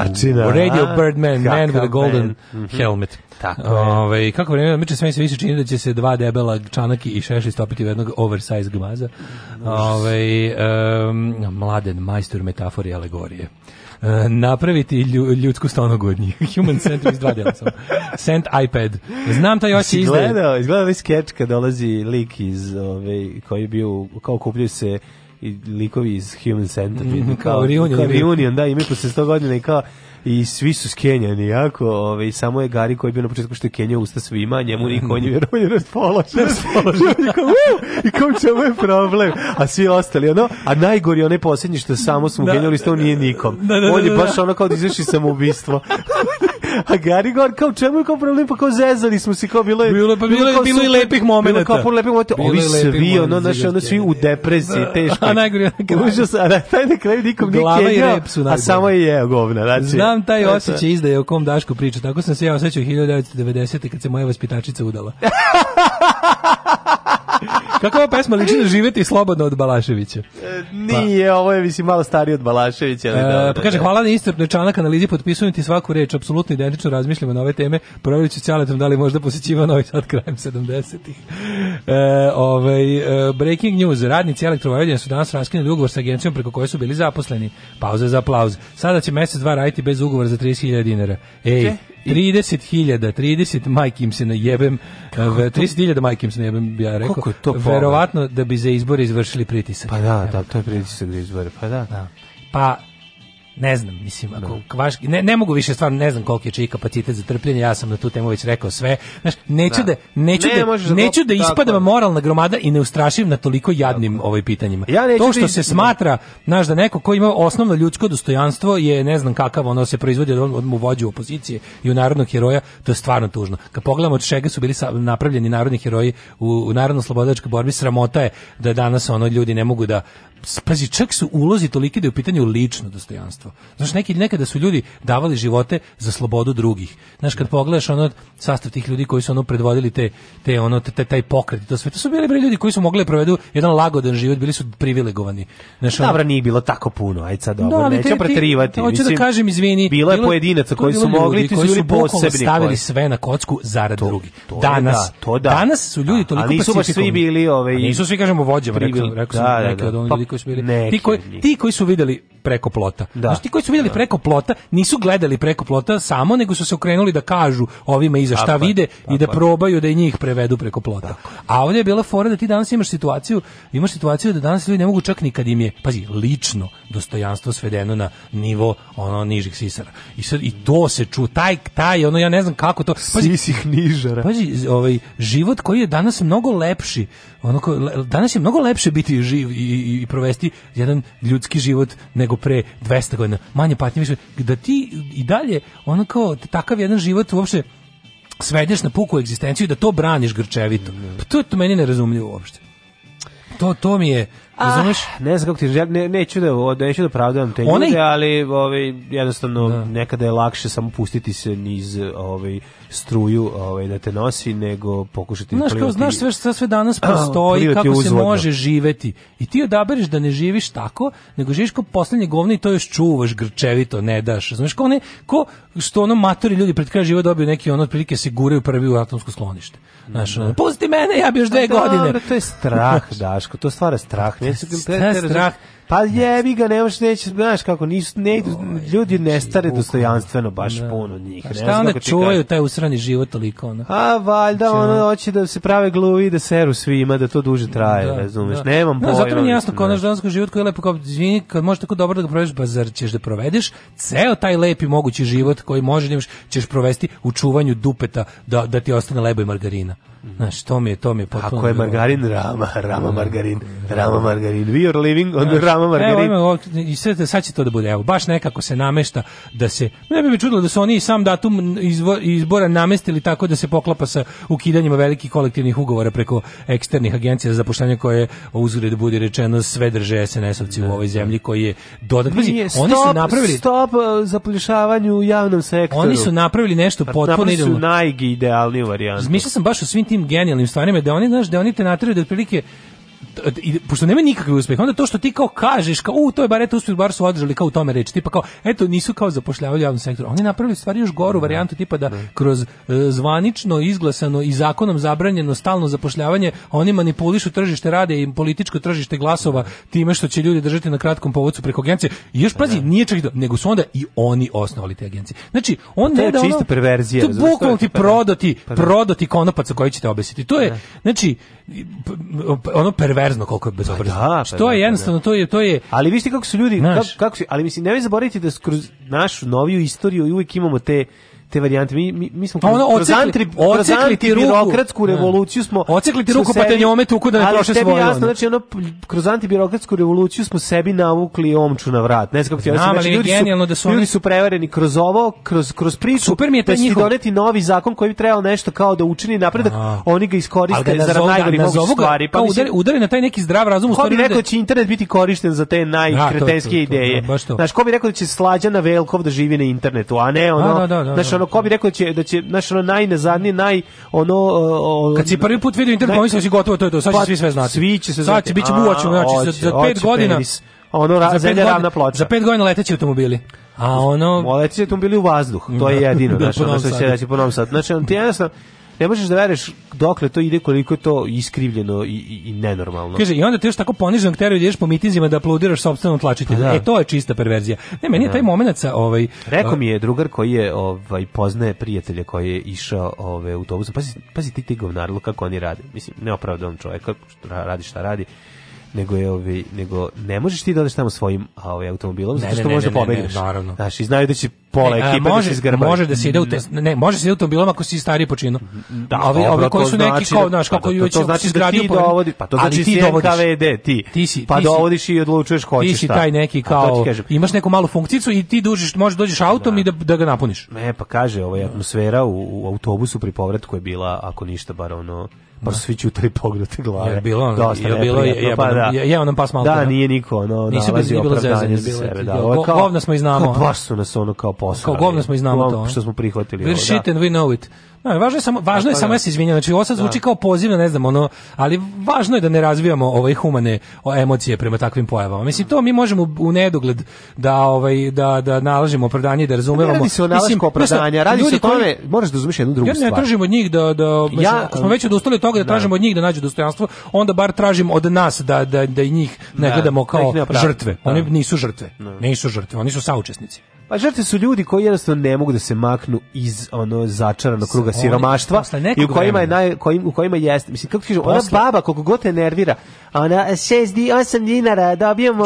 Marčina. Da. Radio Birdman, Kaka Man with a Golden Mm -hmm. Helmet. Tako Ove, je. Ovaj, kako vreme, miče sve se više čini da će se dva debela čanaki i šeši stopiti u jednog oversize gmaza. Ove, ovaj, um, mladen majstor metafori i alegorije. Uh, napraviti lju, ljudsku stonogu od njih. Human Centric dva dela sam. Sent iPad. Znam taj oči izgleda. Izgledao, izgledao ovaj skeč kad dolazi lik iz ove, ovaj, koji je bio, kao kupljaju se i likovi iz Human Centipede, mhm, kao, kao Reunion, kao Reunion da, imaju posle 100 godina i kao, i svi su skenjani jako, ovaj samo je Gari koji je bio na početku što je Kenja usta svima, njemu niko nije vjerovao, ne raspoložen. I kao čemu je problem? A svi ostali, ono, a najgori onaj posljednji što samo smo da. genjali, to nije nikom. Da, da, da, On je da, da. baš ono kao da izvrši samoubistvo. A Gary Gore, kao čemu je kao problem, pa kao zezali smo se, kao bilo je... Bilo, pa bilo, bilo, bilo super, i lepih momenta. Bilo kao puno lepih momenta. Ovi svi, ono, znaš, ono, svi u depresiji, teško. A najgori je na kraju. Užas, a na taj na kraju nikom nije kenjao, a samo je jeo govna, znači. Znam taj osjećaj izdaje o kom Daško priča. Tako sam se ja osjećao 1990. kad se moja vaspitačica udala. Kako ova pesma liči živeti slobodno od Balaševića? E, pa- nije, pa. ovo je mislim malo stariji od Balaševića. Ali e, da, pa kaže, da. hvala na istrpnoj članak analizi, potpisujem ti svaku reč, apsolutno identično razmišljamo na ove teme, provjerit ću s Aletom da li možda posjećivao novi sad krajem 70-ih. E, ovaj, e, breaking news, radnici elektrovojvodina su danas raskinuli ugovor sa agencijom preko koje su bili zaposleni. Pauza za aplauz. Sada će mesec dva raditi bez ugovora za 30.000 dinara. Ej, okay. 30.000, 30 majki im se najebem, 30.000 eh, majki im se najebem, ja rekao. Kako to Verovatno da bi za izbore izvršili pritisak. Pa da, da, to je pritisak za da izbore, pa da. da. Pa ne znam, mislim, ako da. vaš, ne, ne mogu više stvarno, ne znam koliko je čiji kapacitet za trpljenje, ja sam na tu temu već rekao sve. Znaš, neću da, da neću ne, da, da neću da ispadam tako. moralna gromada i ne ustrašim na toliko jadnim tako. ovaj pitanjima. Ja to da što da se smatra, znaš, da neko ko ima osnovno ljudsko dostojanstvo je ne znam kakav, ono se proizvodi od, od mu vođu opozicije i u narodnog heroja, to je stvarno tužno. Kad pogledamo od čega su bili napravljeni narodni heroji u, u narodno-slobodačkoj borbi, sramota je da danas ono ljudi ne mogu da pazi, čak su ulozi toliki da je u pitanju lično dostojanstvo. Znaš, neki, nekada su ljudi davali živote za slobodu drugih. Znaš, kad da. pogledaš ono, sastav tih ljudi koji su ono predvodili te, te ono, te, taj pokret i to sve, to su bili bre ljudi koji su mogli da provedu jedan lagodan život, bili su privilegovani. Znaš, Dobra, nije bilo tako puno, aj sad da, dobro, da, neću te, preterivati. Hoću da kažem, izvini. Bila je pojedinaca koji su mogli, ti su ljudi posebni. stavili koji... sve na kocku zarad to, drugih. To danas, da, to da. danas su ljudi toliko ali nisu baš svi bili ove, ovaj, nisu svi, kažemo, vođe, rekao, rekao da, da, da. Pa, koji su bili ti koji ti koji su videli preko plota. Da. Znači, ti koji su videli da. preko plota nisu gledali preko plota samo nego su se okrenuli da kažu ovima iza šta tako, vide tako, i da probaju da i njih prevedu preko plota. Tako. A ovdje je bila fora da ti danas imaš situaciju, imaš situaciju da danas ljudi ne mogu čak nikad kad im je, pazi, lično dostojanstvo svedeno na nivo ono nižih sisara. I sad i to se ču taj taj ono ja ne znam kako to pazi sisih nižara. Pazi, ovaj život koji je danas mnogo lepši, ono danas je mnogo lepše biti živ i i, i provesti jedan ljudski život nego pre 200 godina. Manje patnje više da ti i dalje ono kao takav jedan život uopšte svedeš na puku egzistenciju da to braniš grčevito. Pa to je to meni nerazumljivo uopšte. To to mi je Razumeš? Ne znam kako ti želim, ne, neću da, neću da pravdam te Onaj... ljude, ali ovaj, jednostavno da. nekada je lakše samo pustiti se niz ovaj, struju ovaj, da te nosi, nego pokušati... Znaš, plivati, kao, znaš sve što sve danas postoji, kako uzvodno. se može živeti. I ti odabereš da ne živiš tako, nego živiš kao poslednje govno i to još čuvaš grčevito, ne daš. Znaš, kao, ne, ko što ono matori ljudi pred kraj života dobiju neki ono otprilike se guraju prvi u atomsko sklonište. Znaš, ono, pusti mene, ja bi još dve pa godine. Da, to je strah, Daško, to stvara strah. Ne strah Pa jebi ga, nemaš neće, znaš kako, nis, ne, ovaj, ljudi nestare znači, dostojanstveno baš da. puno njih. A šta onda čuvaju taj usrani život toliko? Ono? A valjda znači, ono hoće da se prave gluvi, da seru svima, da to duže da, traje, da, razumeš, da. nemam pojma. Zato mi je jasno, kao naš dansko život koji je lepo kao, izvini, kad možeš tako dobro da ga provedeš, ba zar ćeš da provedeš ceo taj lepi mogući život koji možeš da imaš, ćeš provesti u čuvanju dupeta da, da ti ostane lebo i margarina. Mhm. Znaš, to mi je, to mi je potpuno... Ako je margarin, rama, rama da, margarin, da, rama margarin. We are living on the rama mama Margarita. Evo, evo, i sad, sad će to da bude, evo, baš nekako se namešta da se, ne bi mi čudilo da su oni sam datum izbora namestili tako da se poklapa sa ukidanjima velikih kolektivnih ugovora preko eksternih agencija za zapošljanje koje uzgled bude rečeno sve drže SNS-ovci u da, ovoj da. zemlji koji je dodat. Pazi, oni su napravili... Stop uh, zaplišavanju u javnom sektoru. Oni su napravili nešto pa, potpuno idealno. Napravili su najgi idealniju varijantu. Zmišljao sam baš o svim tim genijalnim stvarima da oni, znaš, da oni te natraju da otprilike i, pošto nema nikakve uspeha, onda to što ti kao kažeš, kao, u, to je bar eto uspjeh, bar su održali kao u tome reči, tipa kao, eto, nisu kao zapošljavali u javnom sektoru. Oni napravili stvari još goru da. varijantu, tipa da, da kroz e, zvanično, izglasano i zakonom zabranjeno stalno zapošljavanje, oni manipulišu tržište rade i političko tržište glasova time što će ljudi držati na kratkom povodcu preko agencije. I još pazi, da. nije čak do, nego su onda i oni osnovali te agencije. Znači, on pa ne je da čista perverzija. To bukvalno ti prodati, pa prodati konopac koji ćete obesiti. To je, znači, ono perverzija perverzno koliko je pa bezobrazno. da, pa što je da, pa da. jednostavno to je to je. Ali vi ste kako su ljudi kako, kako su, ali mislim ne zaboravite da kroz našu noviju istoriju i uvijek imamo te te varijante. Mi, mi, mi smo pa ono, kroz, ocekli, kroz anti, birokratsku da. revoluciju smo... Ocekli ti ruku, pa te njome tuku da ne troše svoje. Ali tebi jasno, znači, ono, kroz antibirokratsku revoluciju smo sebi navukli omču na vrat. Ne znam kako ti Znam, znači ljudi su, da su ljudi oni... su prevareni kroz ovo, kroz, kroz priču, Super mi je da njihov... doneti novi zakon koji bi trebao nešto kao da učini napredak, A. oni ga iskoriste da za najgori mogući stvari. Pa udari, udari na taj neki zdrav razum. Ko bi rekao da će internet biti korišten za te da, najkretenske ideje? znači ko bi rekao da će slađana Velkov da živi na internetu, a ne da, ono, ono ko bi rekao da će da će naš ono najnezadnije naj ono o, kad si prvi put video internet pomislio da si gotovo to je to sad će pa, svi sve znati svi će se sad će biće buvač znači za za 5 godina ono ra, za zemlja ravna ploča. Za pet godina leteći automobili. A ono... Leteći automobili u vazduh, to je da. jedino, znači, ono što će reći po novom satu. Znači, on ti jednostavno, ne možeš da veruješ dokle to ide, koliko je to iskrivljeno i, i, i nenormalno. Kaže, i onda ti još tako ponižno teraju ideš po mitinzima da aplaudiraš sopstvenom tlačitelju. Pa da. E, to je čista perverzija. Ne, meni je da. taj momenac Ovaj, Rekao mi je drugar koji je ovaj, poznaje prijatelje koji je išao ovaj, autobusom. Pazi, pazi ti ti govnarilo kako oni rade. Mislim, neopravdovan čovjek, radi šta radi nego je ovi, ovaj, nego ne možeš ti da odeš tamo svojim ovaj automobilom zato što ne, možeš da pobegneš. naravno. Znaš, i znaju da će pola e, ekipe da se izgrba. Može da se ide u te, mm. ne, može se ide automobilom ako si stari počinu. Da, ovi, ovi koji su neki znači, kao, da- znaš, kako pa, to, to, to znači da ti dovodi, pa to znači ti NKVD, ti. ti si, pa ti dovodiš i odlučuješ ko ćeš šta. Ti si taj neki kao, imaš neku malu funkcijicu i ti dužiš, može dođeš da. autom i da, da ga napuniš. Ne, pa kaže, ova atmosfera u, u autobusu pri povratku je bila, ako ništa, bar ono, pa svi ćutali pogledati glave. Je bilo Dosta da, je bilo je pa, da. je onom pas malo. Da, nije niko, no, Nisu nalazi bilo opravdanje za sebe. Da. Ovo, kao, govno smo i znamo. Kao baš su nas ono kao posao. Kao govno smo i znamo to. Što smo prihvatili. We're da. shit we know it. No, da, važno je samo važno je pa samo ja da. da se izvinjavam. Znači ovo sad zvuči da. kao poziv, ne znam, ono, ali važno je da ne razvijamo ovaj humane emocije prema takvim pojavama. Mislim to mi možemo u nedogled da ovaj da da nalažemo opravdanje da razumevamo. Pa ne radi se o opravdanja, radi se o tome, možeš da razumeš jednu drugu stvar. Ja ne tražimo od njih da da mislim, ja, ako smo već odustali od toga da, da tražimo od njih da nađu dostojanstvo, onda bar tražim od nas da da da i njih ne gledamo kao žrtve. Oni nisu žrtve. Nisu žrtve, oni su saučesnici. Pa žrtve su ljudi koji jednostavno ne mogu da se maknu iz ono začaranog kruga siromaštva i u kojima je naj kojim, u kojima jeste. Mislim kako kaže ona baba koliko god te nervira, ona 6 di 8 dinara dobijemo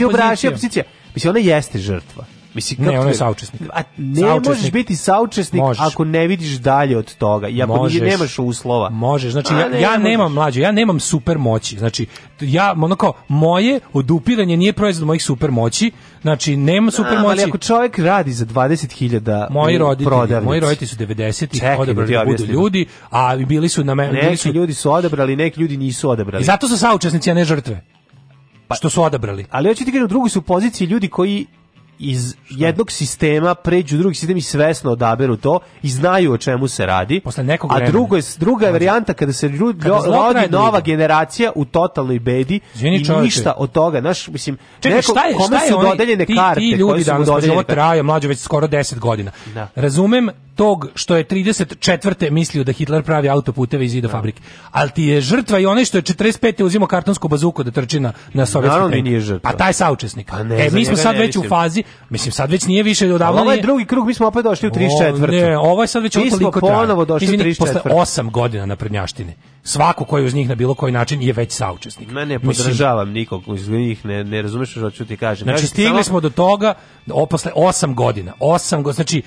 đubraši opozicija. Mislim ona jeste žrtva Mislim, ne, on je saučesnik. A ne saučesnik. možeš biti saučesnik možeš. ako ne vidiš dalje od toga i ako možeš. nemaš uslova. Možeš, znači A, ja, ne, ja ne nemam mlađe, ja nemam super moći. Znači ja ono moje odupiranje nije proizvod mojih super moći. Znači nema super moći. Ali ako čovjek radi za 20.000 moji roditelji, prodavnici. moji roditelji su 90 da i odabrali da budu ljudi, a bili su na meni, neki su... ljudi su odabrali, neki ljudi nisu odabrali. I zato su saučesnici, a ne žrtve. Pa, što su odabrali. Ali hoćete ti kažem, drugi drugoj su poziciji ljudi koji iz Šta? jednog sistema pređu u drugi sistem i svesno odaberu to i znaju o čemu se radi. Posle nekog A drugo je, druga je znači, varijanta kada se ljudi, rodi nova generacija u totalnoj bedi Zvini, i čovječe. ništa od toga. Znaš, mislim, Čekaj, neko, šta je, kome šta je su oni, dodeljene ti, karte? Ti ljudi danas pa život traje, mlađo već skoro 10 godina. Da. Razumem tog što je 34. mislio da Hitler pravi autoputeve i zida da. fabrike. Ali ti je žrtva i onaj što je 45. uzimo kartonsku bazuku da trči na, na sovjetski Naravno, nije žrtva. Pa taj saučesnik. Pa ne, e, mi smo sad već u fazi mislim sad već nije više odavno. Ovaj drugi krug mi smo opet došli u 34. Ne, ovo je sad već mi ponovo došli u 34. Posle 8 godina na prednjaštine. Svako koji uz njih na bilo koji način je već saučesnik. Ne, ne podržavam nikog iz njih, ne ne razumeš što ću ti kažem. Znači stigli smo do toga, o, posle 8 godina. 8 godina, znači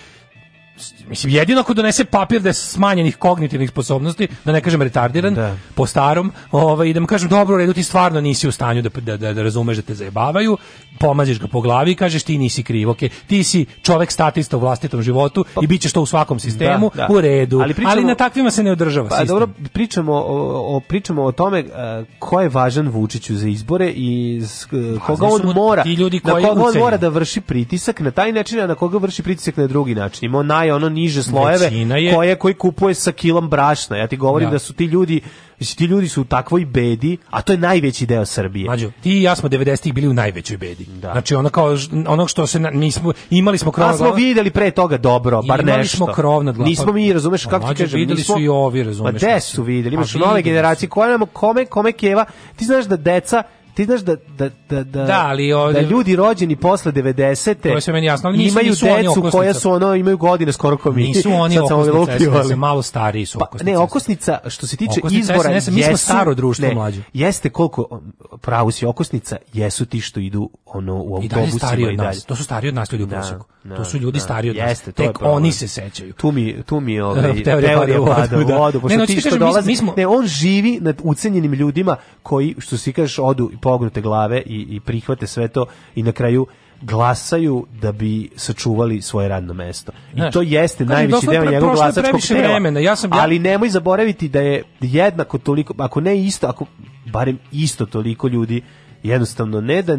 mislim jedino ako donese papir da je smanjenih kognitivnih sposobnosti, da ne kažem retardiran da. po starom, ovaj idem da kažem dobro, redu ti stvarno nisi u stanju da da da, da razumeš da te zajebavaju, pomaziš ga po glavi i kažeš ti nisi kriv, okay, ti si čovek statista u vlastitom životu pa, i biće što u svakom sistemu, da, da. u redu. Ali, pričamo, ali, na takvima se ne održava pa, sistem. dobro, pričamo o, o, pričamo o tome uh, ko je važan Vučiću za izbore i uh, koga on mora, ljudi na koga on mora da vrši pritisak na taj način, a na koga vrši pritisak na drugi način. Ima naj ono niže slojeve je... koje koji kupuje sa kilom brašna. Ja ti govorim ja. Da. da su ti ljudi Mislim, ti ljudi su u takvoj bedi, a to je najveći deo Srbije. Mađo, ti i ja smo 90-ih bili u najvećoj bedi. Da. Znači, ono kao, ono što se, mi smo, imali smo krov nad glavom. smo videli pre toga dobro, bar imali nešto. Imali smo krov nad glavom. Nismo mi, razumeš, pa kako ti kažem. videli nismo, su i ovi, razumeš. Ma, gde su videli? Pa Imaš nove generacije, koja nam, kome, kome keva, ti znaš da deca, ti znaš da da da da, da, ali ovdje, da ljudi rođeni posle 90-te To se meni jasno, ali nisu, imaju nisu decu oni koja su ono imaju godine skoro kao mi. Nisu oni Sad okosnica, ali malo stariji su pa, Ne, okosnica što se tiče okosnica izbora, SNS, mi smo staro društvo ne, mlađe. Jeste koliko um, pravo si okosnica, jesu ti što idu ono u autobusima i, i dalje. To su stari od nas ljudi u da, proseku. Da, to su ljudi da, stari od nas. Jeste, Tek oni se sećaju. Tu mi tu mi ovaj teorija pada u vodu, pošto ti što dolazi, ne, on živi nad ucenjenim ljudima koji što se kaže odu pognute glave i, i prihvate sve to i na kraju glasaju da bi sačuvali svoje radno mesto. Znaš, I to jeste najviše deo pre, njegovog glasačkog tela. ja sam, ja... Ali nemoj zaboraviti da je jednako toliko, ako ne isto, ako barem isto toliko ljudi jednostavno ne da,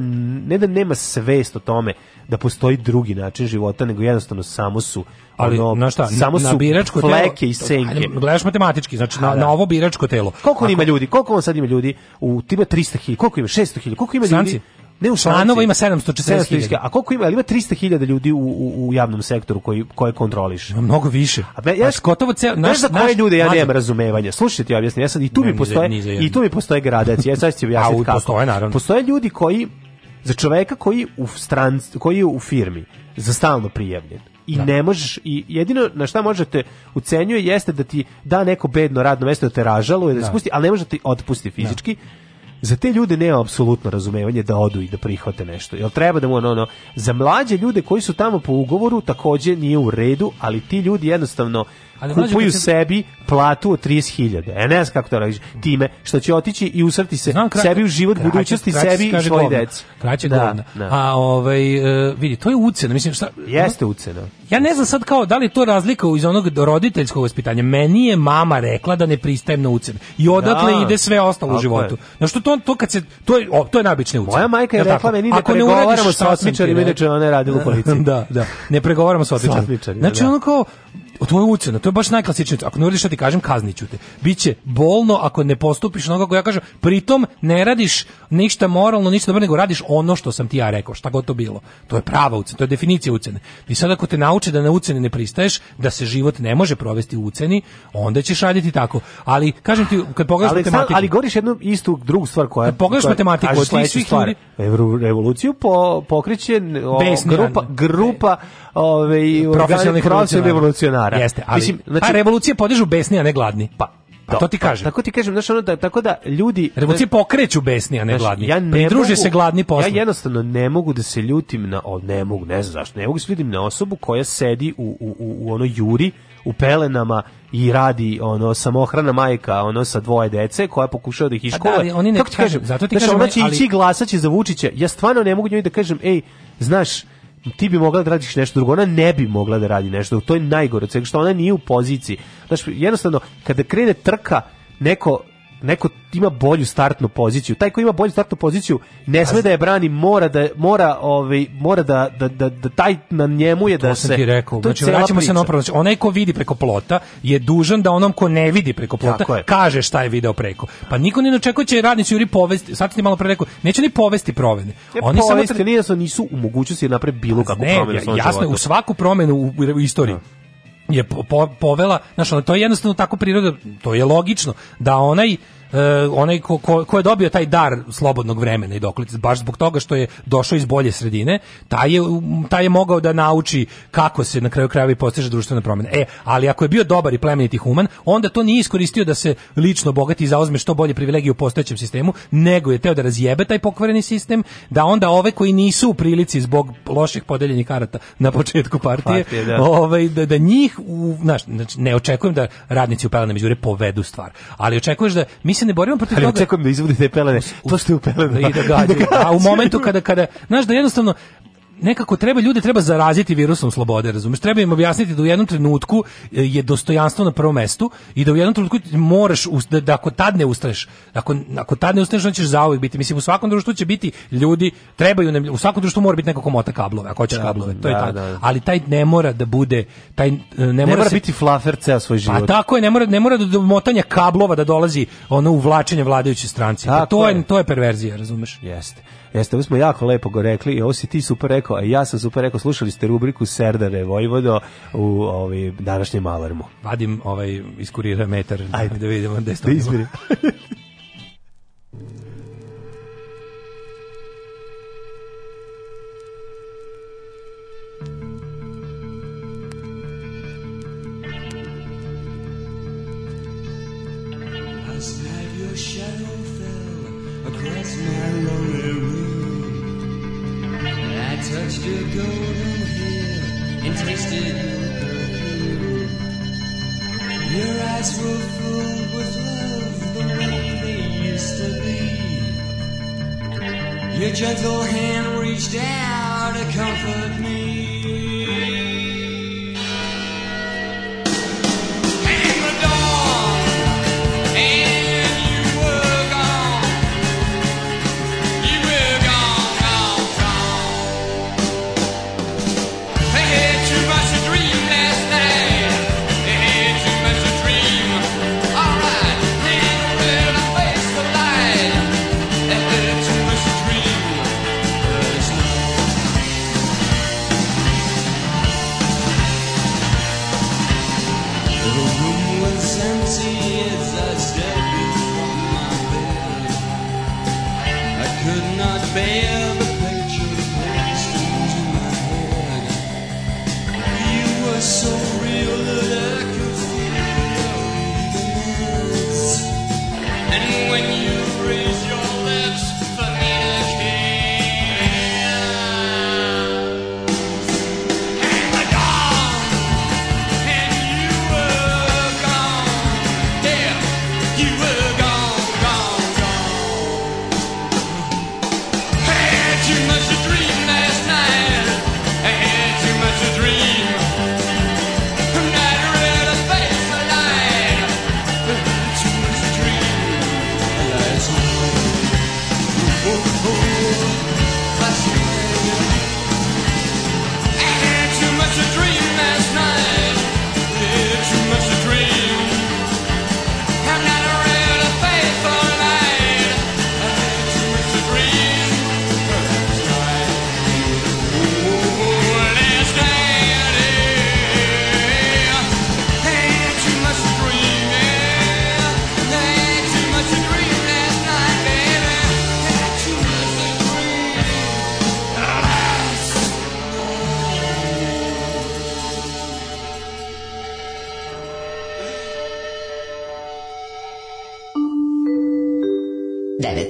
ne da nema svest o tome da postoji drugi način života, nego jednostavno samo su ali ono, na šta, samo na, na biračko fleke telo, i senke. Ali gledaš matematički, znači na, da. na ovo biračko telo. Koliko on ima ljudi? Koliko on sad ima ljudi? U tima 300.000, koliko ima 600.000, koliko ima ljudi? Ne u Stanova ima 740.000. A koliko ima? Ali ima 300.000 ljudi u, u, u javnom sektoru koji koje kontroliš. Ima mnogo više. A be, ja pa gotovo ceo naš za koje naš, ljude ja nemam razumevanja. Slušajte, ti objasni, ja sad i tu ne, mi postoje ni za, ni za i tu mi postoje gradaci. Ja sad ću objasniti kako. Postoje naravno. Postoje ljudi koji za čoveka koji u stran, koji je u firmi za stalno prijavljen i da. ne možeš i jedino na šta možete ucenjuje jeste da ti da neko bedno radno mesto da te ražaluje da, da. spusti, ali ne možete da ti otpusti da. fizički. Da za te ljude nema apsolutno razumevanje da odu i da prihvate nešto. Jel treba da mu ono, ono, za mlađe ljude koji su tamo po ugovoru takođe nije u redu, ali ti ljudi jednostavno Ali da kupuju se... sebi platu od 30.000. E ne znam kako to radiš. Time što će otići i usrti se Znam, krak, sebi u život, kraće, budućnosti, kraće, sebi i svoj deci. Kraće da, govna. Da. A ovaj, e, vidi, to je ucena. Mislim, šta, Jeste ucena. Ja ne znam sad kao da li to razlika iz onog roditeljskog vaspitanja. Meni je mama rekla da ne pristajem na ucenu. I odatle da. ide sve ostalo u životu. Na što to, to kad se to je o, to je najobičnije ucena. Moja majka je ja, rekla meni da ne pregovaramo sa otmičarima, inače ona je radila u policiji. Da, da. Ne pregovaramo sa otmičarima. Znači da. ono kao o tvoje ucenu, to je baš najklasičnije. Ako ne uradiš šta ti kažem, kazniću te. Biće bolno ako ne postupiš onako kako ja kažem. Pritom ne radiš ništa moralno, ništa dobro, nego radiš ono što sam ti ja rekao, šta god to bilo. To je prava ucena, to je definicija ucene. I sad ako te nauče da na ucene ne pristaješ, da se život ne može provesti u uceni, onda ćeš raditi tako. Ali kažem ti, kad pogledaš ali, matematiku, ali govoriš jednu istu drugu stvar koja je. Pogledaš matematiku, od svih stvari, revoluciju po, pokriće o, grupa grupa ove, ovaj, profesionalnih revolucionara para. Jeste, ali Mislim, pa znači, a revolucije podižu besni, a ne gladni. Pa, pa da, to ti pa kažem. Pa, tako ti kažem, znači ono da tako da ljudi revolucije pokreću besni, a ne znaš, gladni. Ja ne Pridruže mogu, se gladni posle. Ja jednostavno ne mogu da se ljutim na o, ne mogu, ne znam zašto. Ne mogu da se ljutim na osobu koja sedi u u u, u ono juri u pelenama i radi ono samohrana majka ono sa dvoje dece koja pokušava da ih iškoluje. Da, ali oni ne Kako ti kažem, kažem, zato ti znaš, kažem, ona će ali... ići glasaće za Vučića. Ja stvarno ne mogu njoj da kažem, ej, znaš, ti bi mogla da radiš nešto drugo, ona ne bi mogla da radi nešto drugo, to je najgore, od što ona nije u poziciji. Znaš, jednostavno, kada krene trka, neko neko ima bolju startnu poziciju. Taj ko ima bolju startnu poziciju ne sme da je brani, mora da mora ovaj mora da da da, da taj na njemu je da to da sam se ti rekao. Znači vraćamo se na opravo. Znači, onaj ko vidi preko plota je dužan da onom ko ne vidi preko plota kaže šta je video preko. Pa niko ne očekuje da će radnici Juri povesti. Sad ti malo pre rekao, neće ni povesti provene. E, Oni povesti, samo tre... Da nisu u mogućnosti da napre bilo pa kakvu promenu. Jasno, u svaku promenu u, u istoriji. Ja je po, po, povela, znaš, ono, to je jednostavno tako priroda, to je logično, da onaj E, onaj ko, ko, ko, je dobio taj dar slobodnog vremena i doklice, baš zbog toga što je došao iz bolje sredine, taj je, taj je mogao da nauči kako se na kraju krajeva i postiže društvena promjena. E, ali ako je bio dobar i plemeniti human, onda to nije iskoristio da se lično bogati i zauzme što bolje privilegije u postojećem sistemu, nego je teo da razjebe taj pokvareni sistem, da onda ove koji nisu u prilici zbog loših podeljenih karata na početku partije, partije da. Ove, ovaj, da, da njih, u, znaš, znači, ne očekujem da radnici u pelenama međure povedu stvar, ali očekuješ da mi se ne borimo protiv ali toga. Ali očekujem da izvodi te pelene. To što je u pelene. I da gađa. Da A u momentu kada, kada, znaš da jednostavno, nekako treba ljude treba zaraziti virusom slobode, razumeš? Treba im objasniti da u jednom trenutku e, je dostojanstvo na prvom mestu i da u jednom trenutku moraš da, da ako tad ne ustaješ, ako ako tad ne ustaješ, ćeš zauvek biti. Mislim u svakom društvu će biti ljudi, trebaju u svakom društvu mora biti neko ko mota kablove, ako hoćeš da, kablove, to da, je da, da, Ali taj ne mora da bude, taj e, ne, mora, ne mora, se, biti flafer ceo svoj pa život. A tako je, ne mora ne mora do, da do motanja kablova da dolazi ono uvlačenje vladajuće stranci. Pa to je, je to je perverzija, razumeš? Jeste. Jeste, ovo smo jako lepo go rekli i ovo si ti super rekao, a ja sam super rekao, slušali ste rubriku Serdare Vojvodo u ovaj, današnjem alarmu. Vadim ovaj, iskurira metar, Ajde. da vidimo gde da stojimo. Da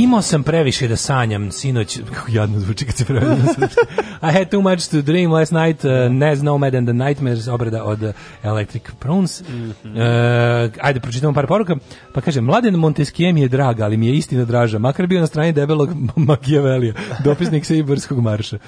Imao sam previše da sanjam sinoć, kako jadno zvuči kad se prevede I had too much to dream last night, uh, Nez Nomad and the Nightmares, obrada od uh, Electric Prunes. Mm -hmm. uh, ajde, pročitamo par poruka. Pa kaže, mladen Montesquieu mi je drag, ali mi je istina draža, makar bio na strani debelog Machiavellija, dopisnik Sibirskog marša.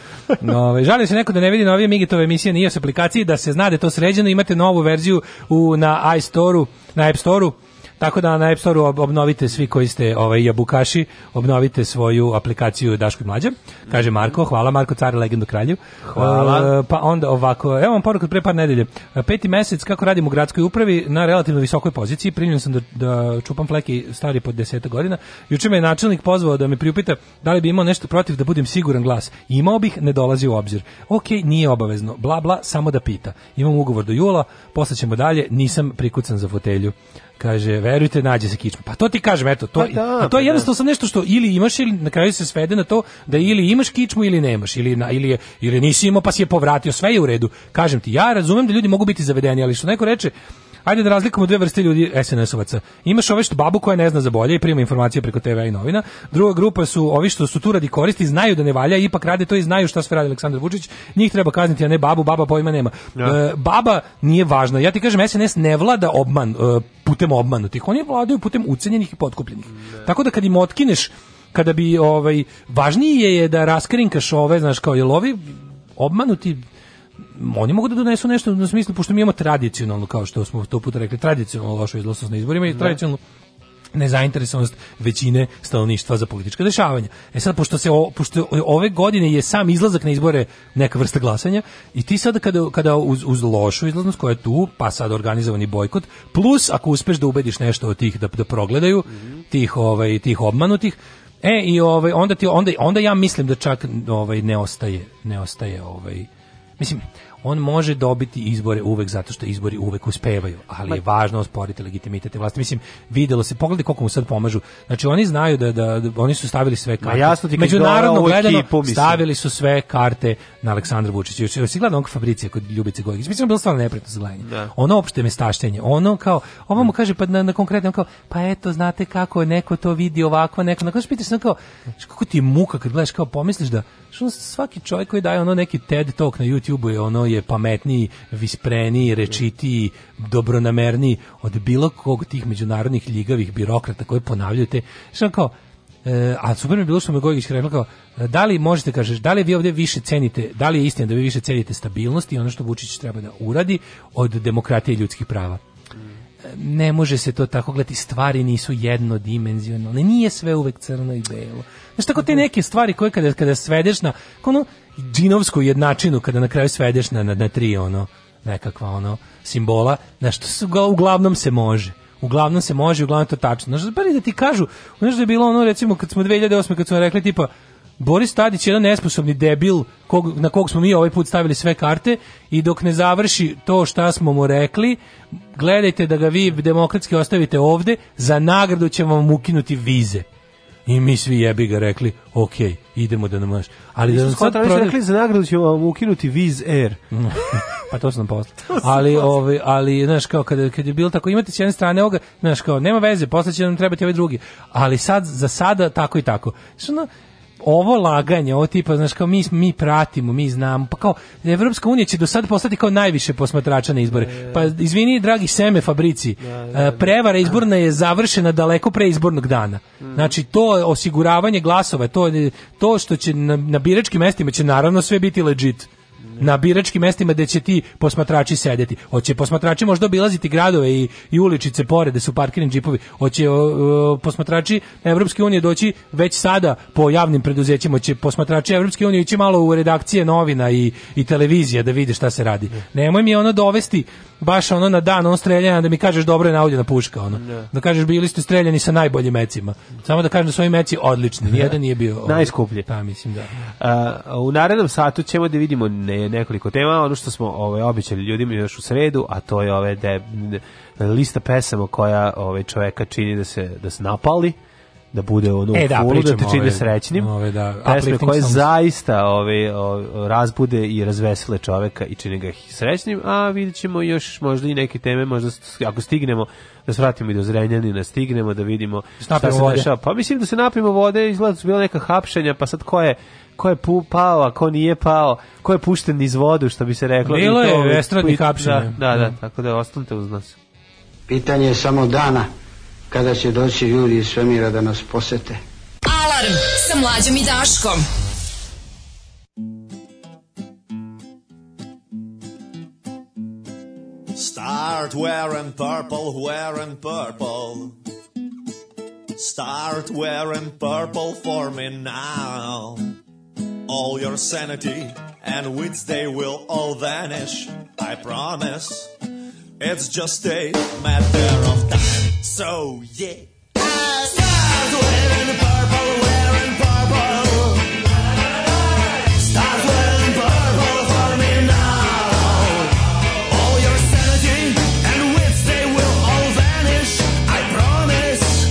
No, ovaj, žali se neko da ne vidi novije Migitove emisije na iOS aplikaciji, da se zna da je to sređeno, imate novu verziju u, na iStore-u, na App Store-u, Tako da na App Store obnovite svi koji ste ovaj jabukaši, obnovite svoju aplikaciju Daško i Mlađa. Kaže Marko, hvala Marko Car legendu kralju. Hvala. Uh, pa onda ovako, evo vam poruku pre par nedelje. E, peti mesec kako radim u gradskoj upravi na relativno visokoj poziciji, primljen sam da, da čupam fleki stari pod 10 godina. Juče me je načelnik pozvao da me priupita da li bi imao nešto protiv da budem siguran glas. Imao bih, ne dolazi u obzir. Ok, nije obavezno. Bla bla, samo da pita. Imam ugovor do jula, posle ćemo dalje, nisam prikucan za fotelju. Kaže, verujte, nađe se kičma. Pa to ti kažem, eto, to, pa da, to pa je da. jednostavno sam nešto što ili imaš ili na kraju se svede na to da ili imaš kičmu ili nemaš, ili, na, ili, ili nisi imao pa si je povratio, sve je u redu. Kažem ti, ja razumem da ljudi mogu biti zavedeni, ali što neko reče, Ajde da razlikujemo dve vrste ljudi SNS-ovaca. Imaš ove što babu koja ne zna za bolje i prima informacije preko TV a i novina. Druga grupa su ovi što su tu radi koristi, znaju da ne valja, ipak rade to i znaju šta sve radi Aleksandar Vučić. Njih treba kazniti, a ne babu, baba pojma nema. Ja. Da. E, baba nije važna. Ja ti kažem SNS ne vlada obman e, putem obmanutih. Oni vladaju putem ucenjenih i potkupljenih. Ne. Da. Tako da kad im otkineš kada bi ovaj važnije je da raskrinkaš ove, znaš, kao jelovi obmanuti oni mogu da donesu nešto na smislu, pošto mi imamo tradicionalno, kao što smo to puta rekli, tradicionalno lošu izlosnost na izborima i da. tradicionalno nezainteresovanost većine stanovništva za politička dešavanja. E sad, pošto, se o, pošto ove godine je sam izlazak na izbore neka vrsta glasanja i ti sada kada, kada uz, uz lošu izlaznost koja je tu, pa sad organizovani bojkot, plus ako uspeš da ubediš nešto od tih da, da progledaju, mhm. tih, ovaj, tih obmanutih, e i ovaj, onda, ti, onda, onda ja mislim da čak ovaj, ne ostaje, ne ostaje ovaj, Mislim, on može dobiti izbore uvek zato što izbori uvek uspevaju, ali je važno osporiti legitimitet vlasti. Mislim, videlo se, pogledaj koliko mu sad pomažu. Znači, oni znaju da, da, da oni su stavili sve karte. Ma jasno ti Međunarodno gledano, ekipu, stavili su sve karte na Aleksandra Vučića. Još si gledao onog Fabricija kod Ljubice Gojgić. Mislim, bilo stvarno neprijatno zgledanje. Da. Ono opšte mestaštenje. Ono kao, ovo mu kaže, pa na, na konkretno, on kao, pa eto, znate kako neko to vidi ovako, neko, na kao, pitaš, kao, kako ti je muka kad gledaš, kao, pomisliš da, što svaki čovjek koji daje ono neki TED Talk na YouTubeu je ono je pametniji, vispreniji, rečitiji, dobronamerniji od bilo kog tih međunarodnih ljigavih birokrata koje ponavljaju te što kao E, a super mi je bilo što me Gojić rekao kao, e, da li možete, da kažeš, da li vi ovdje više cenite, da li je istina da vi više cenite stabilnost i ono što Vučić treba da uradi od demokratije i ljudskih prava ne može se to tako gledati, stvari nisu jednodimenzionalne, nije sve uvek crno i belo. Znaš, tako te neke stvari koje kada, kada svedeš na, ono, džinovsku jednačinu, kada na kraju svedeš na, na, na tri, ono, nekakva, ono, simbola, znaš, to su, uglavnom se može. Uglavnom se može, uglavnom to tačno. Znaš, bar da ti kažu, znaš da je bilo ono, recimo, kad smo 2008. kad smo rekli, tipa, Boris Tadić je jedan nesposobni debil kog, na kog smo mi ovaj put stavili sve karte i dok ne završi to šta smo mu rekli, gledajte da ga vi demokratski ostavite ovde, za nagradu ćemo vam ukinuti vize. I mi svi jebi ga rekli, ok, idemo da nam Ali da smo sad prodav... rekli za nagradu ćemo vam ukinuti Viz Air. pa to sam posle. ali, ovaj, ali, znaš, kao, kad, kad je bilo tako, imate s jedne strane ovoga, znaš, kao, nema veze, posle će nam trebati ovaj drugi. Ali sad, za sada, tako i tako. Znaš, ovo laganje, ovo tipa, znaš, kao mi, mi pratimo, mi znamo, pa kao Evropska unija će do sad postati kao najviše posmatrača na izbore. E. Pa izvini, dragi Seme Fabrici, da, da, da. E, prevara izborna je završena daleko pre izbornog dana. Mm. Znači, to osiguravanje glasova, to, to što će na, na biračkim mestima će naravno sve biti legit na biračkim mestima gde će ti posmatrači sedeti. Hoće posmatrači možda obilaziti gradove i, i uličice pored da su parkirani džipovi. Hoće o, o, posmatrači Evropske unije doći već sada po javnim preduzećima. Hoće posmatrači Evropske unije ići malo u redakcije novina i, i televizija da vide šta se radi. Nemoj mi ono dovesti baš ono na dan on streljanja da mi kažeš dobro je naudjena puška ono. Ne. Da. da kažeš bili ste streljani sa najboljim mecima. Samo da kažem da su ovi meci odlični, nijedan nije bio najskuplji. Pa mislim da. A, u narednom satu ćemo da vidimo ne, nekoliko tema, ono što smo ovaj obećali ljudima još u sredu, a to je ove de, lista pesama koja ove, ovaj, čoveka čini da se da se napali da bude ono e, da, fulu, da te čini srećnim. Ove, da, pesme koje songs. zaista ove, ove, razbude i razvesele čoveka i čini ga srećnim, a vidjet ćemo još možda i neke teme, možda ako stignemo da svratimo i do Zrenjanina, stignemo da vidimo da šta se dešava. Pa mislim da se napijemo vode, izgleda da su bila neka hapšenja, pa sad ko je ko je pu, pao, a ko nije pao, ko je pušten iz vodu, što bi se reklo. Bilo je estradnih hapšenja. Da, da, da, tako da ostanite uz nas. Pitanje je samo dana kada će doći ljudi iz svemira da nas posete. Alarm sa mlađom i Daškom. Start wearing purple, wearing purple. Start wearing purple for me now. All your sanity and wits, they will all vanish, I promise. It's just a matter of time. So yeah. start wearing purple, wearing purple. Start wearing purple for me now. All your sanity and they will all vanish. I promise.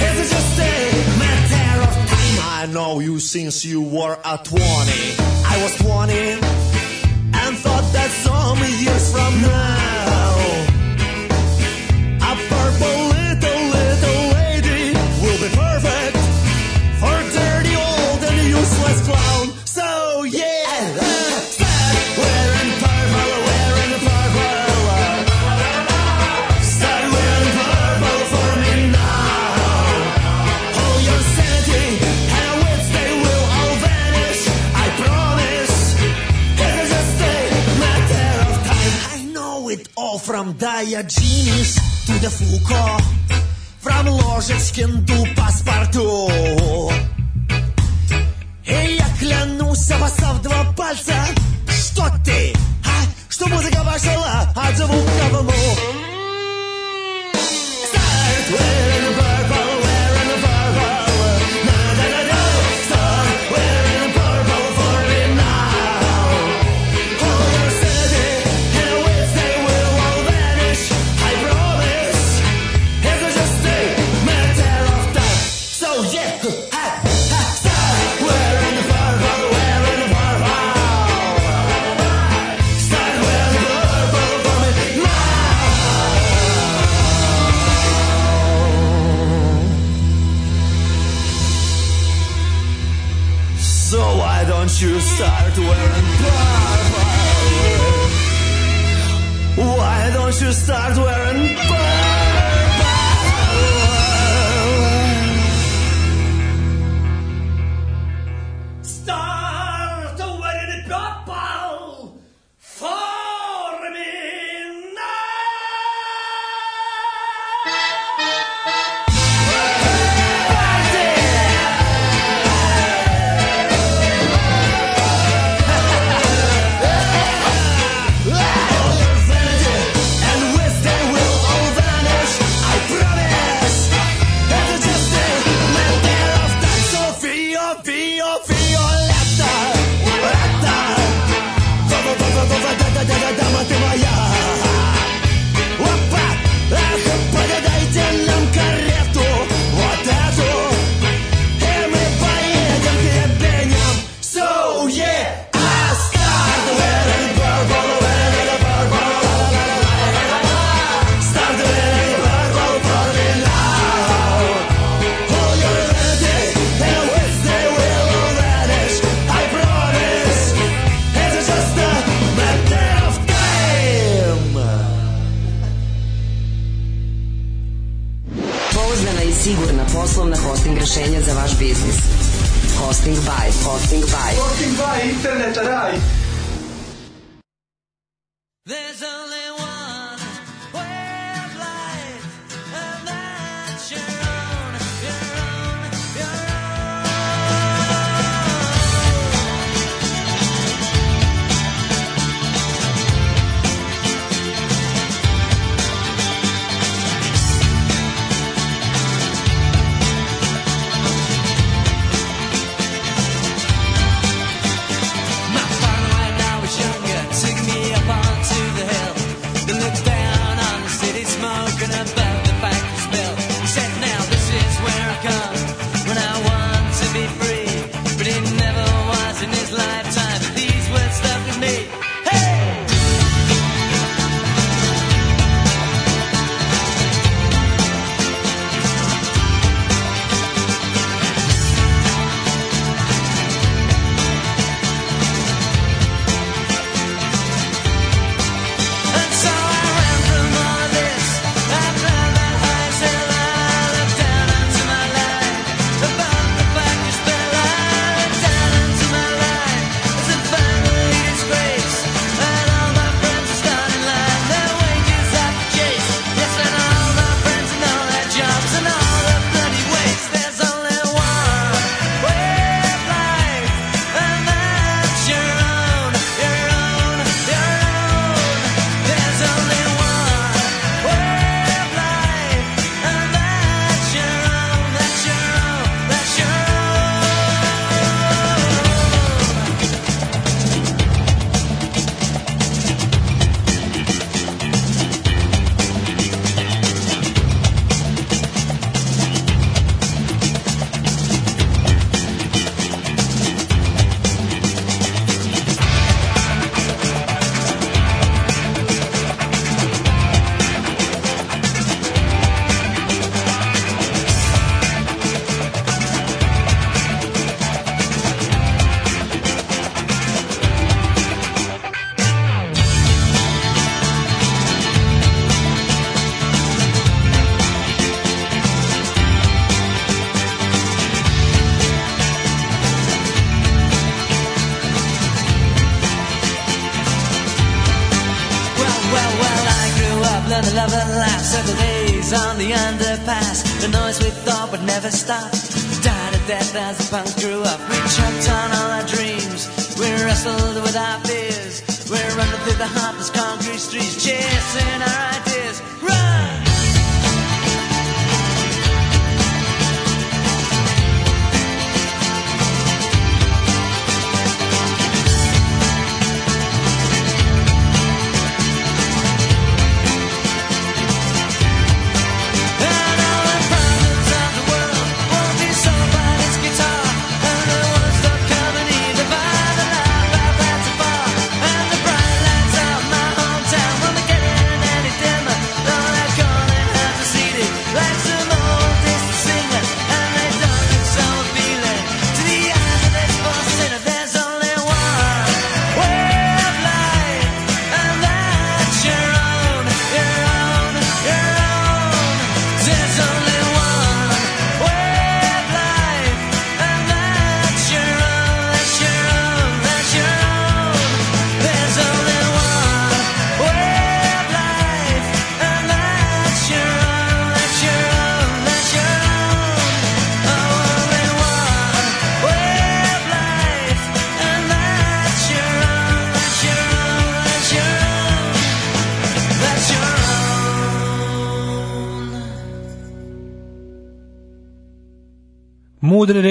It's just a matter of time. I know you since you were a 20. I was 20 and thought that some years from now. from Diogenes to the Foucault, from Ложечкин до паспорту. И я клянусь, обоссав два пальца, что ты, а? Что музыка пошла от звука в лоб. Start with you start wearing purple? Why don't you start wearing purple? biznis. Hosting by, hosting by. Hosting by, internet raj.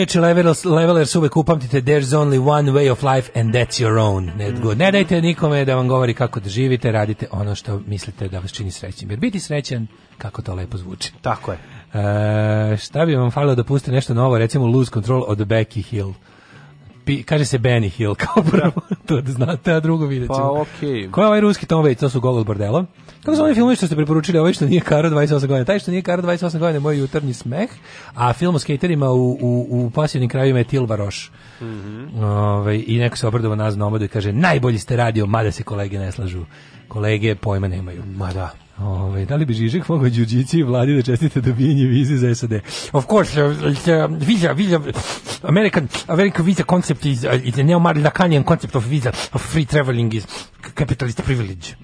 reče Levelers, Levelers uvek upamtite there's only one way of life and that's your own. Ne, mm. ne dajte nikome da vam govori kako da živite, radite ono što mislite da vas čini srećnim. Jer biti srećan, kako to lepo zvuči. Tako je. E, šta bi vam falilo da pustite nešto novo, recimo Lose Control od Becky Hill? Pi, kaže se Benny Hill, kao pravo, da. to da znate, a drugo vidjet ćemo. Pa okej. Okay. Ko je ovaj ruski Tom Waits? To su Gogol Bordelo. Kako su oni filmovi što ste preporučili, ovaj što nije Karo 28 godina? Taj što nije Karo 28 godina je moj jutarnji smeh, a film o skaterima u, u, u pasivnim krajevima je Tilba Roš. Mm -hmm. Ove, I neko se obradova nas na omadu i kaže, najbolji ste radio, mada se kolege ne slažu. Kolege pojma nemaju. Ma da. Ove, da li bi Žižek mogao Đuđići i vladi da čestite dobijenje vize za SAD? Of course, uh, uh, visa, visa, American, American visa concept is, uh, is a neo-Marilakanian concept of visa, of free traveling is capitalist privilege.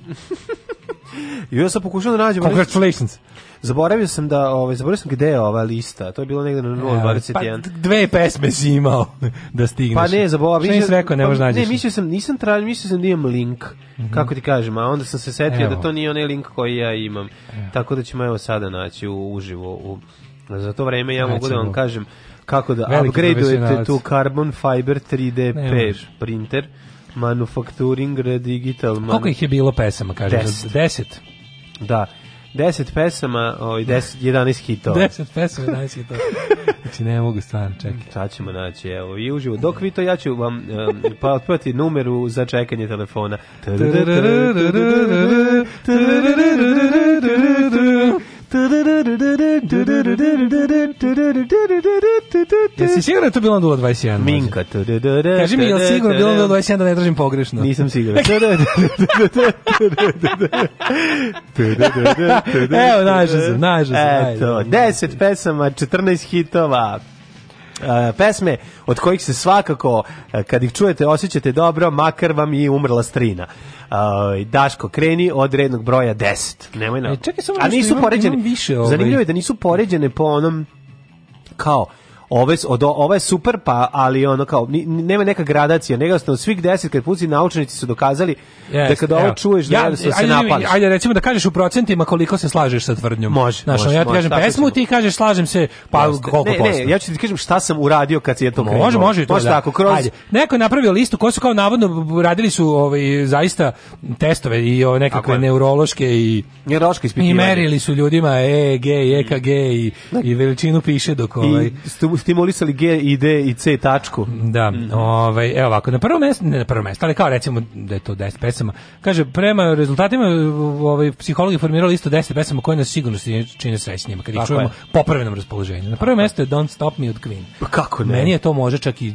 I ja sam pokušao da nađem... Congratulations. Zaboravio sam da, ovaj, zaboravio sam gde je ova lista. To je bilo negde na 021. Pa dve pesme si imao da stigneš. Pa ne, zaboravio. Šta nisi rekao, ne pa možeš pa, nađeš? Ne, mislio sam, nisam tražio, mislio sam da imam link. Mm -hmm. Kako ti kažem, a onda sam se setio da evo. da to nije onaj link koji ja imam. Evo. Tako da ćemo evo sada naći u, uživo. U, za to vreme ja mogu da vam kažem kako da upgradeujete tu Carbon Fiber 3D ne, page printer. Manufacturing Digital. Manu... Koliko ih je bilo pesama, kažem? Deset. Deset. Da. 10 pesama, oj, 10, 11 hitova. 10 pesama, 11 hitova. Znači, ne mogu stvarno, čekaj. Sad ćemo naći, evo, i uživo. Dok vi to, ja ću vam um, pa otpati numeru za čekanje telefona. Jesi sigurno je to bilo 021? Minka. Kaži mi, jel sigurno bilo 021 da ne tražim pogrešno? Nisam siguran. Evo, naža sam, naža sam. Eto, 10 pesama, 14 hitova, pesme od kojih se svakako, kad ih čujete, osjećate dobro, makar vam i umrla strina. Daško, kreni od rednog broja 10. Nemoj na... E, čekaj, samo A nisu imam, Imam više, ovaj. Zanimljivo je da nisu poređene po onom kao ove, od, ova je super, pa, ali ono kao, nema neka gradacija, nego od svih deset kad puci naučnici su dokazali yes, da kad ovo čuješ, da, ja, da se ajde, napališ. Ajde, recimo da kažeš u procentima koliko se slažeš sa tvrdnjom. Može, Znaš, može, ja ti kažem pesmu, ti kažeš slažem se, pa Jeste. koliko ne, posto. Ne, ja ću ti kažem šta sam uradio kad se je to krenuo. Može, može to, može da. tako, kroz... Ajde. Neko je napravio listu koji su kao navodno radili su ovaj, zaista testove i o ovaj, nekakve neurološke i neurološke ispitivanje. I merili su ljudima EEG, EKG i, i veličinu piše dok ovaj... I stimulisali G i D i C tačku. Da, mm. ovaj, evo ovako, na prvo mesto, ne na prvo mesto, ali kao recimo da je to 10 pesama, kaže, prema rezultatima ovaj, psihologi formirali isto 10 pesama koje nas sigurno čine srećnijima, kad ih čujemo po prvenom raspoloženju. Na prvo mesto je Don't Stop Me od Queen. Pa kako ne? Meni je to može čak i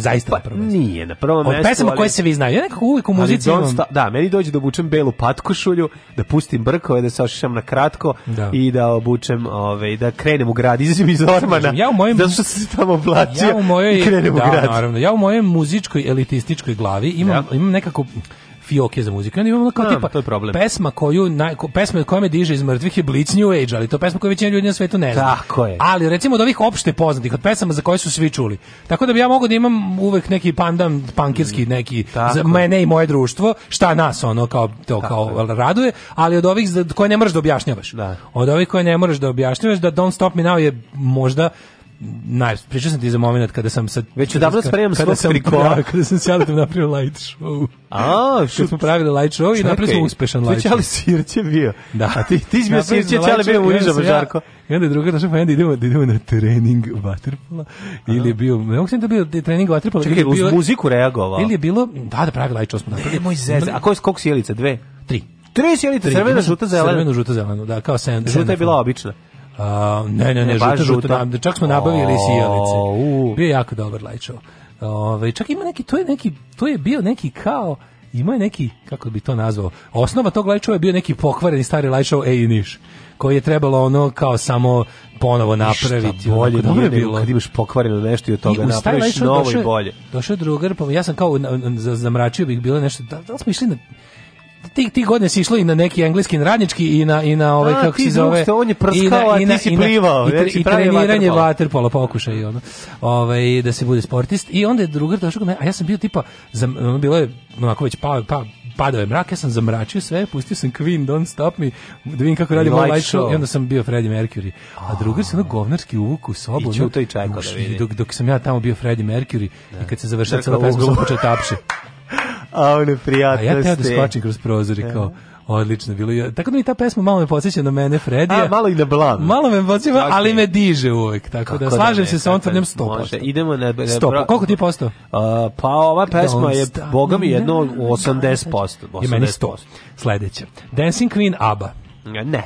zaista pa, na prvo mesto. Nije, na prvo mesto. Od pesama ali, koje se vi znaju, ja nekako uvijek u muzici imam... Sta, da, meni dođe da obučem belu patkušulju, da pustim brkove, da se ošišam na kratko da. i da obučem, ovaj, da krenem u grad, izađem iz ormana. Ja u mojim da zato što se tamo oblačio ja u mojoj, da, Naravno, ja u mojoj muzičkoj elitističkoj glavi imam, ja. Da. imam nekako fioke za muziku. Onda imam kao no, tipa to je problem. pesma koju naj, pesma koja me diže iz mrtvih je Blitz New Age, ali to je pesma koju većina ljudi na svetu ne zna. Tako je. Ali recimo od ovih opšte poznatih, od pesama za koje su svi čuli. Tako da bi ja mogu da imam uvek neki pandam pankirski mm, neki Tako. za mene i moje društvo, šta nas ono kao to Tako kao je. raduje, ali od ovih za koje ne možeš da objašnjavaš. Da. Od ovih koje ne možeš da objašnjavaš da Don't Stop Me Now je možda naj, pričao sam ti za moment kada sam sad... Već odavno spremam kada svog trikoa. Ja, kada sam s Jaletom napravio light show. A, što smo pravili light show i napravili smo uspešan light show. je Čali Sirće bio. Da. A ti, ti si bio Sirće, Čali bio u Ižama, Žarko. I onda je druga naša, pa onda idemo, idemo na trening vaterpola. Ili je bio, ne mogu sam da bio trening vaterpola. Čekaj, uz muziku reagovao. Ili je bilo, da, da pravi light show smo napravili. Nemoj zezati. A koji, koliko sjelica? Dve? Tri. Tri sjelica, crvena, žuta, zelena. Crvena, žuta, zelena, da, kao sen. Žuta je bila obična. Uh, ne, ne, ne, ne žuta, žuta, žuta. Čak smo nabavili oh, sijalice. Bio je jako dobar light Ove, ovaj, čak ima neki, to je neki, to je bio neki kao, ima je neki, kako bi to nazvao, osnova tog light je bio neki pokvareni stari light show Ej Niš, koji je trebalo ono kao samo ponovo napraviti. Šta bolje dobro je bilo. Kad imaš pokvareno nešto i od toga I napraviš novo i bolje. Došao drugar, pa ja sam kao zamračio bih bilo nešto, da, da smo išli na ti ti godine si išlo i na neki engleski radnički i na i na ovaj a, kako se zove. Ste, on je prskao, i na, i na, ti si plivao, i, na, i, treniranje waterpola pokušaj i ono. Ovaj da se bude sportist i onda je drugar došao a ja sam bio tipa za bilo je onako već pa pa padao je mrak, ja sam zamračio sve, pustio sam Queen, Don't Stop Me, da vidim kako radi moj light show, i onda sam bio Freddie Mercury. A drugar se ono govnarski uvuk u sobu. I čuto i čekao da vidi. Dok, dok sam ja tamo bio Freddie Mercury, i da. kad se završava cela pesma, sam počeo tapše. A one prijatnosti. A ja teo da skočim kroz prozor i kao, e. Odlično bilo. Je. Tako da mi ta pesma malo me podsjeća na mene Fredija. A malo i na Blan. Malo me podsjeća, okay. ali me diže uvek. Tako Kako da, da slažem da ne, se sa on tvrdnjom 100%. Može. Idemo na, na 100. Bro... Koliko ti posto? Uh, pa ova pesma Don't je boga mi jedno 80%. 80%. Je meni 100. Sledeće. Dancing Queen ABBA. Ne.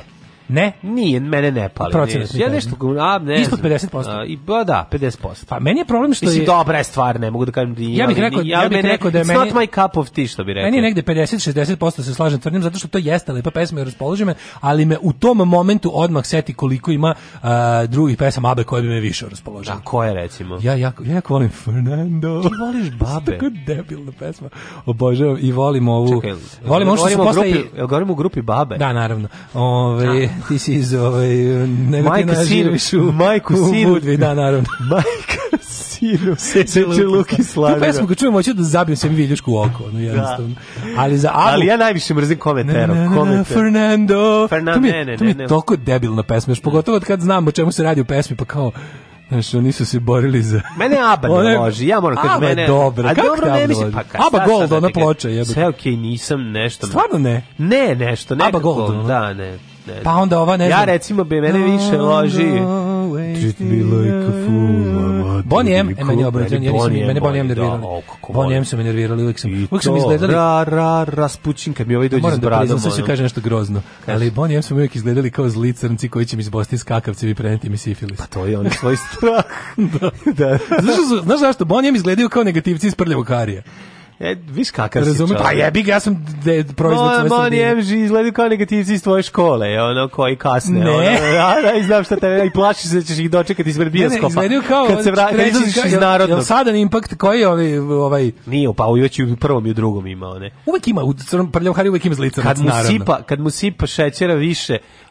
Ne? Nije, mene ne pali. Procenat Ja nešto, a ne Ispod 50%. A, I, ba, pa da, 50%. Pa meni je problem što Mislim, je... Mislim, dobra je stvar, ne mogu da kažem. da ja bih rekao, ja, ja bih rekao da je meni... It's not my cup of tea, što bih rekao. Meni je negde 50-60% se slažem tvrdim, zato što to jeste lepa pesma i raspoloži me, ali me u tom momentu odmah seti koliko ima uh, drugih pesama Abe koje bi me više raspoložile. Da, koje, recimo? Ja, ja, ja jako volim Fernando. Ti voliš babe? Tako debilna pesma. Obožavam i volim ovu... Čekaj, volim ovo što se posle... Grupi, govorim o grupi babe. Da, naravno. Ove, ovaj- da ti si iz ovaj, negotina da živiš u, majku u sinu, Budvi, da, naravno. Majka sinu, seče Luki Slavira. Tu pesmu kad čujemo hoću da zabijem sebi mi viljušku u oko, no jednostavno. Da. Ali, za, alu, ali ja najviše mrzim kometero. kometero na, Fernando. Fernando, mi, ne, to mi je ne, toliko debilna pesma, još pogotovo kad znam o čemu se radi u pesmi, pa kao, Znaš, oni su se borili za... Mene Aba ne One... loži, ja moram kaži mene... Dobra. A dobro, ne mislim, pa kaj, ABBA Gold, ona ploča, jebate. Sve okej, okay, nisam nešto... Stvarno ne? Ne, nešto, nekako. Aba Gold, da, ne. Ne. Pa onda ova ne znam. Ja recimo bi mene više loži. Treat me like a fool. Bonnie M, e, meni obrati, ja nisam, mene Bonnie M nervirali. Da, Bonnie M su me nervirali, uvijek sam, uvijek sam izgledali. Ra, ra, raspućin, kad mi ovaj dođe s da bradom. Moram da sad ću kaže nešto grozno. Ali Bonnie M su mi uvijek izgledali kao zli crnci koji će mi iz Bosne skakavce i preneti mi sifilis. Pa to je on svoj strah. da. da. Znaš, znaš zašto? Bonnie M izgledaju kao negativci iz prljavog karija. E, viš kakav si čovjek. Pa jebi ga, ja sam de, proizvod svoje sredine. Moni MG izgleda kao negativci iz tvoje škole, ono, koji kasne. Ne. Ono, da, da, i znam šta te, i plaši se da ćeš ih dočekati ispred bioskopa. Ne, ne, kao... Kad se vra, kad izlaziš iz narodnog. Jel sadan impact koji je ovaj... ovaj... Nije, pa uvijek i u prvom i u drugom imao, ne. Uvek ima, u crnom prljavom hari uvijek ima zlica. Kad sipa, kad mu sipa šećera više,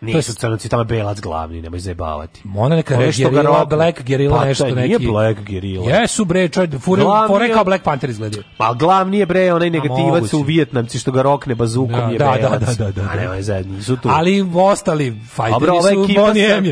Nije. To je sa crnocitama belac glavni, nemoj zajebavati. Ona neka je gerila, Black Gerila, pa, nešto neki. Pa nije Black Gerila. Jesu bre, čoj, fure, fore kao Black Panther izgledaju. Pa glavni je bre, onaj negativac u Vijetnamci što ga rokne bazukom da, je da, belac. Da, da, da, da. da. A nemoj zajedni, su tu. Ali ostali fajteri ovaj su Bonnie M.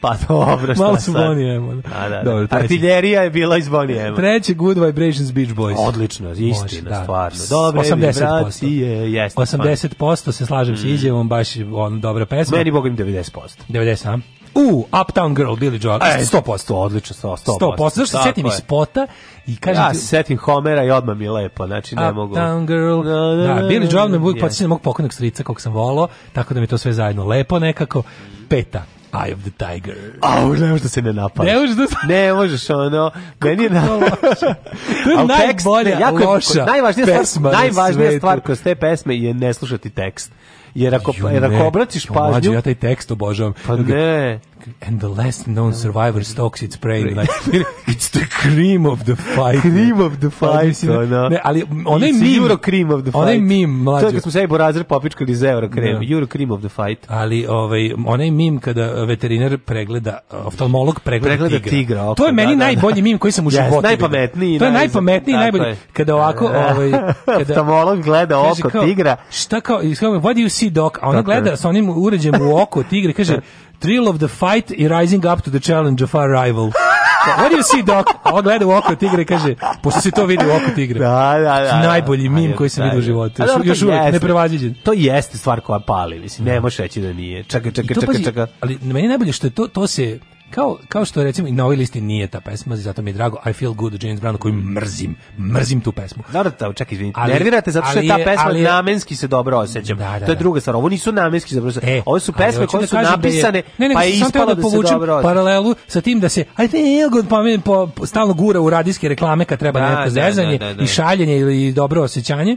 Pa dobro, šta Malo su Bonnie M. Da, da, da. Artiljerija je bila iz Bonnie Treći Good Vibrations Beach Boys. Odlično, istina, stvarno. Dobre 80%. vibracije, jeste. 80% se slažem s mm. izjevom, baš on dobra pesma. Meni Boga 90%. 90, U, Uptown Girl, Billy Joel. E, 100%, odlično, 100%. 100%, 100%. zašto se setim iz spota i kažem ja, ti... setim Homera i odmah mi je lepo, znači ne mogu... Uptown Girl, da, da, da, da Billy Joel me bude yes. na mog pokojnog strica kog sam volao, tako da mi to sve zajedno lepo nekako. Peta, Eye of the Tiger. A, oh, ne možeš da se ne napadaš. Ne možeš da se... Ne možeš, ono... Meni je... Na... to je najbolja, jako, loša najvažnija pesma stvar, Najvažnija stvar kroz te pesme je ne slušati tekst. Jer ako, jer ako obratiš pažnju... Jo, ja taj tekst obožavam. Pa ne and the last known survivor stalks its prey like, it's the cream of the fight cream of the pa, fight ono. ne, ali onaj meme euro cream of the fight onaj meme mlađe to kad smo sebi borazer popičkali iz euro cream no. Da. euro cream of the fight ali ovaj, onaj meme kada veterinar pregleda oftalmolog pregleda, pregleda tigra, tigra okay, to je meni da, da, da. najbolji meme koji sam u yes, životu najpametniji to je najpametniji najbolji kada ovako ovaj, kada, oftalmolog gleda oko kao, tigra šta kao, kao what do you see doc a on gleda sa onim uređajem u oko tigra kaže Thrill of the fight i rising up to the challenge of our rival. What do you see, Doc? Ovo gleda u oko tigre i kaže, pošto si to vidi u oko tigre. Da, da, da. da. Najbolji mim koji sam da, vidio u životu. Još, još uvijek, neprevađeđen. To jeste stvar koja pali, mislim, ne možeš reći da nije. Čekaj, čekaj, čekaj, čekaj. Ali meni najbolje što je to, to se Kao, kao što recimo i na ovoj listi nije ta pesma, zato mi je drago I Feel Good James Brown koju mrzim, mrzim tu pesmu. Naravno, čekaj, izvinite. Ali, Nervirate zato što je ta pesma ali, namenski se dobro osjećam. Da, da, To je da. druga stvar. Ovo nisu namenski se dobro osjećam. E, Ovo su pesme koje da su napisane, da je, ne, ne, pa je ispalo da, da se dobro osjećam. paralelu sa tim da se I Feel Good po, po, stalno gura u radijske reklame kad treba da, neko da, zezanje i šaljenje ili dobro osjećanje.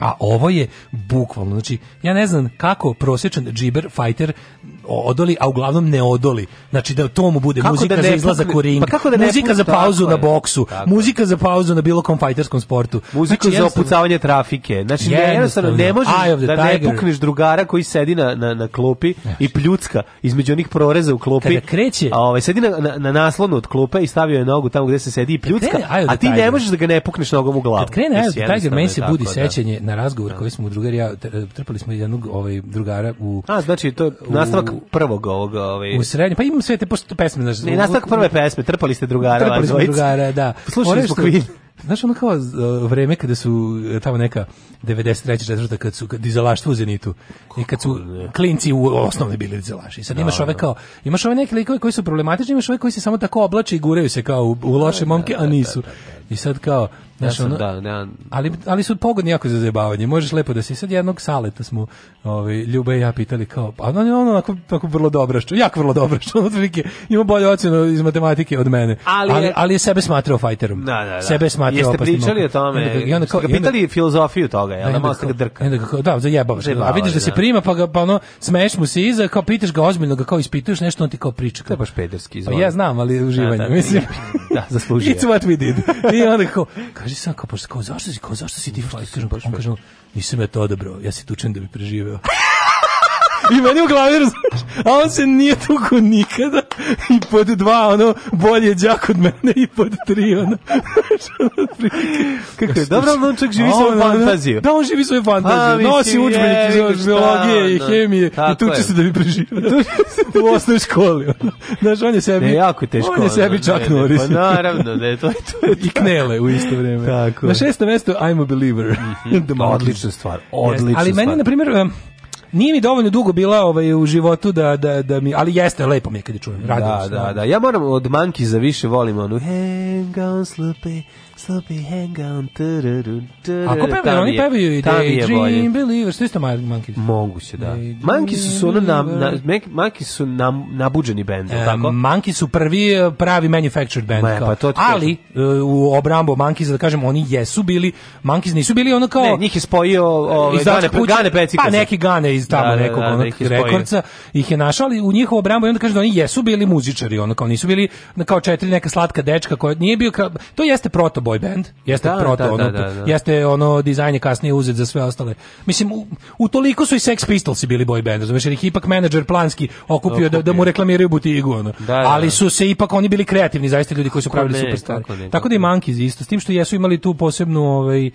A ovo je bukvalno, znači, ja ne znam kako prosječan džiber, fajter odoli, a uglavnom ne odoli. Znači da to mu bude kako muzika da za izlazak u ring, pa kako da muzika za pauzu na boksu, tako muzika za pauzu na bilo kom fajterskom sportu. Muzika znači, za opucavanje trafike. Znači jednostavno, ne možeš da ne tiger. pukneš drugara koji sedi na, na, na klupi ne. i pljucka između onih proreza u klupi. Kada kreće... A ovaj, sedi na, na, na naslonu od klupe i stavio je nogu tamo gde se sedi i pljucka, a ti ne možeš da ga ne pukneš nogom u glavu. Kad krene Eye Tiger, meni se budi da. sećanje na razgovor da. koji smo u drugari, trpali smo jednog ovaj, drugara u... A, znači, to nastavak nastavak prvog ovog, ovaj. U srednjem, pa imam sve te pošto pesme, znaš. Ne, nastavak prve pesme, trpali ste drugara, trpali smo drugara, da. Slušali smo Queen. Znaš ono kao vreme kada su e, tamo neka 93. četvrta kad su kad u Zenitu i kad su klinci u osnovne bili dizalaši. Sad da, imaš ove kao, imaš ove neke likove koji su problematični, imaš ove koji se samo tako oblače i guraju se kao u, u loše da, momke, da, a da, nisu. I sad kao, Znaš, ja ono, da, ne, ali, ali su pogodni jako za zajebavanje. Možeš lepo da si sad jednog saleta smo ovaj, Ljube i ja pitali kao, pa on je ono onako, onako vrlo dobrašćo, jako vrlo dobrašćo, ono otprilike ima bolje ocjenu iz matematike od mene. Ali, ali, ali je sebe smatrao fajterom. Da, da, da. Sebe smatrao Jeste pričali mogu. o tome? I onda, kao, ga pitali filozofiju toga, jel? Da, malo ste ga drka. Onda, kao, da, zajebavaš. A vidiš da, da se prima, pa, ga, pa ono, smeješ mu se iza, kao pitaš ga ozbiljno, ga kao ispituješ nešto, on ti kao priča. To baš pederski izvon. Pa ja znam, ali da, uživanje, da, da, mislim. Da, zaslužio. It's what we did. I onda kao, kaže sam kao, kao zašto si, kao zašto si ti fajter? On kaže, nisam ja to odabrao, ja se tučem da bi preživeo. I meni u glavi, znaš, a on se nije tuku nikada. I pod dva, ono, bolje je džak od mene i pod tri, ono. Kako je? Dobro, on čak živi svoju fantaziju. Da, on živi svoju fantaziju. Pa, Nosi učbenike iz biologije i hemije i da tuče se da bi preživio. U osnovnoj školi, ono. Znaš, on je sebi... Ne, jako teško. On je sebi čak Norris. Pa naravno, ne, to to. I knele u isto vreme. Tako. Na šestom mestu, I'm a believer. Mhm. Odlična stvar, odlična stvar. Ali meni, na primjer, Nije mi dovoljno dugo bila ovaj u životu da, da, da mi, ali jeste lepo mi je kad je čujem. Radim da, se, da, da, da. Ja moram od Manki za više volim onu Hang on slupe, Sloppy hang on. Ako pevaju, oni pevaju i Daydream Believers, što isto Monkeys? Moguće, da. Monkeys su, ono na, na, Monkeys su nam, nabuđeni band, e, tako? Monkeys su prvi e, pravi manufactured band. Ma, e, pa ali, e, u obrambu Monkeys, da kažem, oni jesu bili, Monkeys nisu bili ono kao... Ne, njih je spojio ove, gane, kuće, gane pecika. Pa neki gane iz tamo da, da nekog da, da, onog rekordca ih je našao, ali u njihovu obrambu i onda kaže da oni jesu bili muzičari, ono kao nisu bili kao četiri neka slatka dečka koja nije bio... Kao, to jeste proto boy band, jeste da, proto, da, ono, da, da, da, jeste ono dizajn je kasnije uzet za sve ostale. Mislim, u, u toliko su i Sex Pistols bili boy band, razumiješ, jer ih ipak menadžer planski okupio, okupio. Da, da mu reklamiraju butigu, ono. Da, ali su se ipak oni bili kreativni, zaista ljudi koji su pravili super Tako, tako, da i Monkeys isto, s tim što jesu imali tu posebnu, ovaj,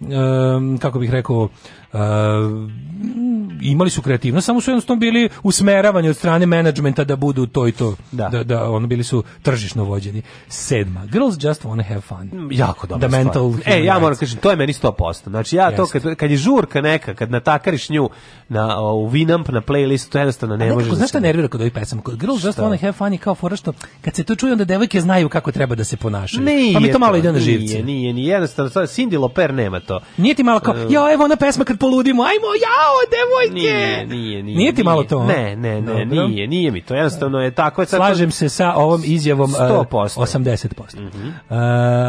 um, kako bih rekao, Uh, mm, imali su kreativno, samo su jednostavno bili usmeravani od strane menadžmenta da budu to i to, da, da, da ono bili su tržišno vođeni. Sedma, girls just wanna have fun. Mm, jako dobro. The mental e, ja moram kažem, to je meni 100%. Znači ja Jest. to, kad, kad je žurka neka, kad natakariš nju na, u Winamp, na playlistu, to jednostavno ne, ne možeš. Da znaš šta nervira kod ovih pesama? Kod girls just wanna have fun je kao fora što, kad se to čuje, onda devojke znaju kako treba da se ponašaju. Nije pa mi to malo ide na živce. Nije, nije, nije, jednostavno, Cindy Loper nema to. Nije ti malo kao, e, ja, evo ona pesma kad poludimo, ajmo, jao, devojke! Nije, nije, nije. Nije ti malo to? Ne, ne, ne, Dobro. nije, nije mi to, jednostavno je tako. Je sad Slažem se sa ovom izjavom 100%. 80%. Mm -hmm.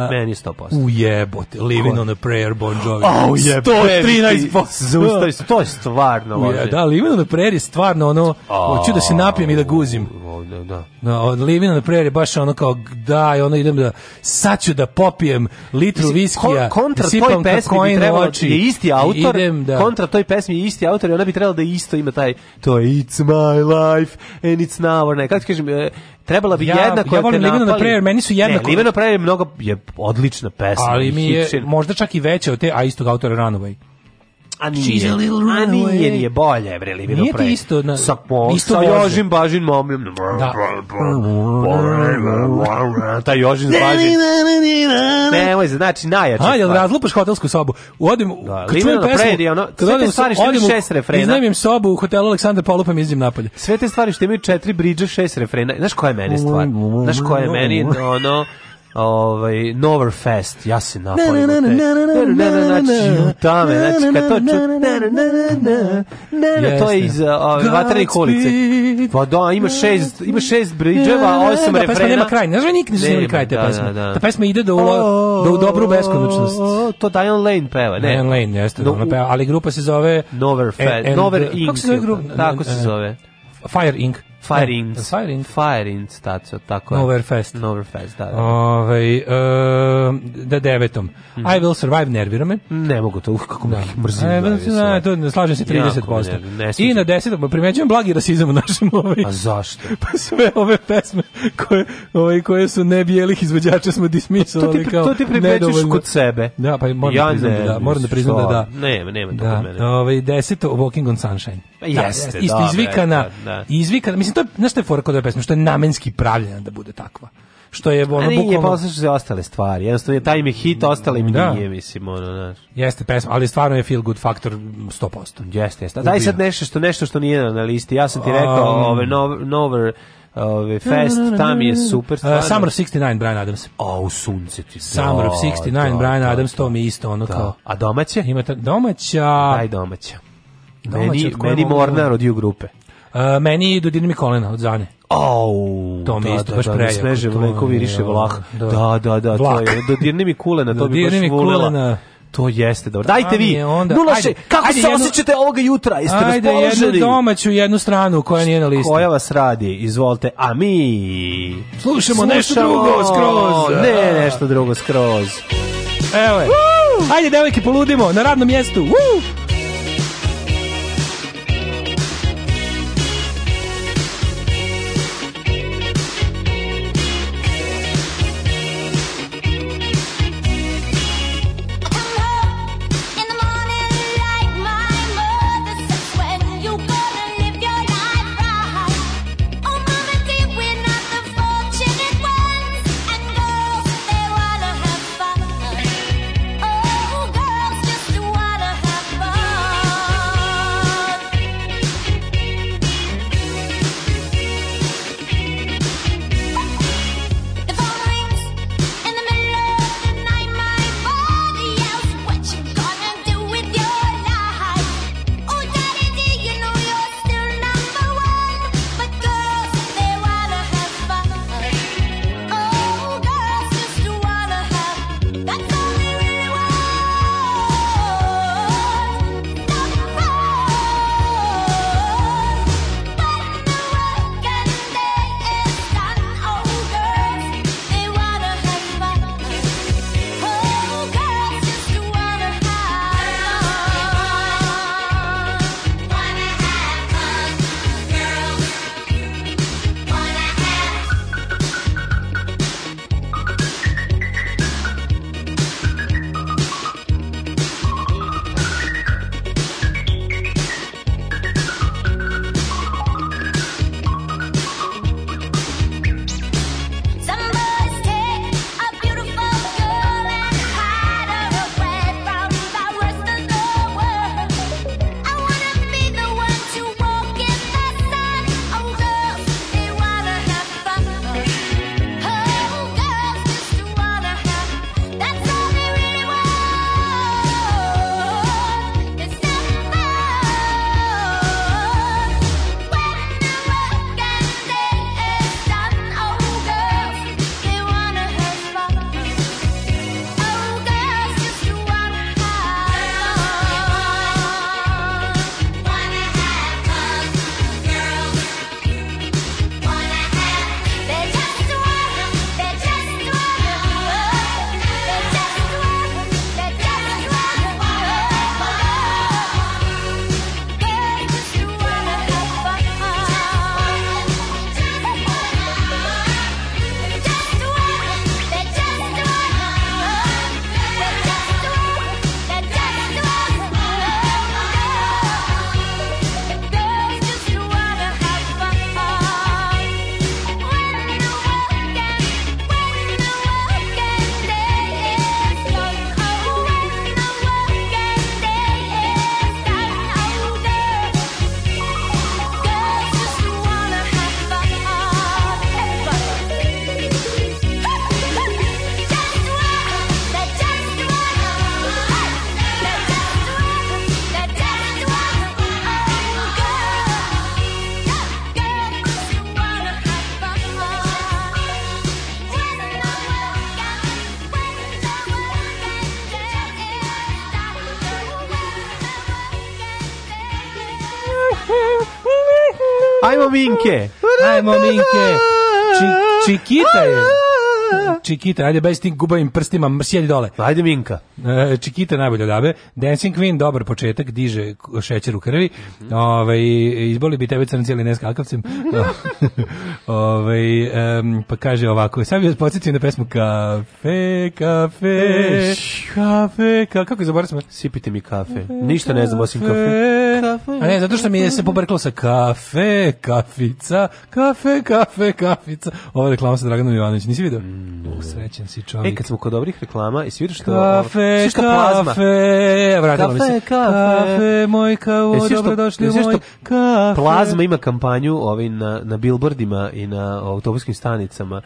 uh, Meni 100%. Ujebote, living on a prayer, Bon Jovi. Oh, jebete, 113%! Zaustavi se, to je stvarno. Uje, da, living on a prayer je stvarno ono, oh. hoću da se napijem i da guzim ovdje, da. Na, od Livina na prerije baš ono kao, da, i ono idem da, sad ću da popijem litru viskija, kon, kontra da sipam toj pesmi bi trebalo, oči, je isti autor, idem, da. kontra toj pesmi je isti autor i ona bi trebala da isto ima taj, to je It's my life and it's now or ne, kako ti kažem, e, trebala bi ja, jedna koja ja volim Livino na prayer, meni su jednako. Ne, Livino na prayer je mnogo je odlična pesma. Ali mi je hipšen. možda čak i veća od te, a istog autora Runaway a nije. She's a little runaway. nije, nije bolje, bre, li bilo pre. isto, na, sa, po, isto sa Jožim Bažin momim. Da. Ta Jožin Bažin. Nemoj se, znači najjače. Ajde, razlupaš hotelsku sobu. Odim, da, kad čujem pesmu, predi, ono, sve te stvari što odim, šest refrena. Iznajmim sobu u hotelu Aleksandar Polupa mi izđem napolje. Sve te stvari što imaju četiri bridža, šest refrena. Znaš koja je meni stvar? Znaš koja je meni, ono, ovaj Nover Fest, ja se napalim. Ne, ne, ne, ne, ne, ne, ne, ne, ne, kad to Ne, ne, to je iz ove, kolice. Pa da, ima šest, ima šest bridževa, osam refrena. Da, pesma nema kraj, ne znaš nikad nisu imali kraj te pesme. Ta pesma ide do, do u dobru beskonačnost. To Diane Lane peva, ne. Diane Lane, jeste, ona peva, ali grupa se zove... Nover Fest, Nover Inc. Kako se zove grupa? Tako se zove. Fire Inc. Firing. E, ne, firing. Firing, taco, tako je. Overfest. Overfest, da. da. Ove, ovaj, uh, da devetom. Mm. I will survive, nervira me. Ne mogu to, uf, kako da. mrzim. Ne, da, da, da ovaj. to slažem se 30%. Jako, ne, ne I na desetom, primećujem blagi rasizam u našem ovi. Ovaj, A zašto? pa sve ove pesme koje, ove, koje su nebijelih izvođača smo dismisovali kao To ti, ti primećuješ kod sebe. Da, pa moram ja da da Moram da priznam da da. Ne, nema to da. kod mene. Ove, deseto, Walking on Sunshine. Pa da, jeste, da, Isto izvikana, da, da. izvikana, mislim, mislim, to je, znaš što je fora kod ove pesme, što je namenski pravljena da bude takva što je ono bukvalno... Nije, bukvalno... pa se ostale stvari, jednostavno je taj im hit, ostale mi da. nije, mislim, ono, znaš. Jeste pesma, ali stvarno je feel good faktor 100%. Jeste, jeste. Daj sad nešto što, nešto što nije na listi, ja sam ti rekao, um, ove, Nover, Ove, Fest, tam je super Uh, Summer of 69, Brian Adams. O, oh, sunce ti. Summer of 69, da, da, Brian da, Adams, to da. mi isto ono da. kao... A domaće? Imate domaća... Daj domaća. domaća meni, meni Mornar od U grupe. Uh, meni dodine mi kolena od Zane. Au, to mi da, da, baš da, prejako. Sveže mleko miriše vlah. Da, da, da, da to je. Dodirni mi kulena, to bi baš volela. To jeste dobro. Da, Dajte vi. Je onda, 06, ajde, kako ajde, se jednu, osjećate ovoga jutra? Jeste ajde, jednu domaću, jednu stranu koja nije na listu. Koja vas radi, izvolite. A mi... Slušamo, nešto drugo skroz. Ne, nešto drugo skroz. Evo je. Ajde, devojke, poludimo na radnom mjestu. Woo! Ai, maminha, que? Chiquita? é ah, Čikita, ajde bez tim gubavim prstima, sjedi dole. Ajde Minka. E, Čikita najbolje odabe. Dancing Queen, dobar početak, diže šećer u krvi. Mm -hmm. Ove, ovaj, izboli bi tebe crnci ali ne skakavcem. Ove, ovaj, um, pa kaže ovako, sad bih vas podsjetio na pesmu Kafe, kafe, kafe, ka, kako je zaboravio Sipite mi kafe. kafe Ništa ne znam osim kafe. kafe. A ne, zato što mi je se pobrklo sa kafe, kafica, kafe, kafe, kafica. Ovo reklama sa Draganom Jovanović, nisi vidio? Mm Mm. Srećan si čovjek. E, kad smo kod dobrih reklama, i svi vidiš što... Kafe, što plazma. kafe, vratilo mi se. kafe, moj kao, e, dobrodošli u moj kafe. Plazma ima kampanju ovaj, na, na billboardima i na autobuskim stanicama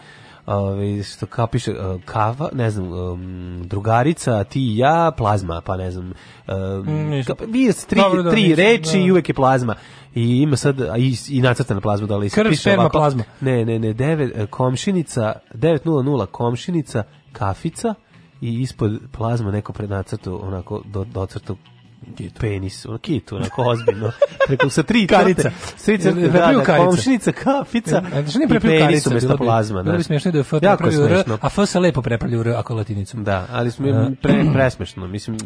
ovaj što kao piše e, kava, ne znam, e, drugarica, ti i ja, plazma, pa ne znam. Um, ka, vi tri, Dobro, da, tri nisam, reči da. i uvek je plazma. I ima sad i, i nacrtana plazma da li se piše ovako, plazma. Ne, ne, ne, devet komšinica 900 komšinica kafica i ispod plazma neko pred nacrtu onako do, docrtu Kitu. penis, ono kitu, onako ozbiljno. Preko sa tri karica. Tri crte, da, da, komšinica, kafica e, znači i penisu mesto plazma. Bilo bi smiješno da je F prepravio R, a F se lepo prepravlja R ako latinicom. Da, ali smo uh, pre, presmešno, mislim.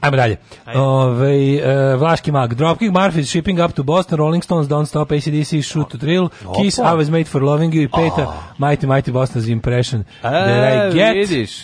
Ajmo dalje. Ajmo. Ove, uh, e, Vlaški mag, Dropkick, Murphys, Shipping up to Boston, Rolling Stones, Don't Stop, ACDC, Shoot to Drill, Opa. Kiss, I was made for loving you i peta, oh. Mighty Mighty Boston's Impression. A, that I e, get. vidiš.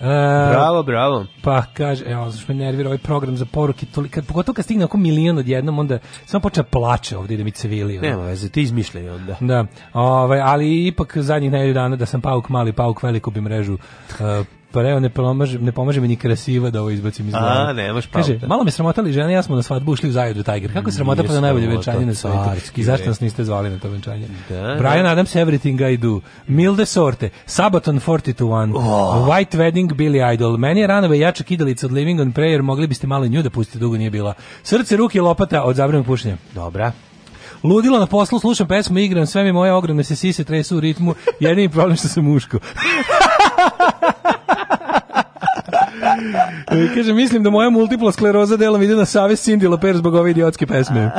E, bravo, bravo. Pa kaže, evo, što me nervira ovaj program za poruke, toli, kad, pogotovo kad stigne oko milion odjednom, onda samo počne da plače ovdje da mi civili. Nema veze, ti izmišljaj onda. Da, ovaj, ali ipak zadnjih nedelju dana da sam pauk mali, pauk veliku bi mrežu uh, pa evo ne pomaže, ne pomaže mi ni krasiva da ovo izbacim iz glave. A, nemaš pa. Kaže, malo me sramotali žena, ja smo na svadbu ušli u Zajedru Tiger. Kako se mm, sramota pa da najbolje venčanje na svetu. I zašto nas niste zvali na to venčanje? Da, da. Brian da. Adams, Everything I Do, Milde Sorte, Sabaton 421, oh. White Wedding, Billy Idol, Meni je ranove jača kidalica od Living on Prayer, mogli biste malo nju da pustite, dugo nije bila. Srce, ruke, lopata od zabranog pušenja. Dobra. Ludilo na poslu, slušam pesmu, igram, sve mi moje ogromne se sise tresu u ritmu, jedini problem što sam muško. E, kaže, mislim da moja multipla skleroza delom ide na savest Cindy Loper zbog ove idiotske pesme.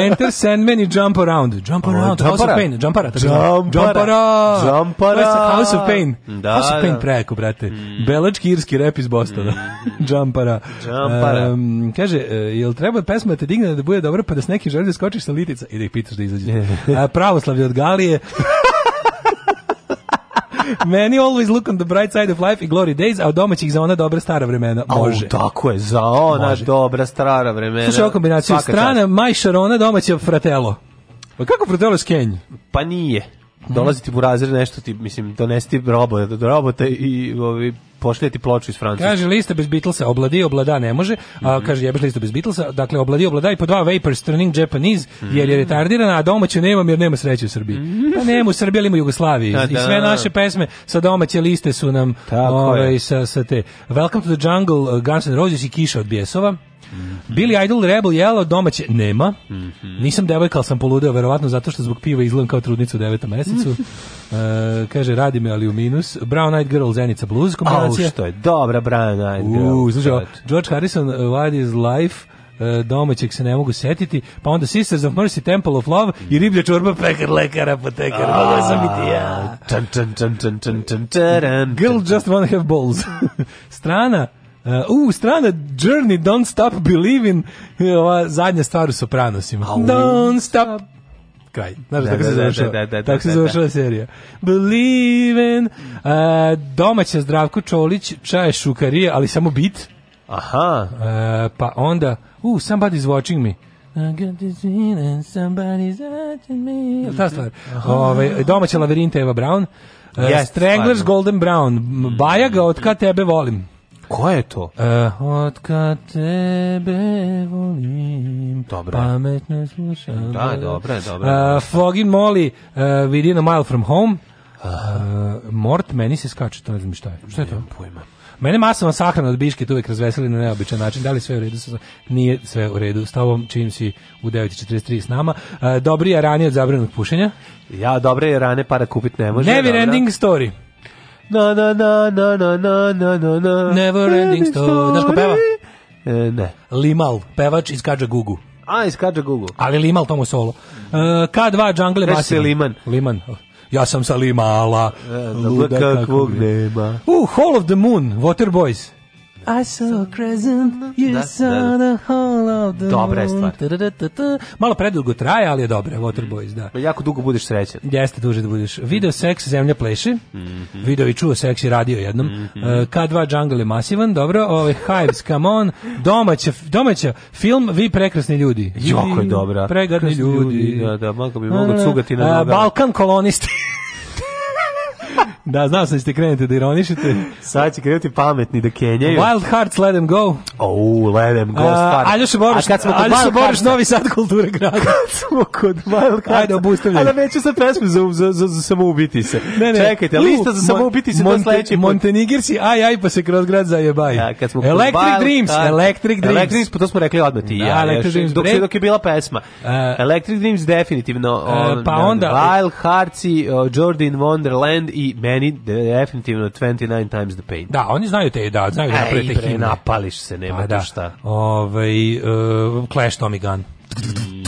Enter Sandman i Jump Around. Jump Around, House of Pain. Jumpara. Jumpara. Jumpara. House of Pain. Da, House of Pain da. preko, brate. Mm. Belački irski rep iz Bostona. Jumpara. Mm. Jumpara. Kaže, e, jel treba pesma da te digne da bude dobro pa da s nekim želiš da skočiš sa litica i da ih pitaš da izađe. Pravoslavlje od Galije. Meni always look on the bright side of life i glory days, a od domaćih za ona dobra stara vremena. Može. O, tako je, za ona Može. dobra stara vremena. Slušaj, ovo kombinaciju strana, maj šarona, domaće fratelo. Pa kako fratelo skenj? Pa nije. Dolaziti u razred nešto ti, mislim, donesti robota, do robota i ovi, pošljeti ploču iz Francuske. Kaže lista bez Beatlesa, obladi, oblada ne može. A, mhm. kaže jebeš lista bez Beatlesa, dakle obladi, oblada i po dva Vapors Turning Japanese, mhm. jer je retardirana, a domaću nemam jer nema sreće u Srbiji. Mhm. Pa nema u Srbiji, ali ima u Jugoslaviji. Da, I da. sve naše pesme sa domaće liste su nam Tako ovaj, sa, sa te Welcome to the Jungle, uh, Guns N' Roses i Kiša od Bijesova. Billy Idol Rebel Yellow domaće nema. Nisam devojka, ali sam poludeo, verovatno zato što zbog piva izgledam kao trudnica u devetom mesecu. E, kaže, radi me, ali u minus. Brown Eyed Girl, Zenica Blues kombinacija. Au, što je dobra Brown Eyed Girl. U, slušaj, George Harrison, What is Life? domaćeg se ne mogu setiti, pa onda Sisters of Mercy, Temple of Love i riblja čorba, pekar, lekar, apotekar, mogu sam biti ja. Girl just wanna have balls. Strana Uh, u, strana Journey, Don't Stop Believing, uh, ova zadnja stvar u Sopranosima. Don't Stop kraj. Znaš da, tako se da, da, završava. Da, da, da, tako se završava serija. Believing. in uh, domaća Zdravko Čolić, čaje šukarije, ali samo bit. Aha. Uh, pa onda, uh, somebody's watching me. I got this feeling somebody's watching me. Ta stvar. Ove, domaća lavirinta Eva Brown. Uh, yes, Stranglers Golden Brown. Bajaga, od mm. kad tebe volim. Ko je to? E, od kad tebe volim, dobra. pametno slušam. Da, dobro. dobra. E, Fogin Molly, e, Within a Mile from Home. E, mort, meni se skače, to ne znam šta je. Šta je to? Nemam pojma. Mene masovna sahrana od Biške tu uvek razveseli na neobičan način. Da li sve u redu? Sa, Nije sve u redu. S tobom čim si u 9.43 s nama. E, dobri je rani od zabranog pušenja. Ja, dobre je rane, para kupit ne može. Never ending story na na na na na na na na na Never ending story. Znaš ko peva? E, ne. Limal, pevač iz Kađa Gugu. A, iz Kađa Gugu. Ali Limal tomu solo. E, K2, Džangle, Reši se Liman. Liman. Ja sam sa Limala. E, da, kakvog nema. Uh, Hall of the Moon, Waterboys. I saw a crescent, you da, saw da, da. the whole of the Dobra je stvar. Malo predugo traje, ali je dobro, Waterboys, da. Pa jako dugo budeš srećan. Jeste duže da budeš. Video seks, zemlja pleši. Mm -hmm. Video i čuo seks i radio jednom. Mm -hmm. E, uh, K2 Jungle je masivan, dobro. Ovaj, Hives, come on. Domaća, domaća film, vi prekrasni ljudi. Jako je dobra. Pregadni ljudi. ljudi. Da, da, mogu bi mogo e, cugati na uh, Balkan kolonisti. Da, znao sam da ćete krenuti da ironišete. Sad će krenuti pametni da kenjaju. Wild Hearts, Let Them Go. Oh, Let Them Go, stvar. Aljoša Boroš, Aljoša Boroš, Novi Sad kulture grada. Kad smo kod Wild Hearts. Ajde, obustavljaj. Ali neću sad pesmu za, za, za, za samoubiti se. Ne, ne. Čekajte, lista za samoubiti se Monte, do sledeće. Montenigirsi, aj, aj, pa se kroz grad zajebaj. Da, kad smo Electric Wild, Dreams, da, Electric Dreams. Electric Dreams, pa to smo rekli odmah ti da, ja. Electric Dreams, dok, dok je bila pesma. Uh, Electric Dreams definitivno. Uh, pa da, onda. Wild Hearts, uh, Jordan Wonderland i Man meni definitivno 29 times the pain. Da, oni znaju te, da, znaju da naprave himne. Ej, napališ se, nema pa, da. šta. Ovaj, uh, Clash Tommy Gun. Mm,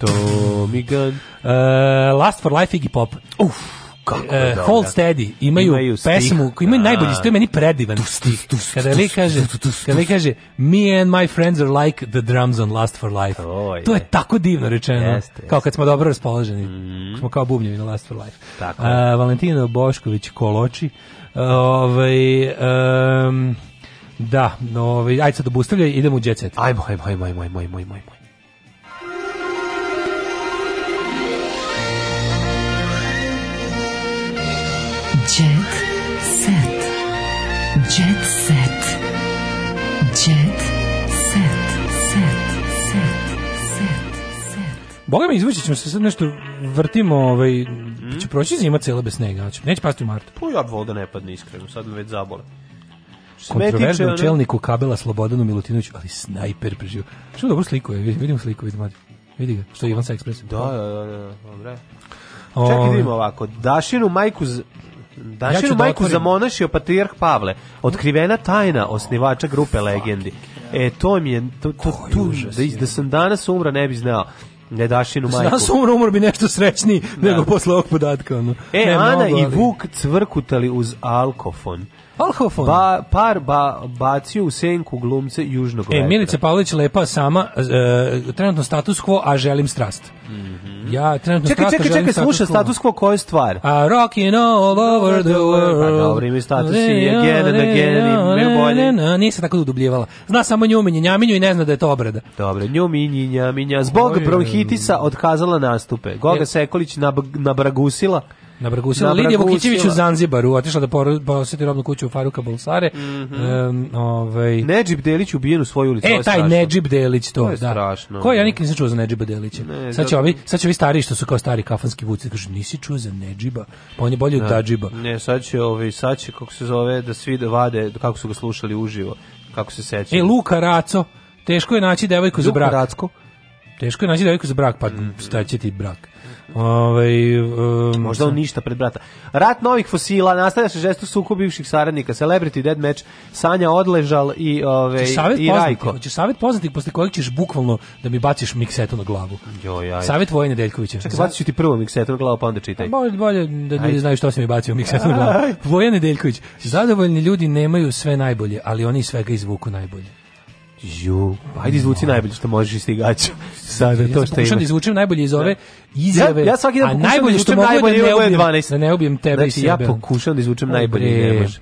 Tommy Gun. Uh, Last for Life Iggy Pop. Uff. E, Hold da. Steady imaju, imaju pesmu koji imaju najbolji stih, da. meni predivan stih. Kada li kaže, kada li kaže me and my friends are like the drums on Last for Life. To je, to je tako divno rečeno. Jeste, kao kad smo dobro raspoloženi. Mm. Smo kao bubnjevi na Last for Life. Tako. A, Valentino Bošković Koloči. Ovaj um, da, no, ovaj, ajde sad obustavljaj, idemo u jet set. Ajmo, ajmo, ajmo, ajmo, ajmo, ajmo, ajmo. Jet set. Jet set. Set. Set. Set. set. Boga mi izvući ćemo se sad nešto vrtimo ovaj mm. će proći zima cela bez snega, znači neće pasti u martu. Pa ja bih volio da ne padne iskreno, sad me već zabole. Kontroverznom čelniku kabela Slobodanu Milutinoviću, ali snajper preživio. Što dobro sliku je, vidimo sliku, vidimo. Vidi ga, što je Ivan sa ekspresom. Da, da, da, da, dobro. Ovaj, Čekaj, vidimo ovako. Dašinu majku z... Našinu ja da majku otvorim... zamonašio patrijarh Pavle, otkrivena tajna osnivača grupe legendi. E, to mi je, to, to, tu, da, da sam danas umra ne bi znao. Nedašinu da majku. Nas umro, umro bi nešto srećniji da. nego posle ovog podatka. Ono. E, ne, Ana mnogo, ali... i Vuk cvrkutali uz alkofon. Alhofon. Ba, par ba, bacio u senku glumce južnog e, vetra. E, Milica Pavlović lepa sama, e, trenutno status quo, a želim strast. Mm -hmm. Ja trenutno čekaj, strast, čekaj, čekaj, sluša status quo koju stvar. A rockin' all over the world. Pa dobro, ime status i again and again i bolje. Nije se tako udubljivala. Zna samo njuminje, njaminju i ne zna da je to obrada. Dobro, njuminje, njaminja. Zbog bronhitisa otkazala nastupe. Goga e, Sekolić nab, nabragusila Na Bragusila. Lidija Vukićević u Zanzibaru, otišla da, da poseti robnu kuću u Faruka Bulsare. Mm -hmm. um, ovaj... Neđib Delić ubijen u svoju ulicu. E, taj strašno. Neđib Delić, to, to je da. strašno. Ko, ja nikad nisam čuo za Neđiba Delića. Ne, sad, će da... ovi, sad će ovi stariji što su kao stari kafanski vuci, kaže, nisi čuo za Neđiba, pa on je bolje od Dadžiba. Da. Ne, sad će, ovi, sad će, kako se zove, da svi da vade kako su ga slušali uživo, kako se sećaju. E, Luka Raco, teško je naći devojku Luka za brak. Racko. Teško je naći devojku za brak, pa mm. šta će ti brak? Ovaj um, možda on ništa pred brata. Rat novih fosila nastavlja se žesto sukob bivših saradnika, Celebrity Dead Match, Sanja odležal i ovaj i Rajko. Hoćeš savet poznatih posle kojeg ćeš bukvalno da mi baciš miksetu na glavu. Jo ja. Savet Vojine Deljkovića. Čekaj, bacit ću ti prvo miksetu na glavu pa onda čitaj. Pa bolje bolje da ljudi znaju što se mi bacio miksetu na glavu. Vojine Deljković. Zadovoljni ljudi nemaju sve najbolje, ali oni svega izvuku najbolje. Ju, ajde izvuci najbolje što možeš iz tigača. Sada ja to što da ima. Ja izvučem najbolje iz ove da. izjave. Ja, ja svaki dan pokušam da najbolje što mogu najbolje da ne ubijem, 12. da ne ubijem tebe znači, i sebe. ja pokušam da izvučem Dobre. najbolje, Nemaš. može.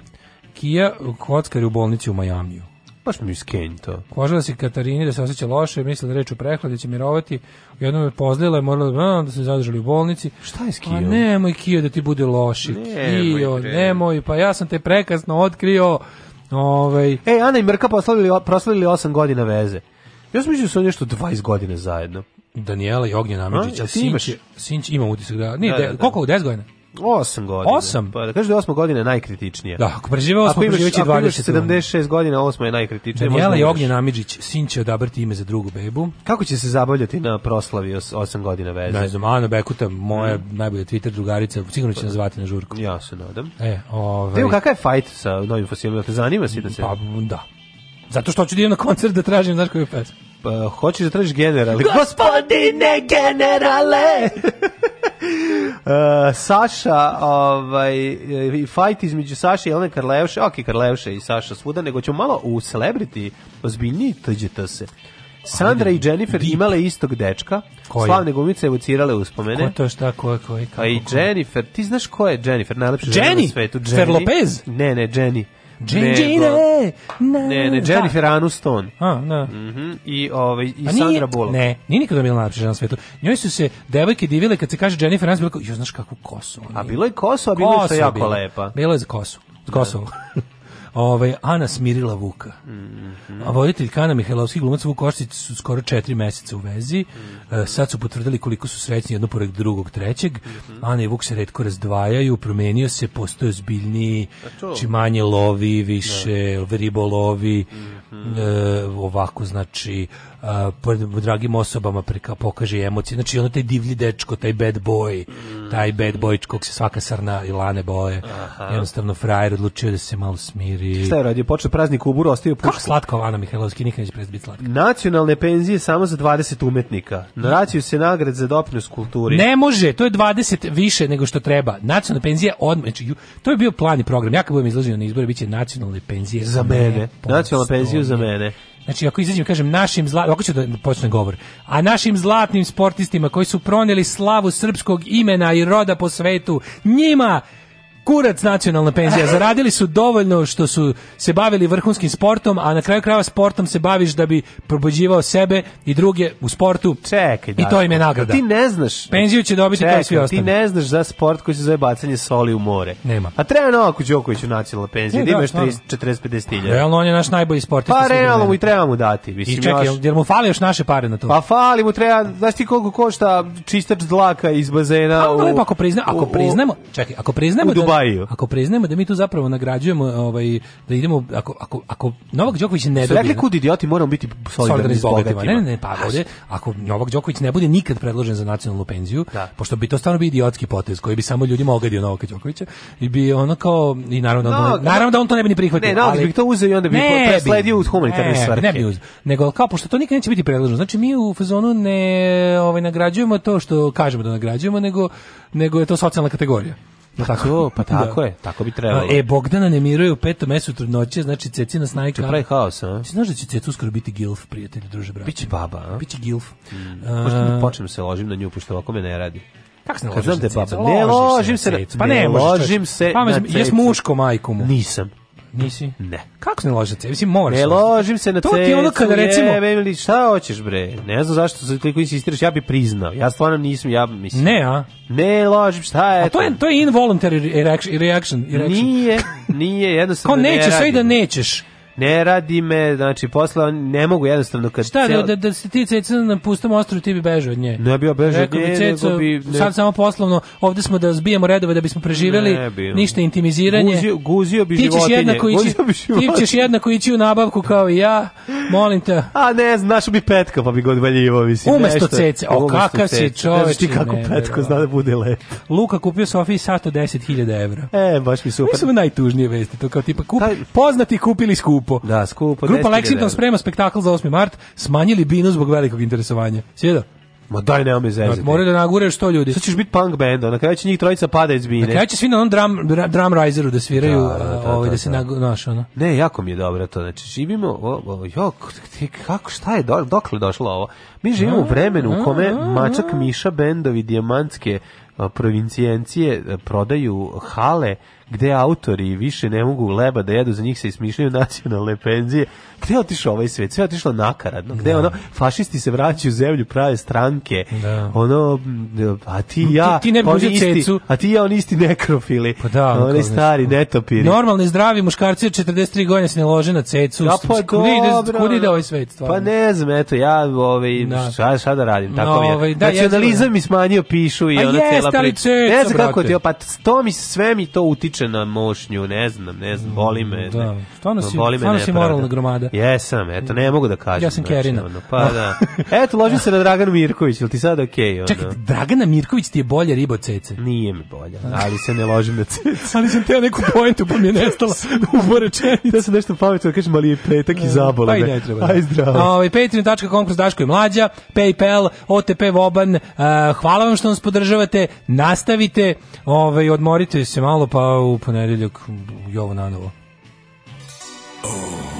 Kija kockar u bolnici u Majamiju. Baš mi skenj to. da se Katarini da se osjeća loše, misle da reču u prehladi će mirovati. Jednom je pozdravila je morala da, da se zadržali u bolnici. Šta je s Kijom? A nemoj Kijo da ti bude loše. Kijo, nemoj, nemoj, pa ja sam te prekasno otkrio Ovaj Ej, Ana i Mrka proslavili proslavili 8 godina veze. Još mislim da su nešto 20 godina zajedno. Daniela i Ognjena Amidžića. Sinć, Sinć ima utisak da... Nije, da, da, da. koliko? 10 godina? 8 godina. 8? Pa da kažeš da je 8 godina najkritičnija. Da, ako prežive 8, preživeći 20. Ako imaš 76 godina, 8 je najkritičnija. Danijela i Ognjen Amidžić, sin će odabrati ime za drugu bebu. Kako će se zabavljati na proslavi 8 godina veze? Ne znam, Ana Bekuta, moja mm. najbolja Twitter drugarica, sigurno će pa, nas zvati na žurku. Ja se nadam. E, ovaj... Teo, kakav je fajt sa novim fosilima? Te zanima si da se... Pa, da. Zato što hoću da idem na koncert da tražim, znaš koju pesmu uh, hoćeš da tražiš generale. Gospodine generale! uh, Saša, ovaj, fight između Saše i Elene Karlevše, ok, Karlevše i Saša svuda, nego ćemo malo u celebrity ozbiljniji tđete se. Sandra i Jennifer Deep. imale istog dečka. Koje? Slavne gumice evocirale uspomene. Ko to šta, ko je, ko je, kako, A i Jennifer, ti znaš ko je Jennifer, najlepša žena na svetu? Jennifer Lopez? Ne, ne, Jenny. Džinđine! Ne, ne, da. Jennifer Aniston. A, da. Mhm. I ovaj i A nije, Sandra Bullock. Ne, nije nikada bila najlepša žena na svetu. Njoj su se devojke divile kad se kaže Jennifer Aniston, bilo kao, jo, znaš kakvu kosu. A bilo je kosu, a bilo je jako lepa. Bilo je za kosu. Da. Kosovo. Ovaj, Ana smirila Vuka. Mm -hmm. A voditelj Kana Mihajlovski glumac Vuk Oštić su skoro četiri meseca u vezi. Mm -hmm. sad su potvrdili koliko su srećni jedno pored drugog, trećeg. Mm -hmm. Ana i Vuk se redko razdvajaju, promenio se, postoje zbiljniji, či znači manje lovi, više, da. ribolovi, mhm. e, ovako znači uh, dragim osobama preka, pokaže emocije. Znači ono taj divlji dečko, taj bad boy, taj bad boy kog se svaka sarna i lane boje. Aha. Jednostavno frajer odlučio da se malo smiri. Šta je radio? Počeo praznik u buru, ostavio pušku. Kako slatko Ana Mihajlovski, nikad neće prestati biti slatka. Nacionalne penzije samo za 20 umetnika. Naraciju se nagrad za doprinos kulturi. Ne može, to je 20 više nego što treba. Nacionalna penzija odmah, znači, to je bio plan i program. Ja kad budem izlazio na izbore, biće nacionalne penzije za mene. Nacionalna penzija za mene. Znači, ako izađem, kažem, našim zlatnim, ako ću da počne govor, a našim zlatnim sportistima koji su proneli slavu srpskog imena i roda po svetu, njima Kurac nacionalna penzija. Zaradili su dovoljno što su se bavili vrhunskim sportom, a na kraju krajeva sportom se baviš da bi probuđivao sebe i druge u sportu. Čekaj, da. I to im je nagrada. Ti ne znaš. Penziju će dobiti kao i svi ostali. Ti ne znaš za sport koji se zove bacanje soli u more. Nema. A treba Novaku Đokoviću nacionalna penzija, e, da, da imaš 40-50 pa Realno on je naš najbolji sportista. Pa realno mu i treba mu dati. Mislim, I čekaj, jel, mu fali još naše pare na to? Pa fali mu treba, znaš ti koliko košta čistač dlaka iz bazena? Pa, u, lepo, pa ako, prizna, ako priznamo, čekaj, ako priznamo Dubaju. Ako priznajemo da mi tu zapravo nagrađujemo, ovaj, da idemo, ako, ako, ako Novak Đoković ne dobije... Rekli kud idioti, moramo biti solidarni s bogatima. Ne, ne, ne, pa ovdje, ako Novak Đoković ne bude nikad predložen za nacionalnu penziju, da. pošto bi to stvarno bio idiotski potez koji bi samo ljudima ogadio Novak Đokovića, i bi ono kao, i naravno, no, da on, naravno da on to ne bi ni prihvatio. Ne, Novak bi to uzeo i onda bi ne, presledio u humanitarne ne, svrhe. Ne bi uzeo. Nego, kao, pošto to nikad neće biti predloženo. Znači, mi u fazonu ne ovaj, nagrađujemo to što kažemo da nagrađujemo, nego, nego je to socijalna kategorija. Pa tako, pa tako da. je, tako bi trebalo. E, Bogdana ne miruje u petom mesu trudnoće, znači Cecina snajka. Pravi haos, a? Znači, znaš da će Cecu uskoro biti gilf, prijatelj, druže, brate. Biće baba, a? Biće gilf. Mm. Možda da počnem da se ložim na nju, pošto ovako me ne radi. Kako se ne ložiš da na cecu? Ne ložim se, pa ne, ne ložim se pa, na cecu. Jes muško majkomu? Nisam. Nisi? Ne. Kako se ne loži na cevi? Mislim, moraš. Ne ložim se na cevi. To cevicu, ti ono kada recimo... Jebe, ili šta hoćeš bre? Ne znam zašto se toliko insistiraš, ja bi priznao. Ja stvarno nisam, ja mislim. Ne, a? Ne ložim, šta je a to? je, to je involuntary reaction. reaction, reaction. Nije, nije, jednostavno Ko nećeš, sve da nećeš ne radi me, znači posle ne mogu jednostavno kad Šta da, cel... da da se ti ceca na pustom ostrvu ti bi bežao od nje. Ne bi ja bežao od nje, ceca, nego bi ne... sad samo poslovno, ovde smo da zbijemo redove da bismo preživeli, ne, bi, ništa intimiziranje. Guzio, guzio bi životinje. Ti ćeš jednako ići, ti ćeš jednako ići u nabavku kao i ja. Molim te. A ne, našo bi petka, pa bi god valjivao mislim. Umesto ceca, o kakav si čovjek. Ti kako petko zna da bude lepo. Luka kupio Sofiji sat od 10.000 evra. E, baš mi super. Mislim najtužnije vesti, to kao tipa kup, poznati kupili skupo skupo. Da, skupo. Grupa Lexington sprema spektakl za 8. mart, smanjili binu zbog velikog interesovanja. Sjedo? Ma daj, nema me zezati. Da, moraju da nagure što ljudi. Sad ćeš biti punk benda, na kraju će njih trojica pada iz bine. Na kraju će svi na onom drum, drum riseru da sviraju, da, da, da, ovaj, da, da se da. nagu, naš, ono. Ne, jako mi je dobro to. Znači, živimo, o, o, jok, kako, šta je, do, dokle došlo ovo? Mi živimo u vremenu u kome mačak Miša bendovi, dijamantske provincijencije prodaju hale gde autori više ne mogu leba da jedu, za njih se ismišljaju nacionalne penzije, gde je otišao ovaj svet? Sve je otišlo nakaradno. Gde da. ono fašisti se vraćaju u zemlju, prave stranke. Da. Ono a ti ja, ti, ti ne bi isti, cecu. a ti ja oni isti nekrofili. Pa da, oni no, stari netopiri. Normalni zdravi muškarci od 43 godine se ne lože na cecu. Da, pa kud ide ovaj svet stvarno? Pa ne znam, eto ja ovaj da. šta, da radim, tako no, ovaj, je. Da, Nacionalizam da. mi smanjio pišu i ona cela priča. Ne znam kako ti, pa to mi sve mi to utiče na mošnju, ne znam, ne znam, boli me. Da, pa stvarno si, stvarno si moralna gromada. Jesam, eto, ne mogu da kažem. Ja sam znači, Kerina. Ono, pa da. Eto, loži se na Dragan Mirković, ili ti sad okej? Okay, Čekaj, Dragana Mirković ti je bolje riba od cece? Nije mi bolja, ali se ne ložim na cece. ali sam teo neku pointu, pa mi je nestala u rečenici. Da sam nešto pametno da kažem, ali je petak i e, zabola. Pa i ne treba. Da. Aj, zdravo. Ove, ovaj, patreon.com kroz Daško je Mlađa, Paypal, OTP Voban, uh, hvala vam što nas podržavate, nastavite, ove, ovaj, odmorite se malo, pa u ponedeljak, jovo na novo. Oh.